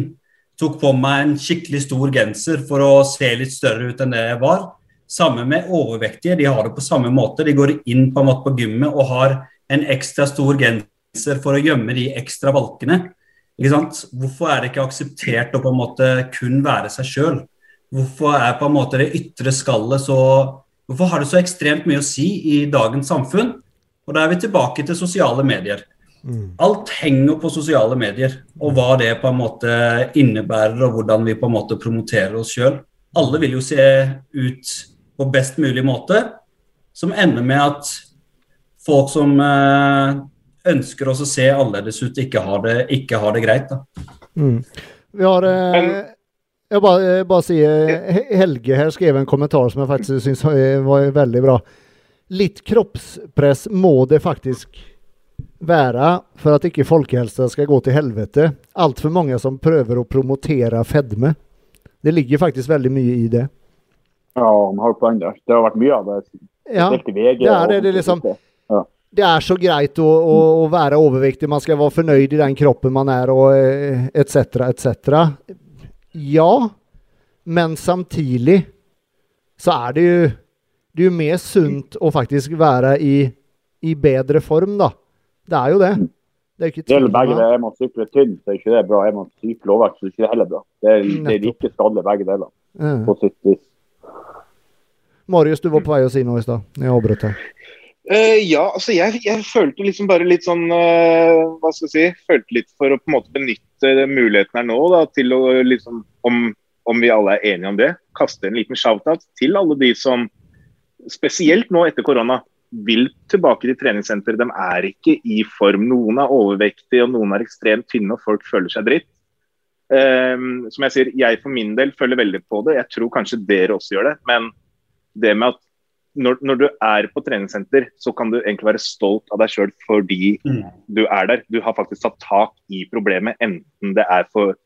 Tok på meg en skikkelig stor genser for å se litt større ut enn det jeg var. Samme med overvektige, de har det på samme måte. De går inn på på gymmet og har en ekstra stor genser for å gjemme de ekstra valkene. Hvorfor er det ikke akseptert å på en måte kun være seg sjøl? Hvorfor er på en måte det ytre skallet så Hvorfor har det så ekstremt mye å si i dagens samfunn? Og da er vi tilbake til sosiale medier. Mm. Alt henger på sosiale medier, og hva det på en måte innebærer, og hvordan vi på en måte promoterer oss sjøl. Alle vil jo se ut på best mulig måte, som ender med at folk som eh, ønsker oss å se annerledes ut, ikke har det, ikke har det greit. Mm. Vi har eh, jeg bare, bare sier Helge her skrev en kommentar som jeg faktisk syns var veldig bra. Litt kroppspress må det faktisk være for at ikke folkehelsa skal gå til helvete. Altfor mange som prøver å promotere fedme. Det ligger faktisk veldig mye i det. Ja, han har poeng der. Det har vært mye av det. Ja, det er det. Det, liksom, det er så greit å, å, å, være overvektig. Man skal være fornøyd i den kroppen man er, og etc., eh, etc. Ja, men samtidig så er det jo det er jo mer sunt å faktisk være i, i bedre form, da. Det er jo det. Det er ikke det begge deler. Er man sykler tynn, så er ikke det bra. Er man sykler overvekt, så er ikke det heller bra. Det er, det er like skadelig begge deler. Mm. På sitt vis. Marius, du var på vei å si noe i stad. Jeg avbrøt deg. Uh, ja, altså jeg, jeg, følte liksom bare litt sånn uh, Hva skal jeg si? Følte litt for å på en måte benytte muligheten her nå da, til å liksom om om vi alle er enige om det, kaste en liten shout-out til alle de som, spesielt nå etter korona, vil tilbake til treningssenter. De er ikke i form. Noen er overvektige, og noen er ekstremt tynne, og folk føler seg dritt. Um, som jeg sier, jeg for min del føler veldig på det. Jeg tror kanskje dere også gjør det. Men det med at når, når du er på treningssenter, så kan du egentlig være stolt av deg sjøl fordi mm. du er der. Du har faktisk tatt tak i problemet, enten det er for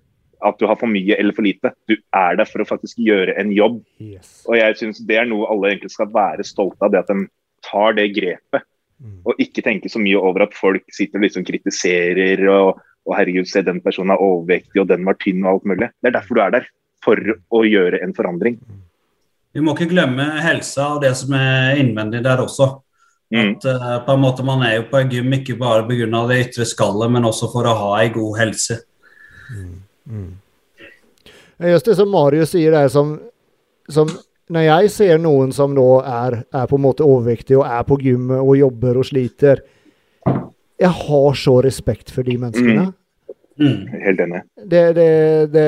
at du har for mye eller for lite. Du er der for å faktisk gjøre en jobb. Yes. Og jeg synes det er noe alle egentlig skal være stolte av, det at de tar det grepet. Mm. Og ikke tenke så mye over at folk sitter og liksom kritiserer og, og herregud, se den personen er overvektig og den var tynn og alt mulig. Det er derfor du er der. For å gjøre en forandring. Vi må ikke glemme helsa og det som er innvendig der også. Mm. At uh, på en måte Man er jo på en gym ikke bare pga. det ytre skallet, men også for å ha en god helse. Mm. Mm. Just det som Marius sier der, som, som når jeg ser noen som da er, er, på en måte overvektig og er på gymmet og jobber og sliter Jeg har så respekt for de menneskene. Mm. Mm. Helt enig. Det, det, det,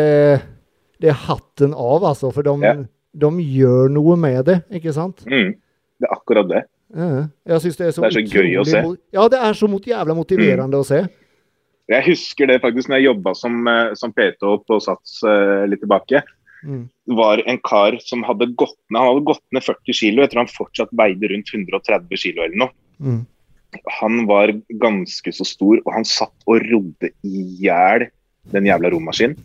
det, er hatten av, altså. For de, ja. De, gjør noe med det, ikke sant? Mm. Det er akkurat det. Ja, jeg synes det er så, Det er så gøy å se. Ja, det er så mot, jævla motiverende å se. Jeg husker det faktisk når jeg jobba som, eh, som P2 på Sats uh, litt tilbake. Mm. Det var en kar som hadde gått ned han hadde gått ned 40 kilo. Jeg tror han fortsatt veide rundt 130 kilo eller noe. Mm. Han var ganske så stor, og han satt og rodde i hjel den jævla romaskinen.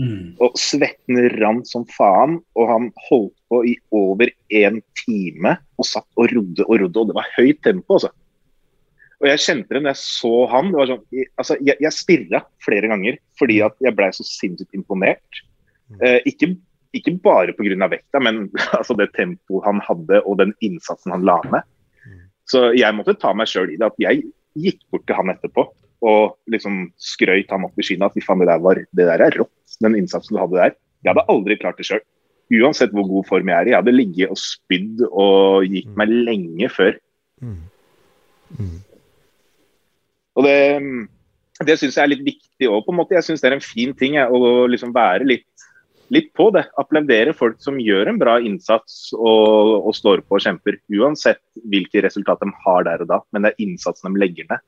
Mm. Og svetten rant som faen, og han holdt på i over en time og satt og rodde og rodde, og det var høyt tempo, altså. Og jeg kjente det når jeg så han. det var sånn, altså, Jeg, jeg stirra flere ganger fordi at jeg blei så sinnssykt imponert. Eh, ikke, ikke bare pga. vekta, men altså, det tempoet han hadde og den innsatsen han la ned. Så jeg måtte ta meg sjøl i det. at Jeg gikk bort til han etterpå og liksom skrøyt han opp i skyene at fy faen, det der, var, det der er rått, den innsatsen du hadde der. Jeg hadde aldri klart det sjøl. Uansett hvor god form jeg er i. Jeg hadde ligget og spydd og gitt meg lenge før. Mm. Mm. Og det, det syns jeg er litt viktig òg, på en måte. Jeg syns det er en fin ting jeg, å liksom være litt, litt på det. Applaudere folk som gjør en bra innsats og, og står på og kjemper. Uansett hvilke resultat de har der og da, men det er innsatsen de legger ned.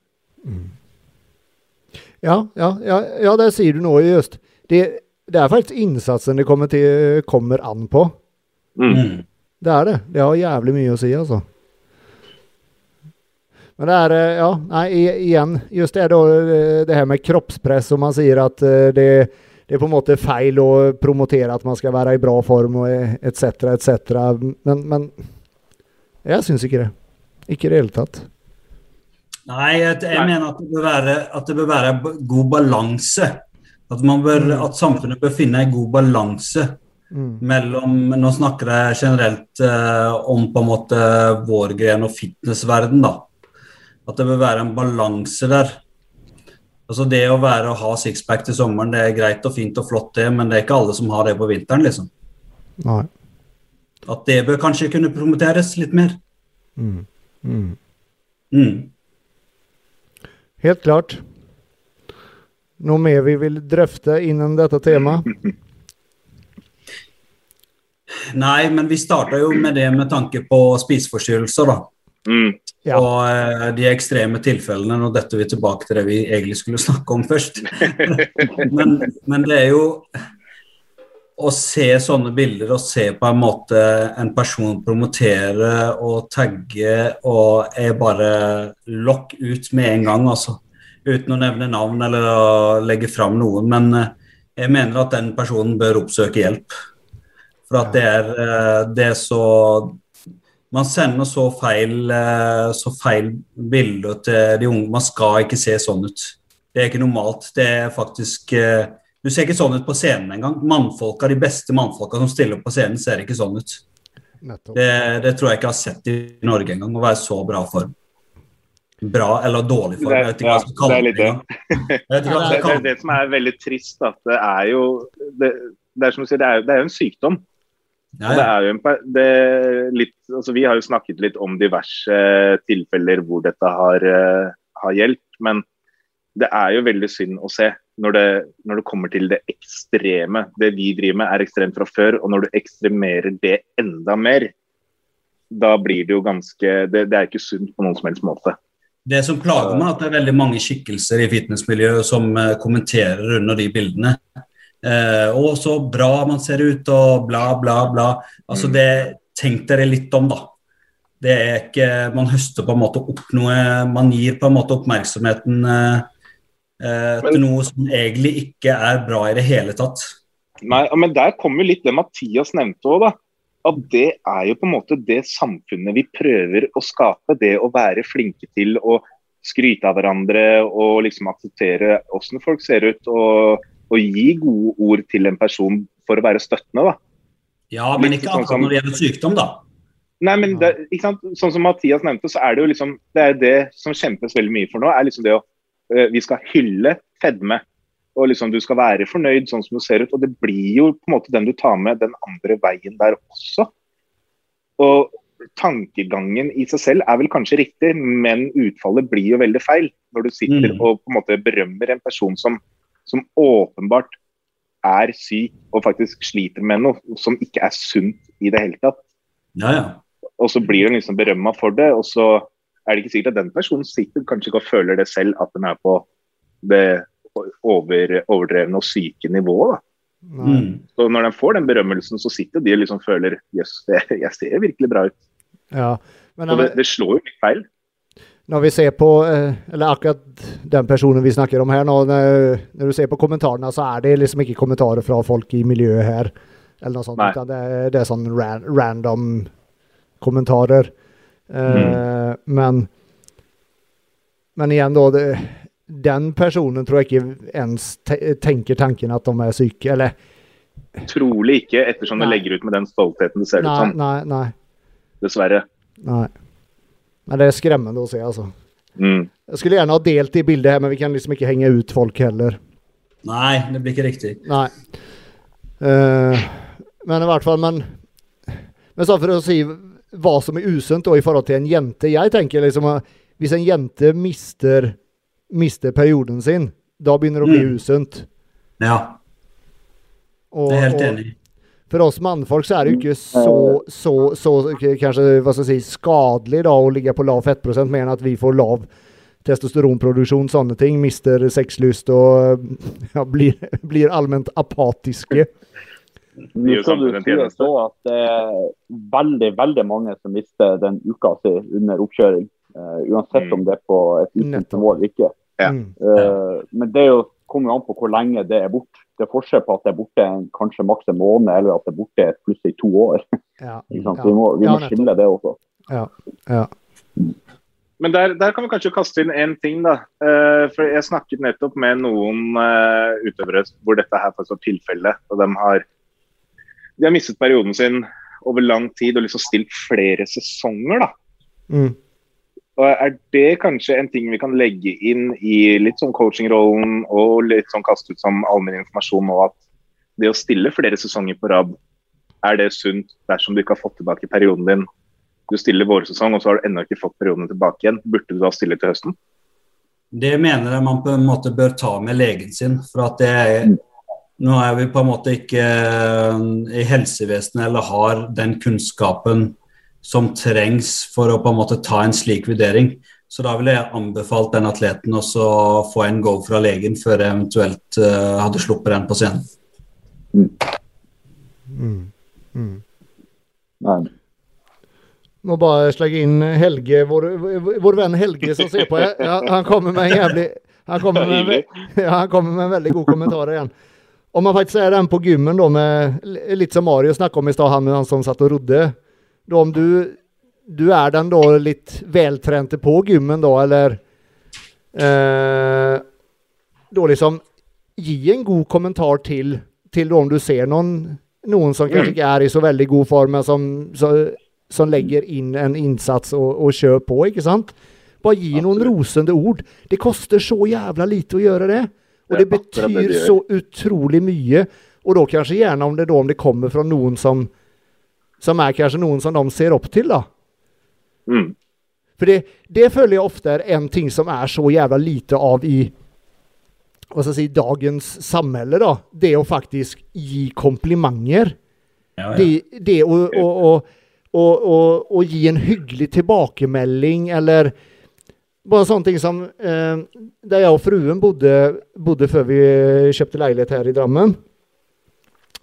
Ja, ja, ja, ja, der sier du noe just. Det, det er faktisk innsatsen det kommer, til, kommer an på. Mm. Mm. Det er det. Det har jævlig mye å si, altså. Men det er, eh, ja, nei, igjen, just det da, eh, det her med kroppspress, og man sier at eh, det, det er på en måte feil å promotere at man skal være i bra form, og etc., et cetera, et cetera. Men, men jeg syns ikke det. Ikke i det hele tatt. Nei, jeg, jeg mener at det, bør være, at det bør være god balanse. At, man bør, at samfunnet bør finne en god balanse Mm. mellom Nå snakker jeg generelt eh, om på en måte vår gren og fitnessverden, da. At det bør være en balanse der. Altså Det å være og ha sixpack til sommeren, det er greit og fint og flott, det, men det er ikke alle som har det på vinteren, liksom. Nei. At det bør kanskje kunne promoteres litt mer. Mm. Mm. Mm. Helt klart. Noe mer vi vil drøfte innen dette temaet? Nei, men vi starta jo med det med tanke på spiseforstyrrelser, da. Mm. Ja. Og eh, de ekstreme tilfellene. Nå detter vi tilbake til det vi egentlig skulle snakke om først. men, men det er jo å se sånne bilder og se på en måte en person promotere og tagge og er bare lokk ut med en gang, altså. Uten å nevne navn eller å legge fram noen. Men eh, jeg mener at den personen bør oppsøke hjelp. For at det er, eh, det er så man sender så feil, eh, så feil bilder til de unge. Man skal ikke se sånn ut. Det er ikke normalt. Det er faktisk Du ser ikke sånn ut på scenen engang. Mannfolka, de beste mannfolka som stiller opp på scenen, ser ikke sånn ut. Det, det tror jeg ikke jeg har sett i Norge engang, å være så bra form. Bra eller dårlig form. Det, skal Det er litt det. Det, er det. som er veldig trist. At det er jo Det, det er som du sier, det er, det er jo en sykdom. Ja, ja. er jo en, det er litt, altså vi har jo snakket litt om diverse tilfeller hvor dette har, eh, har gjeldt, men det er jo veldig synd å se når det, når det kommer til det ekstreme. Det vi driver med er ekstremt fra før, og når du ekstremerer det enda mer, da blir det jo ganske Det, det er ikke sunt på noen som helst måte. Det som plager meg, er at det er veldig mange skikkelser i fitnessmiljøet som eh, kommenterer under de bildene. Eh, 'Å, så bra man ser ut', og bla, bla, bla. Altså Mm. det, Tenk dere litt om, da. Det er ikke, Man høster på en måte opp noe Man gir på en måte oppmerksomheten eh, eh, til Men- noe som egentlig ikke er bra i det hele tatt. Nei, men der kommer jo litt det Mathias nevnte òg, da. At det er jo på en måte det samfunnet vi prøver å skape. Det å være flinke til å skryte av hverandre og liksom akseptere åssen folk ser ut. Og, og gi gode ord til en person for å være støttende, da. Ja, men ikke sånn akkurat når det gjelder sykdom, da. Nei, men det, ikke sant? Sånn som Mathias nevnte, så er det jo liksom Det er det som kjempes veldig mye for nå. er liksom det å eh, Vi skal hylle fedme. Og liksom du skal være fornøyd sånn som du ser ut. Og det blir jo på en måte den du tar med den andre veien der også. Og tankegangen i seg selv er vel kanskje riktig, men utfallet blir jo veldig feil. Når du sitter Mm. og på en måte berømmer en person som, som åpenbart er syk og faktisk sliter med noe som ikke er sunt i det hele tatt. Ja, ja. og så blir hun liksom berømma for det. Og så er det ikke sikkert at den personen sitter kanskje ikke og føler det selv, at den er på det over, overdrevne og syke nivået. da. Mm. Så når de får den berømmelsen, så sitter de og liksom føler jøss, jeg, jeg ser virkelig bra ut. Ja. Men Og det, det slår jo litt feil. når vi ser på eh, Eller akkurat den personen vi snakker om her nå, når, når du ser på kommentarene, så er det liksom ikke kommentarer fra folk i miljøet her. Eller noe sånt. Nei. utan Det, det er sånn ran, random kommentarer. Eh, Men Men igjen, da. Det, den personen tror jeg ikke ens te tenker tanken at de er syke, eller Trolig ikke, ettersom de Nei. legger ut med den stoltheten det ser ut som. nei, nei. Dessverre. nei. Men det er skremmende å se, altså. Mm. Jeg skulle gjerne ha delt det bildet her, men vi kan liksom ikke henge ut folk heller. Nei, det blir ikke riktig. Nei. Uh, men i hvert fall, men Men så for å si hva som er usunt i forhold til en jente Jeg tenker liksom at hvis en jente mister, mister perioden sin, da begynner det å bli Mm. usunt. Ja, Og, det er helt enig. for oss mannfolk så er det jo ikke så, så, så kanskje hva skal jeg si, skadelig da å ligge på lav fettprosent, mer enn at vi får lav testosteronproduksjon, sånne ting. Mister sexlyst og ja, blir, blir allment apatiske. Nå skal du si det tjeneste. så at det er veldig veldig mange som mister den uka si under oppkjøring. Eh, uansett Mm. om det er på et utsatt mål eller ikke. Ja. Mm. Eh, men det er jo, kommer jo an på hvor lenge det er borte. Det er forskjell på at det er borte en, kanskje maks en måned, eller at det er borte et plutselig to år. Ja. Vi må, vi Ja, må skille det også. Ja. ja. Men der, der kan vi kanskje kaste inn én ting, da. Uh, for jeg snakket nettopp med noen utøvere hvor dette her faktisk var tilfellet. Og de har, de har mistet perioden sin over lang tid og liksom stilt flere sesonger, da. Mm. Og Er det kanskje en ting vi kan legge inn i litt sånn coachingrollen og litt sånn kaste ut som allmenn informasjon nå, at det å stille flere sesonger på rad, er det sunt dersom du ikke har fått tilbake perioden din? Du stiller vårsesong, og så har du ennå ikke fått perioden tilbake igjen. Burde du da stille til høsten? Det mener jeg man på en måte bør ta med legen sin. For at det er Nå er vi på en måte ikke eh, i helsevesenet eller har den kunnskapen som trengs for å på en måte ta en slik vurdering. Så da ville jeg anbefalt den atleten å få en go fra legen før jeg eventuelt uh, hadde sluppet den på scenen. Mm. Mm. Nei. Må bare slenge inn Helge, vår, vår, venn Helge som ser på. Ja, han kommer med en jævlig han kommer med, ja, han kommer med en veldig god kommentar igjen. Om man faktisk er den på gymmen, da, med, litt som Mario snakket om i stad, han, han som satt og rodde. Da, om du, du er den då litt vältränte på gymmen, då eller eh, då liksom Gi en god kommentar til, till da, om du ser noen, någon som kanskje ikke er i så veldig god form, men som, så, som legger inn en innsats og, og kjør på, ikke sant? Bare gi noen rosende ord. Det koster så jævla lite å gjøre det. Og det betyr så utrolig mye. Og da kanskje gjerne om det, da, om det kommer fra noen som som er kanskje noen som de ser opp til, da. Mm. For det, det føler jeg ofte er en ting som er så jævla lite av i hva skal jeg si, dagens samfunn, da. Det å faktisk gi komplimenter. Ja, ja. Det, det å, å, å, å, gi en hyggelig tilbakemelding, eller bare sånne ting som eh, Der jeg og fruen bodde, bodde før vi kjøpte leilighet her i Drammen.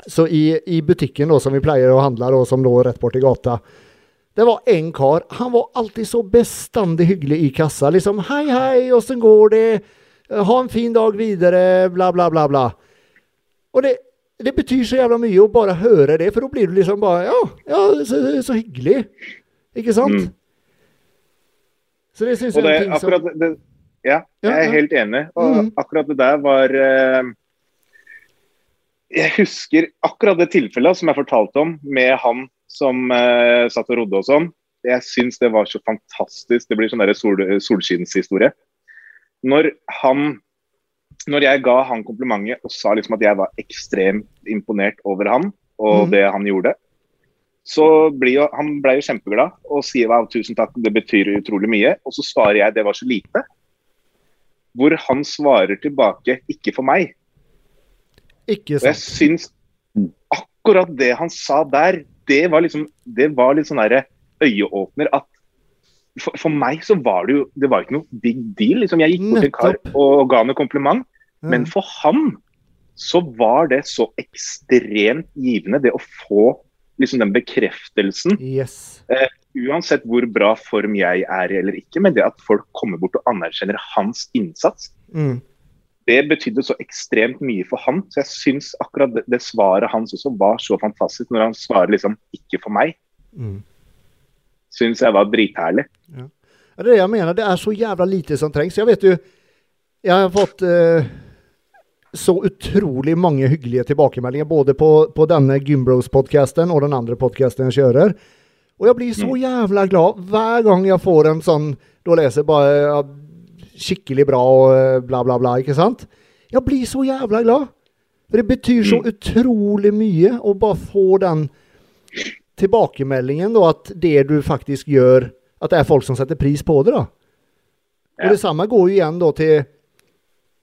Så i, i butikken då, som vi pleier å handle, då, som lå rett borti gata Det var en kar. Han var alltid så bestandig hyggelig i kassa. Liksom 'Hei, hei, åssen går det? Ha en fin dag videre', bla, bla, bla, bla. Og det, det betyr så jævla mye å bare høre det, for da blir du liksom bare Ja, ja så, så hyggelig. Ikke sant? Mm. Så det syns jeg er en ting som akkurat det, ja, jeg er ja. helt enig. Og mm. akkurat det der var eh, Jeg husker akkurat det tilfellet som jeg fortalte om, med han som uh, satt og rodde og sånn. Jeg syns det var så fantastisk. Det blir sånn sol, solskinnshistorie. Når han Når jeg ga han komplimentet og sa liksom at jeg var ekstremt imponert over han og mm. det han gjorde, så blir jo, han ble jo kjempeglad og sier wow, tusen takk, det betyr utrolig mye. Og så svarer jeg det var så lite. Hvor han svarer tilbake ikke for meg. Ikke Og jeg sant. syns akkurat det han sa der, det var liksom Det var litt sånn øyeåpner at for, for, meg så var det jo det var ikke noe big deal. Liksom, jeg gikk bort til en kar og ga ham en kompliment. Mm. Men for han så var det så ekstremt givende, det å få liksom den bekreftelsen. Yes. Eh, uansett hvor bra form jeg er i eller ikke, men det at folk kommer bort og anerkjenner hans innsats. Mm. Det betydde så ekstremt mye for han. Så jeg syns akkurat det, det, svaret hans også var så fantastisk, når han svarer liksom 'ikke for meg'. Mm. Syns jeg var dritherlig. Ja. Det er det jeg mener. Det er så jævla lite som trengs. Jeg vet jo Jeg har fått eh, så utrolig mange hyggelige tilbakemeldinger både på, på denne Gymbros-podkasten og den andre podkasten jeg kjører. Og jeg blir så mm. jævla glad hver gang jeg får en sånn Da leser jeg bare skikkelig bra og eh, bla, bla, bla. Ikke sant? Jeg blir så jævla glad. For det betyr så mm. utrolig mye å bare få den tilbakemeldingen, da, at det du faktisk gjør At det er folk som setter pris på det. da. Og det samme går jo igjen da til,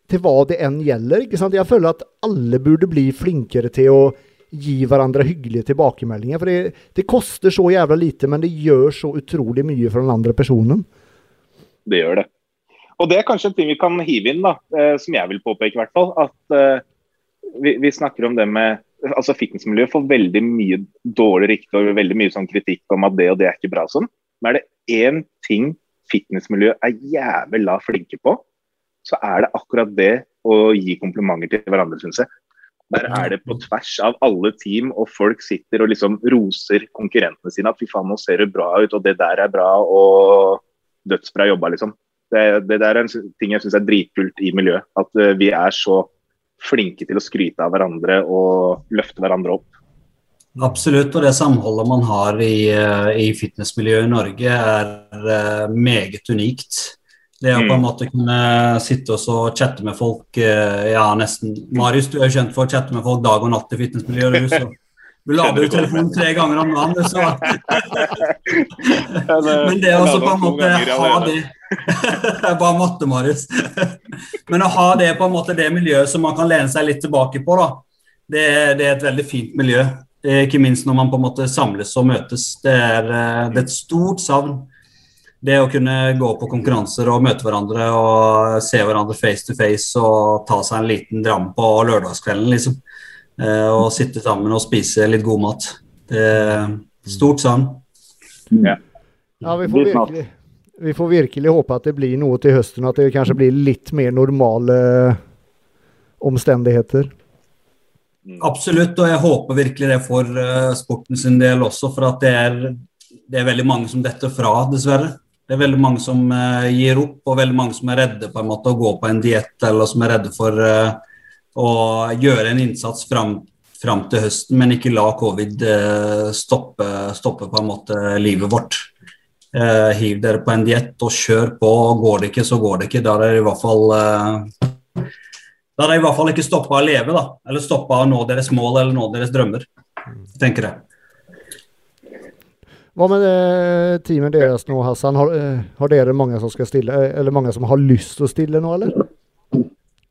til hva det enn gjelder. ikke sant? Jeg føler at alle burde bli flinkere til å gi hverandre hyggelige tilbakemeldinger. For det, det koster så jævla lite, men det gjør så utrolig mye for den andre personen. Det gjør det. Og det er kanskje en ting vi kan hive inn, da, eh, som jeg vil påpeke i hvert fall. At uh, vi, vi, snakker om det med altså Fitnessmiljøet får veldig mye dårlig rykte og veldig mye sånn kritikk om at det og det er ikke bra sånn. Men er det én ting fitnessmiljøet er jævla flinke på, så er det akkurat det å gi komplimenter til hverandre, syns jeg. Der er det på tvers av alle team, og folk sitter og liksom roser konkurrentene sine. At fy faen, nå ser du bra ut, og det der er bra, og dødsbra jobba, liksom. Det, det der er en ting jeg syns er dritkult i miljøet. At uh, vi er så flinke til å skryte av hverandre og løfte hverandre opp. Absolutt, og det samholdet man har i, uh, i fitnessmiljøet i Norge er uh, meget unikt. Det å på en mm. måte kunne sitte og chatte med folk Ja, nesten Marius, du er jo kjent for å chatte med folk dag og natt i fitnessmiljøet. Du, så du lader jo telefonen tre ganger om dagen, så Men det å på en måte ha det Bare matte, Marius. Men å ha det på en måte det miljøet som man kan lene seg litt tilbake på, da. Det, det er et veldig fint miljø. Ikke minst når man på en måte samles og møtes. Det er, eh, det er et stort savn. Det å kunne gå på konkurranser og møte hverandre og se hverandre face to face og ta seg en liten dram på lørdagskvelden, liksom. Eh, og sitte sammen og spise litt god mat. Det er stort savn. Ja. ja, vi får virkelig vi får virkelig håpe at det blir noe til høsten, at det kanskje blir litt mer normale omstendigheter. Mm. Absolutt, og jeg håper virkelig det for uh, sporten sin del også. For at det er, det er, veldig mange som detter fra, dessverre. Det er veldig mange som uh, gir opp, og veldig mange som er redde på en måte å gå på en diett, eller som er redde for uh, å gjøre en innsats fram, fram, til høsten, men ikke la covid stoppe, stoppe på en måte livet vårt. Eh, hiv dere på en diett og kjør på. Går det ikke, så går det ikke. Da er det i hvert fall eh, da er det i hvert fall ikke stoppa å leve, da. Eller stoppa å nå deres mål eller nå deres drømmer. tenker jeg. Hva med det, teamet deres nå, Hassan? Har, eh, har, dere mange som skal stille, eh, eller mange som har lyst til å stille nå, eller?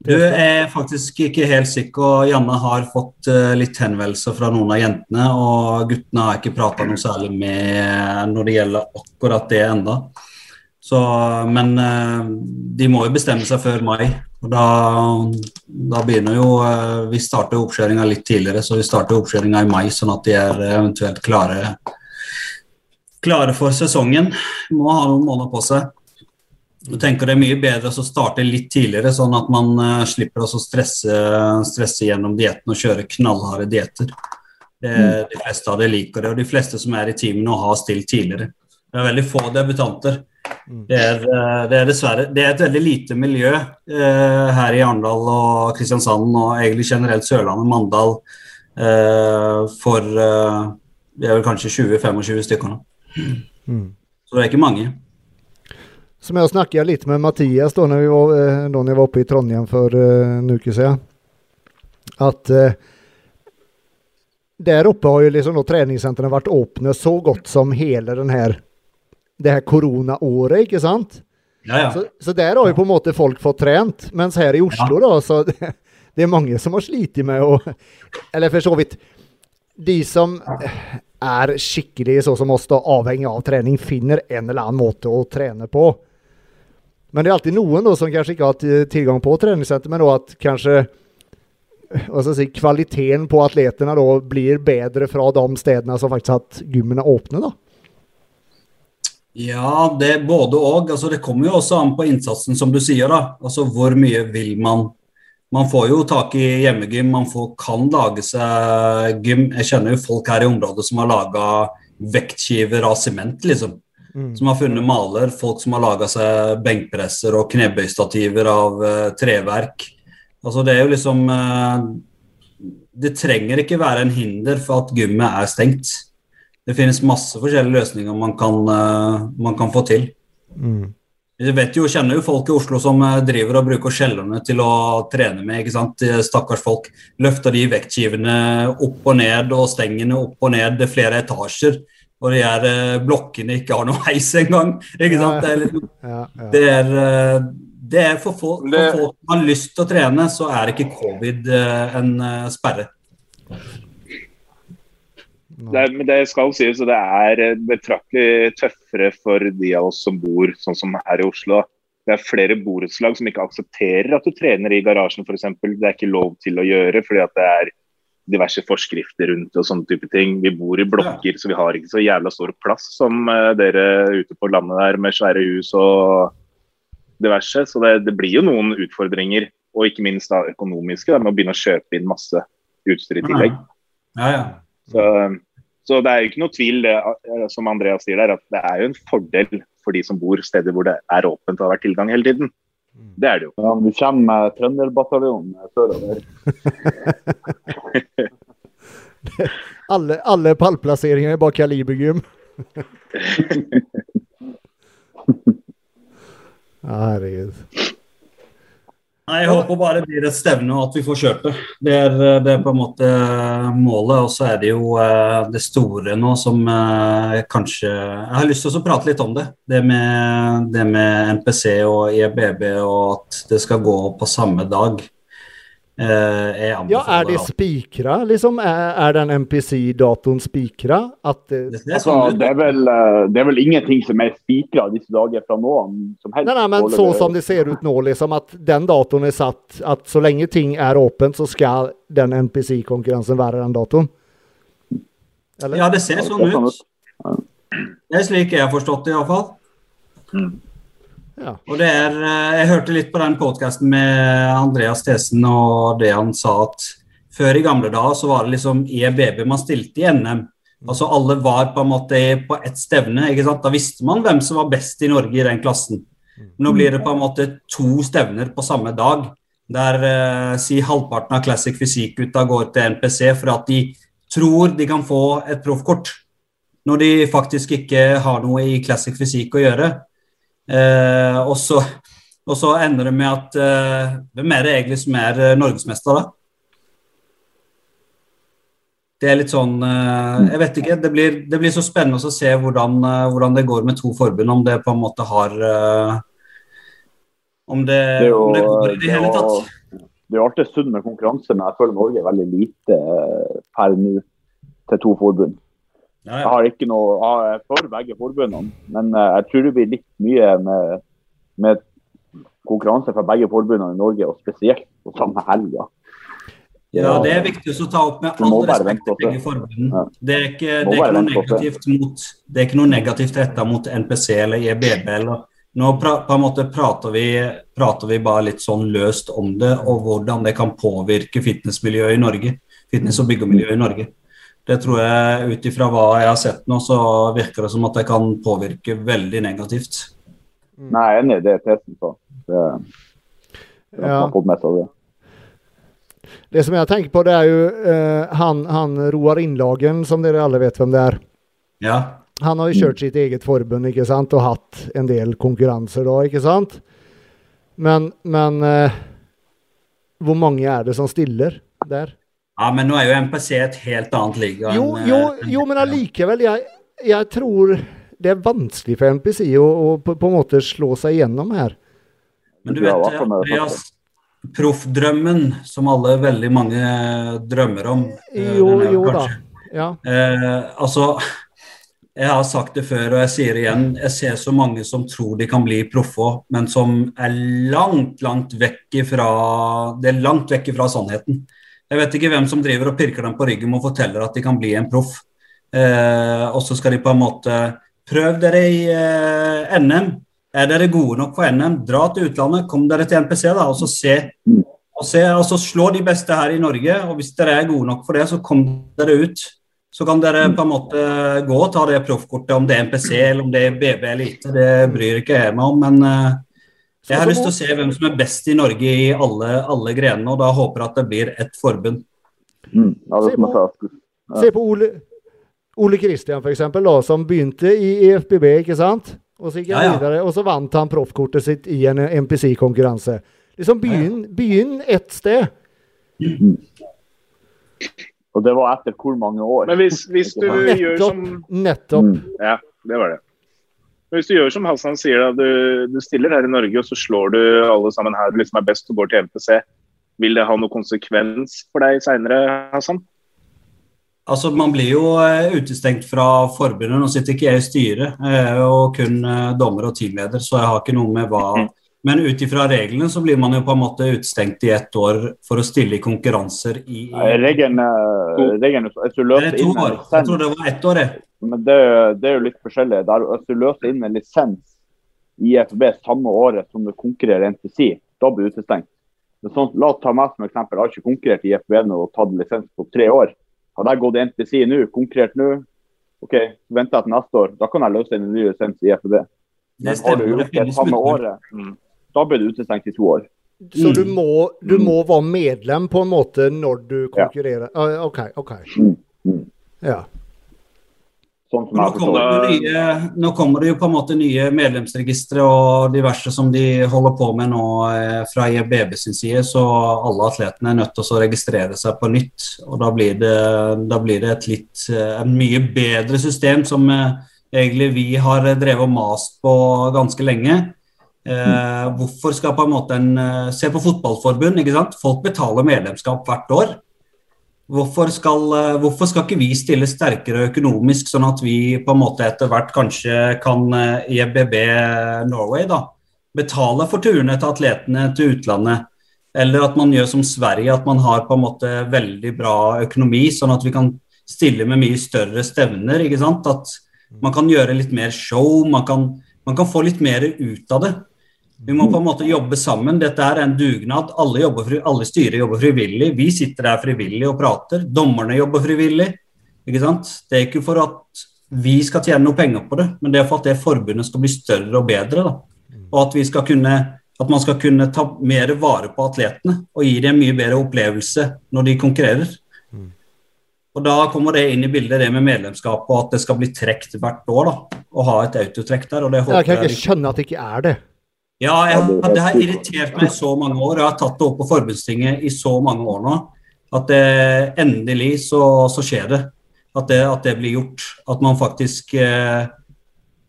Du er faktisk ikke helt sikker. og Janne har fått uh, litt henvendelser fra noen av jentene, og guttene har ikke prata noe særlig med når det gjelder akkurat det enda. Så, men uh, de må jo bestemme seg før mai. og Da, da begynner jo uh, Vi starter oppkjøringa litt tidligere, så vi starter oppkjøringa i mai, sånn at de er eventuelt klare, klare for sesongen. Må ha noen måneder på seg. Jeg tenker Det er mye bedre å starte litt tidligere, sånn at man uh, slipper å stresse, stresse, gjennom dietten og kjøre knallharde dietter. Mm. De fleste av det liker det, og de fleste som er i teamene har stilt tidligere. Det er veldig få debutanter. Mm. Det er, uh, det er, dessverre det er et veldig lite miljø uh, her i Arendal og Kristiansand og egentlig generelt Sørlandet, Mandal, for vi er vel kanskje 20-25 stykker nå. Mm. Så det er ikke mange som jeg snakket litt med Mathias da når, vi var, eh, da jeg var oppe i Trondheim uh, en uke siden. At uh, der oppe har jo liksom treningssentrene vært åpne så godt som hele den her, det her koronaåret, ikke sant? Ja, ja. Så, så, der har jo på en måte folk fått trent. Mens her i Oslo, ja. da, så det, det, er mange som har slitt med å Eller for så vidt De som er skikkelig sånn som oss, da, avhengig av trening, finner en eller annen måte å trene på. Men det er alltid noen da, som kanskje ikke har tilgang på treningssenter, men at kanskje si, kvaliteten på atletene da blir bedre fra de stedene som faktisk har hatt gymmene åpne? da? Ja, det er både og. Altså, det kommer jo også an på innsatsen, som du sier. da. Altså, Hvor mye vil man? Man får jo tak i hjemmegym, man får, kan lage seg gym. Jeg kjenner jo folk her i området som har laga vektskiver av sement, liksom. Mm. Som har funnet maler. Folk som har laga seg benkpresser og knebøystativer av uh, treverk. Altså, det er jo liksom uh, Det trenger ikke være en hinder for at gymmet er stengt. Det finnes masse forskjellige løsninger man kan, uh, man kan få til. Mm. Vi vet jo, kjenner jo folk i Oslo som driver og bruker skjellerne til å trene med. ikke sant? Stakkars folk. Løfter de vektskivene opp og ned og stengene opp og ned flere etasjer. Og de her eh, blokkene ikke har noe heis engang. ikke sant? Det er, litt, ja, ja. Det er, eh, det er for, folk, for folk som har lyst til å trene, så er ikke covid en sperre. Det, men det skal sies at det er eh, betraktelig tøffere for de av oss som bor sånn som her i Oslo. Det er flere borettslag som ikke aksepterer at du trener i garasjen f.eks. Det er ikke lov til å gjøre fordi at det er diverse forskrifter rundt og sånne type ting. Vi bor i blokker, så vi har ikke så jævla stor plass som uh, dere ute på landet der med svære hus og diverse. Så det, det blir jo noen utfordringer, og ikke minst da økonomiske, da, med å begynne å kjøpe inn masse utstyr i tillegg. Ja, ja. Så så det er jo ikke noe tvil, det, eh, som Andreas sier der, at det er jo en fordel for de som bor steder hvor det er åpent og har vært tilgang hele tiden. Det er det jo. Ja, Du kommer med Trønderbataljonen sørover. alle, alle pallplasseringer er bak kalibergym. Herregud. Nei, Jeg håper bare det blir et stevne og at vi får kjørt det. Det er, det er på en måte målet. Og så er det jo uh, det store nå som uh, kanskje Jeg har lyst til å prate litt om det. Det med, det med NPC og EBB og at det skal gå på samme dag. Eh, ja, er det spikra, liksom? Er, er den MPC-datoen spikra? Det, det, altså, det, er vel, eh, det, er vel, ingenting som er spikra disse dager fra nå som helst. Nei, nei, men så som det ser ut nå, liksom, at den datoen er satt at så lenge ting er åpent, så skal den NPC-konkurransen være den datoen? Eller? Ja, det ser sånn ut. Det er slik jeg har forstått det, iallfall. Mm. Og det er, eh, Jeg hørte litt på den podkasten med Andreas Thesen og det han sa at før i gamle dager så var det liksom EBB man stilte i NM. Altså Alle var på en måte på ett stevne. ikke sant? Da visste man hvem som var best i Norge i den klassen. Nå blir det på en måte to stevner på samme dag. Der eh, si halvparten av Classic Fysikk-gutta går til NPC for at de tror de kan få et proffkort. Når de faktisk ikke har noe i Classic Fysikk å gjøre. Eh, og, så, og, så, ender det med at eh, Hvem er det egentlig som er eh, norgesmester, da? Det er litt sånn eh, Jeg vet ikke. Det blir, det blir så spennende å se hvordan, eh, hvordan, det går med to forbund. Om det på en måte har eh, om det, det, jo, om det går i det, hele tatt. Det er alltid sunn med konkurranse, men jeg føler Norge er veldig lite per nå til to forbund. Jeg har ikke noe jeg er for begge forbundene, men eh, jeg tror det blir litt mye med, med konkurranse fra begge forbundene i Norge, og spesielt på samme helga. Ja, det er viktig å ta opp med all respekt til begge forbundene. Det er ikke, det er ikke noe negativt mot det er ikke noe negativt retta mot NPC eller EBB. eller nå pra, på en måte prater vi, prater vi bare litt sånn løst om det, og hvordan det kan påvirke fitnessmiljøet i Norge. Fitness- og byggemiljøet i Norge. Det tror jeg, ut ifra hva jeg har sett nå, så virker det som at det kan påvirke veldig negativt. Mm. Nei, jeg er enig i det testen på. Det, det ja. det. Det som jeg tenker på, det er jo uh, han, han Roar Innlagen, som dere alle vet hvem det er. Ja. Han har jo kjørt sitt eget forbund ikke sant? og hatt en del konkurranser da, ikke sant? Men, men uh, hvor mange er det som stiller der? Ja, men nå er jo MPC et helt annet liga. Jo, jo, eh, jo men allikevel. Jeg, jeg, tror det er vanskelig for MPC å, å på, på, en måte slå seg gjennom her. Men du vet, Andreas, proffdrømmen som alle veldig mange drømmer om eh, Jo, jo da. Ja. Eh, altså Jeg har sagt det før, og jeg sier det igjen. Jeg ser så mange som tror de kan bli proffer, men som er langt, langt vekk ifra Det er langt vekk ifra sannheten. Jeg vet ikke hvem som driver og pirker dem på ryggen og forteller at de kan bli en proff. Eh, og så skal de på en måte Prøv dere i eh, NM. Er dere gode nok for NM, dra til utlandet. Kom dere til NPC da, og så se. Og se, altså Slå de beste her i Norge, og hvis dere er gode nok for det, så kom dere ut. Så kan dere på en måte gå og ta det proffkortet, om det er NPC eller om det er BB Elite. Det bryr ikke jeg meg om, men uh, jeg har lyst til å se hvem som er best i Norge i alle, alle grenene, og da håper jeg at det blir ett forbund. Mm. Ja, det Se på- ja. Se på Ole, Ole Kristian, for eksempel, da, som begynte i EFBB, ikke sant? Og så Ja, ja. videre, og så vant han proffkortet sitt i en MPC-konkurranse. Liksom begynn, begynn ett sted. Og det var etter hvor mange år? Men hvis, hvis du Nettopp, gjør som. Nettopp. Mm. Ja, det var det. Men hvis du gjør som Hassan sier, da, du, du stiller her i Norge og så slår du alle sammen her du liksom er best og går til MPC, vil det ha noen konsekvens for deg seinere, Hassan? Altså, Man blir jo eh, utestengt fra forbundet. Nå sitter ikke jeg i styret, jeg er kun eh, dommer og teamleder, så jeg har ikke noe med hva Men ut ifra reglene så blir man jo på en måte utestengt i ett år for å stille i konkurranser i, i Regelen, eh, er. Jeg tror det var ett år, jeg. Men det, det er jo litt forskjellig. Der, hvis du løser inn en lisens i IFB samme året som du konkurrerer i NTC, da blir du utestengt. Men sånn, la oss ta meg som eksempel. Jeg har ikke konkurrert i IFB nå og tatt lisens på tre år. Hadde jeg gått i NTC nå, konkurrert nå, OK, så venter jeg til neste år. Da kan jeg løse inn en ny lisens i. Det Men har du gjort det samme året, da blir du utestengt i to år. Så du Mm. må, du må være medlem på en måte når du Ja. konkurrerer? Ah, OK. ok. Mm. Mm. Ja. Sånn som Nå kommer, nye, nå kommer det jo på en måte nye medlemsregistre og diverse som de holder på med nå eh, fra IBB sin side, så alle atletene er nødt til å registrere seg på nytt. og Da blir det, da blir det et litt, eh, en mye bedre system som eh, egentlig vi har drevet og mast på ganske lenge. Eh, hvorfor skal på en måte en Se på fotballforbund, ikke sant. Folk betaler medlemskap hvert år. Hvorfor skal, eh, hvorfor skal ikke vi stille sterkere økonomisk, sånn at vi på en måte etter hvert kanskje kan eh, EBB Norway da, betale for turene til atletene til utlandet? Eller at man gjør som Sverige, at man har på en måte veldig bra økonomi, sånn at vi kan stille med mye større stevner. ikke sant? At man kan gjøre litt mer show, man kan, man kan få litt mer ut av det. Vi må på en måte jobbe sammen. Dette er en dugnad. Alle, jobber, alle styrer jobber frivillig. Vi sitter der frivillig og prater. Dommerne jobber frivillig. Ikke sant? Det er ikke for at vi skal tjene noe penger på det, men det er for at det forbundet skal bli større og bedre. Da. Og at, vi skal kunne, at man skal kunne ta mer vare på atletene og gi dem en mye bedre opplevelse når de konkurrerer. Og Da kommer det inn i bildet det med medlemskap og at det skal bli trukket hvert år. da, og ha et autotrekk der. og det håper Jeg kan ikke skjønne at det ikke er det. Ja, jeg, det har irritert meg i så mange år. Jeg har tatt det opp på forbundstinget i så mange år nå. At det, endelig så, så skjer det. At, det. at det blir gjort. At man faktisk eh,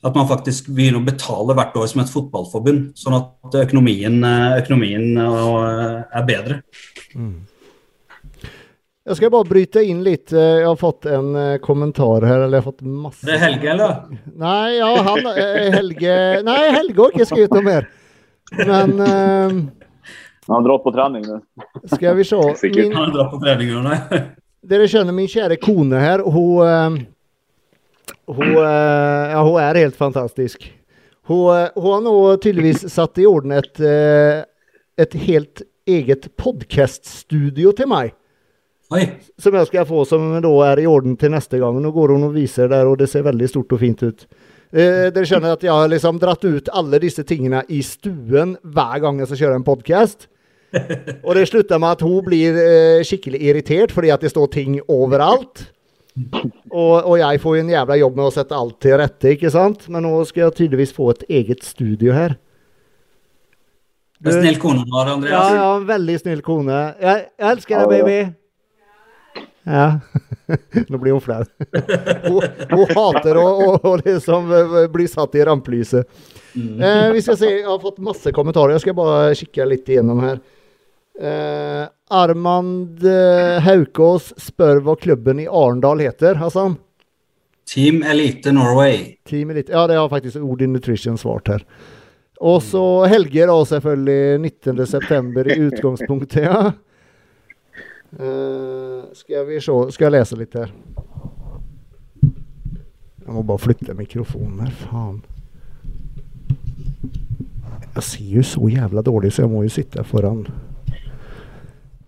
at man faktisk begynner å betale hvert år som et fotballforbund. Sånn at økonomien, eh, økonomien eh, er bedre. Jeg skal bare bryte inn litt. Eh, Jeg har fått en eh, kommentar her, eller jeg har fått masse Det er Helge, eller? Nei, ja, han eh, Helge Nei, Helge har ikke skrevet noe mer. Men uh, Han har dratt på trening nå. skal vi se. Min, Han har dratt på treningene. dere kjenner min kjære kone her. Hun, eh, hun, eh, ja, hun er helt fantastisk. Hun, eh, hun har nå tydeligvis satt i orden et, eh, et helt eget podkaststudio til meg. Oi. Som jeg skal få, som da er i orden til neste gang. Nå går hun og viser der, og det ser veldig stort og fint ut. Eh, dere skjønner at jeg har liksom dratt ut alle disse tingene i stuen hver gang jeg skal kjøre en podkast. Og det slutter med at hun blir eh, skikkelig irritert fordi at det står ting overalt. Og, og jeg får jo en jævla jobb med å sette alt til rette, ikke sant? Men nå skal jeg tydeligvis få et eget studio her. Det er snill kone du har, Ja, Andreas. ja, en veldig snill kone. Jeg, jeg elsker deg, Ja, ja. baby. Ja. Nå blir hun flau. Hun, hun hater å, å, å liksom eh, bli satt i rampelyset. Eh, vi skal se, jeg har fått masse kommentarer. Jeg skal bare kikke litt igjennom her. Eh, Armand eh, Haukås spør hva klubben i Arendal heter, Hassan. Team Elite Norway. Team Elite. Ja, det har faktisk Odin Nutrition svart her. Og så Helge, da, selvfølgelig. 19.9. i utgangspunktet, ja. Eh, skal vi se Skal jeg lese litt her? Jeg må bare flytte mikrofonen her, faen. Jeg ser jo så jævla dårlig, så jeg må jo sitte foran.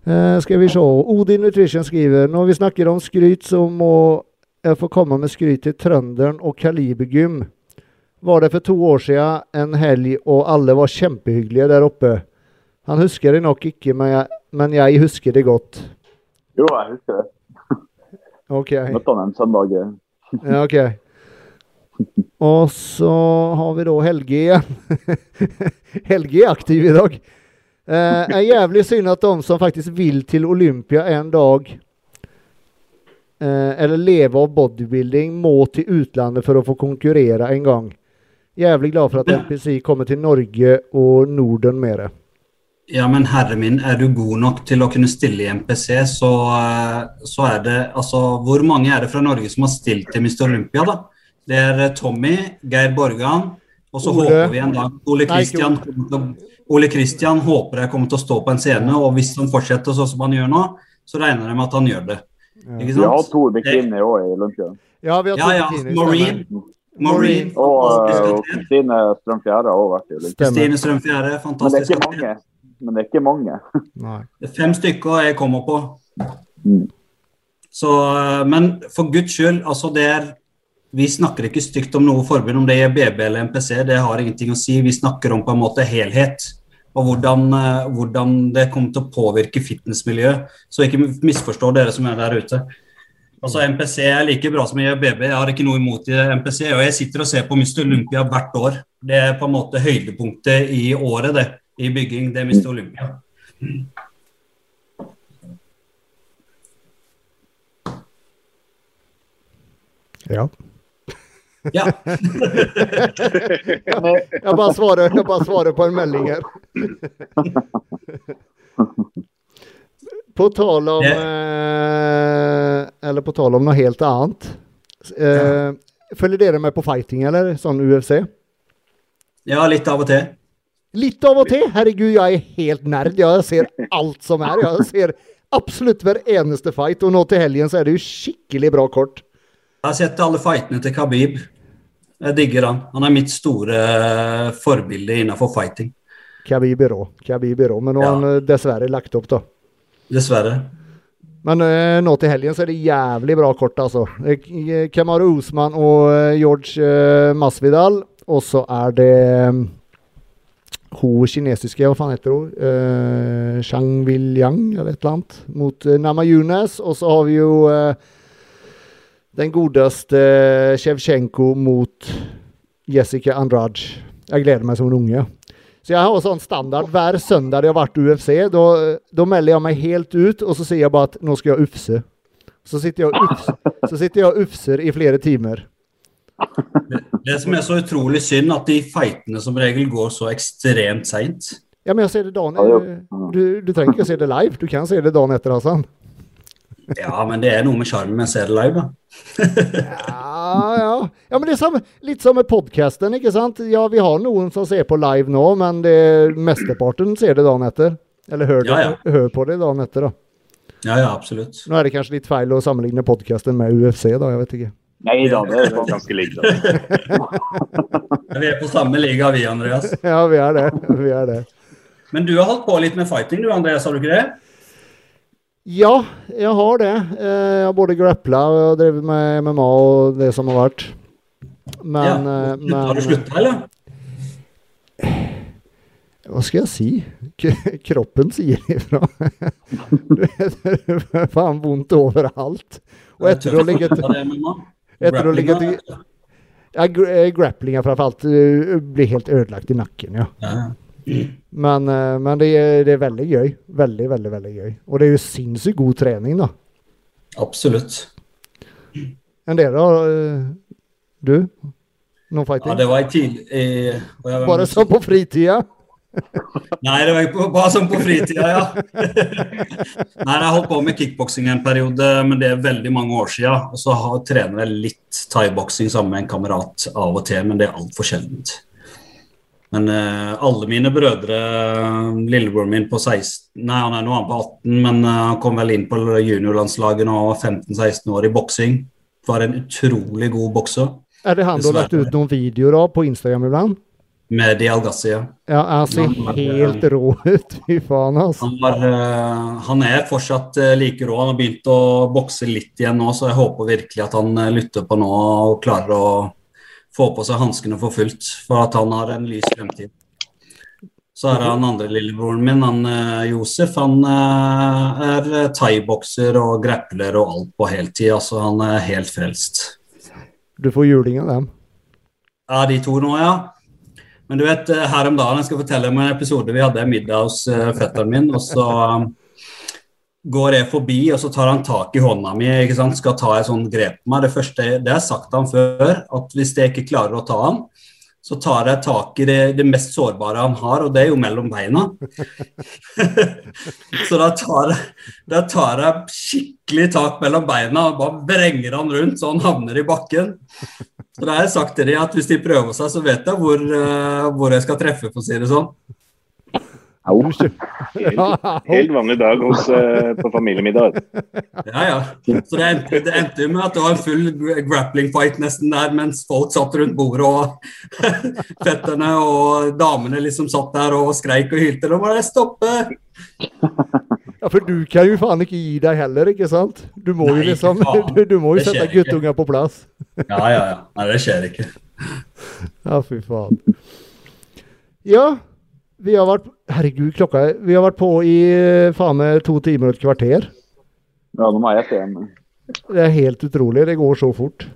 Uh, skal vi se. Odin Nutrition skriver når vi snakker om skryt, så må jeg få komme med skryt til Trønderen og Kalibergym. Var det for to år siden en helg, og alle var kjempehyggelige der oppe. Han husker det nok ikke, men jeg, men jeg husker det godt. Jo, jeg husker det. OK. Møtte han en søndag. Ja, ok. Og så har vi da Helge igjen. Helge er aktiv i dag. Eh, er jævlig synd at de som faktisk vil til Olympia en dag, eh, eller leve av bodybuilding, må til utlandet for å få konkurrere en gang. Jævlig glad for at NPC kommer til Norge og Norden mer. Ja, men herre min, er du god nok til å kunne stille i MPC, så, eh, så er det Altså, hvor mange er det fra Norge som har stilt til Mr. Olympia, da? Det er eh, Tommy, Geir Borgan, og så Ole. håper vi en dag Ole Kristian Ole Kristian håper jeg kommer til å stå på en scene, og hvis han fortsetter sånn som han gjør nå, så regner jeg med at han gjør det. Ikke Vi har to bikini òg i Olympia. Ja, vi har Ja, to ja. Maureen, Marine. Og, fantastisk eh, og. Kristine Strøm Fjære har også vært i Olympia. Stemmer. Strømfjære, fantastisk. Men det er ikke mange. Men det er ikke mange. Nei. Det er fem stykker jeg kommer på. Mm. Så, eh, men for guds skyld, altså det er Vi snakker ikke stygt om noe forbund, om det er BB eller MPC, det har ingenting å si. Vi snakker om på en måte helhet. Og hvordan, eh, hvordan det kommer til å påvirke fitnessmiljøet. Så ikke misforstå dere som er der ute. Altså MPC er like bra som BB. Jeg har ikke noe imot i MPC. Og jeg sitter og ser på Mr. Olympia hvert år. Det er på en måte høydepunktet i året, det. I bygging. Det Mr. Olympia. Ja. Ja. Jeg bare svarer, jeg bare svarer på en melding her. På tal om eh, Eller på tal om noe helt annet. Eh, følger dere med på fighting, eller? Sånn UFC? ja, litt av og til. Litt av og til. Herregud, jeg er helt nerd. Jeg ser alt som er. Jeg ser absolutt hver eneste fight. Og nå til helgen så er det jo skikkelig bra kort. Jeg har sett alle fightene til Khabib. Jeg digger han. Han er mitt store eh, forbilde innenfor fighting. Khabib er rå. Khabib er rå. Men nå har Ja. han eh, dessverre lagt opp, da. Dessverre. Men eh, nå til helgen så er det jævlig bra kort, altså. Kemaru Kamaru Usman og eh, George eh, Masvidal. Og så er det eh, hun kinesiske, hva faen heter hun? Uh, Shang Wil-yang, eller et eller annet. Mot uh, Nama Yunes. Og så har vi jo uh, den godeste Sjevtsjenko mot Jessica Andrade. Jeg gleder meg som en unge. Så jeg har sånn standard hver søndag jeg har vært UFC. Da, melder jeg meg helt ut, og så sier jeg bare at nå skal jeg ufse. Så sitter jeg og ufser, i flere timer. Det som er så utrolig synd, at de fightene som regel går så ekstremt seint. Ja, men jeg ser det dagen du, du trenger ikke å se det live. Du kan se det dagen etter, Hassan. Ja, men det er noe med sjarmen med å se det live, da. Ja, ja. ja men det er samme, litt som med podkasten, ikke sant? Ja, vi har noen som ser på live nå, men det, mesteparten ser det dagen etter. Eller hører, Ja, ja. hør på det dagen etter, da. Ja, ja, absolutt. Nå er det kanskje litt feil å sammenligne podkasten med UFC, da. Jeg vet ikke. Nei da, det er. Ganske likt. Vi er på samme liga, vi, Andreas. Ja, vi er det. Vi er det. Men du har holdt på litt med fighting, du, Andreas, har du ikke det? Ja, jeg har det. Eh, Jeg har både grappla og drevet med MMA og det som har vært. Men, ja. eh, Slutt- Har du men slutta, eller? Hva skal jeg si? K kroppen sier ifra. Du vet, det er faen vondt overalt. Og etter å ha ligget Er etter å ligge til ja, eh, Grapplinga framfor alt eh, blir helt ødelagt i nakken, ja. Ja. Men, eh, men det, er, det er veldig gøy. Veldig, veldig veldig gøy. Og det er jo sinnssykt god trening, da. Absolutt. Enn det, da? eh, Du? Noen Ja, det var i tid. og Bare sånn på fritida? Nei, det var på, bare sånn på fritida, ja. Nei, jeg holdt på med kickboksing en periode, men det er veldig mange år siden. Og så har, trener jeg litt thaiboksing sammen med en kamerat av og til, men det er altfor sjeldent. Men uh, alle mine brødre Lillebroren min på 16 Nei, han er nå på 18, men uh, han kom vel inn på juniorlandslaget nå 15-16 år i boksing. Var en utrolig god bokser. Er det han du har lagt ut noen videoer av på Instagram iblant? Med de Algassi, ja. Ja, han ser han helt rå ut. Fy faen, altså. Han, var, uh, han, er fortsatt like rå. Han har begynt å bokse litt igjen nå, så jeg håper virkelig at han lytter på nå og klarer å få på seg hanskene for fullt, for at han har en lys fremtid. Så er det han andre lillebroren min, han eh, Josef. Han eh, er thaibokser og grappler og alt på heltid. Altså, han er helt frelst. Du får juling av dem? Ja, de to nå, ja. Men du vet, eh, her om dagen jeg skal fortelle om en episode vi hadde middag hos fetteren min. og så går jeg forbi, og så tar han tak i hånda mi ikke sant? skal ta et sånt grep på meg. Det første, det har jeg sagt han før, at hvis jeg ikke klarer å ta han, så tar jeg tak i det, det mest sårbare han har, og det er jo mellom beina. så da tar, jeg, da tar, jeg, skikkelig tak mellom beina og bare vrenger han rundt så han havner i bakken. Så da har jeg sagt til dem at hvis de prøver seg, så vet jeg hvor, uh, hvor jeg skal treffe, for å si det sånn. Helt, helt, vanlig dag hos, uh, på familiemiddag. Ja, ja. Så det endte, det endte med at det var en full grappling fight nesten der, mens folk satt rundt bordet, og fetterne og damene liksom satt der og skreik og hylte. Nå må det stoppe! Ja, for du kan jo faen ikke gi deg heller, ikke sant? Du må Nei, jo liksom du, du, må jo sette guttunger på plass. Ja, ja, ja. Nei, det skjer ikke. Ja, fy faen. Ja, vi har vært Herregud, klokka er Vi har vært på i faen meg to timer og et kvarter. Ja, nå må jeg igjen. Det er helt utrolig. Det går så fort.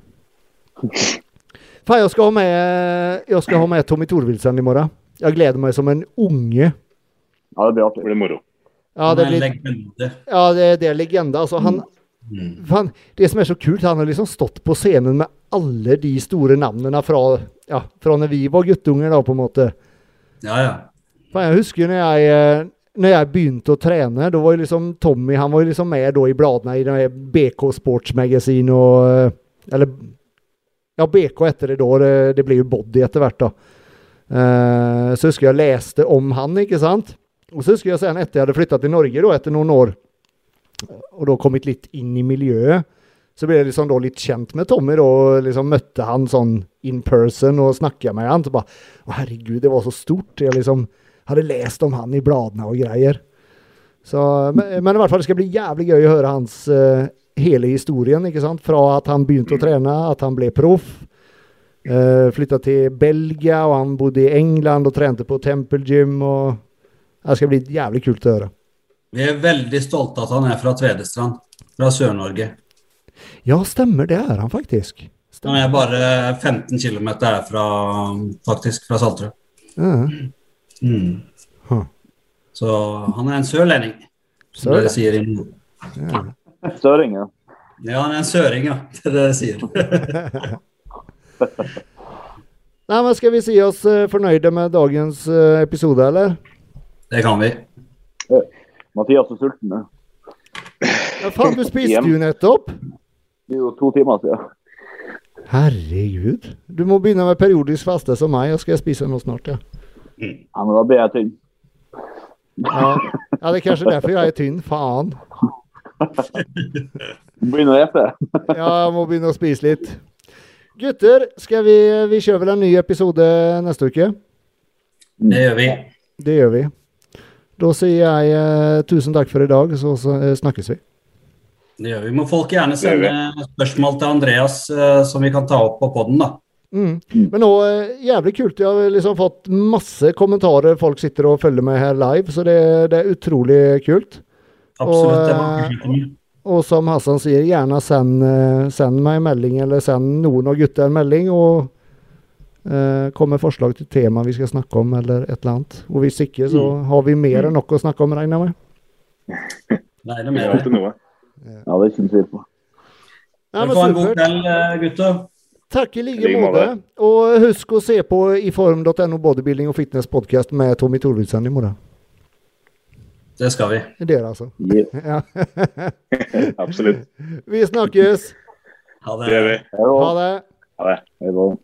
Fan, jeg skal ha med, jeg skal ha med Tommy Thorvildsen i morgen. Jeg gleder meg som en unge. Ja, det blir artig. Det blir moro. Ja, det, blir, ja, det, det er legende. Altså, han, mm. fan, det som er så kult, han har liksom stått på scenen med alle de store navnene fra, ja, fra når vi var guttunger, da, på en måte. Ja, ja. For jeg husker når jeg, eh, når jeg begynte å trene, da var jo liksom Tommy han var jo liksom med i bladene i BK Sports Magazine og eh, Eller ja, BK etter det da. Det, det ble jo Body etter hvert, da. Uh, så husker jeg leste om han, ikke sant. Og så husker jeg sen etter jeg hadde flytta til Norge, da, etter noen år, og da kommet litt inn i miljøet, så ble jeg liksom da litt kjent med Tommy. da, liksom Møtte han sånn in person og snakka med han. Så bare Å, herregud, det var så stort. Jeg liksom hadde lest om han i bladene og greier. Så, men, men, i hvert fall det skal bli jævlig gøy å høre hans uh, hele historien. ikke sant? Fra at han begynte å trene, at han ble proff. Uh, eh, Flytta til Belgia, og han bodde i England og trente på Temple Gym. og Det skal bli jævlig kult å høre. Vi er veldig stolte at han er fra Tvedestrand, fra Sør-Norge. Ja, stemmer. Det er han faktisk. Stemmer. Han er bare 15 km herfra, faktisk, fra Saltrød. Uh -huh. Mm. Huh. Så han er en sørlending, som dere sier i nord. Ja. Søring, ja. Ja, han er en søring, ja. Det er det jeg sier. Nei, men Skal vi si oss uh, fornøyde med dagens uh, episode, eller? Det kan vi. Mathias er sulten nå. Ja, faen, du spiste jo nettopp. Det er jo to timer siden. Herregud. Du må begynne med periodisk faste som meg, og skal jeg spise noe snart, ja. Ja, men da blir jeg tynn. Ja. ja, det er kanskje derfor jeg er tynn. Faen. Begynne å ete. ja, jeg må begynne å spise litt. Gutter, skal vi, vi kjører vel en ny episode neste uke? Det gjør vi. Det gjør vi. Da sier jeg uh, tusen takk for i dag, så, så uh, snakkes vi. Det gjør vi. Må folk gjerne sende spørsmål til Andreas uh, som vi kan ta opp på poden, da. Mm. Men nå, eh, jævlig kult. Jeg har liksom fått masse kommentarer. Folk sitter og følger med her live, så det, det er utrolig kult. Absolutt. Og, eh, og som Hassan sier, gjerne send, eh, send, meg en melding, eller send noen av gutta en melding. og uh, Kom med forslag til tema vi skal snakke om, eller et eller annet. Og hvis ikke, så mm. har vi mer enn nok å snakke om, regner jeg med. Nei, det er mer. Ja, det er ikke noe tvil på. Ja, Dere får en god kveld, gutter. Takk i like måte. Og husk å se på iform.no bodybuilding og fitness podcast med Tommy Thorvildsen i morgen. Det skal vi. Det er det, altså. Yeah. Ja. Absolutt. Vi snakkes. Ha Det gjør vi. Ha det. Ha det. Ha det.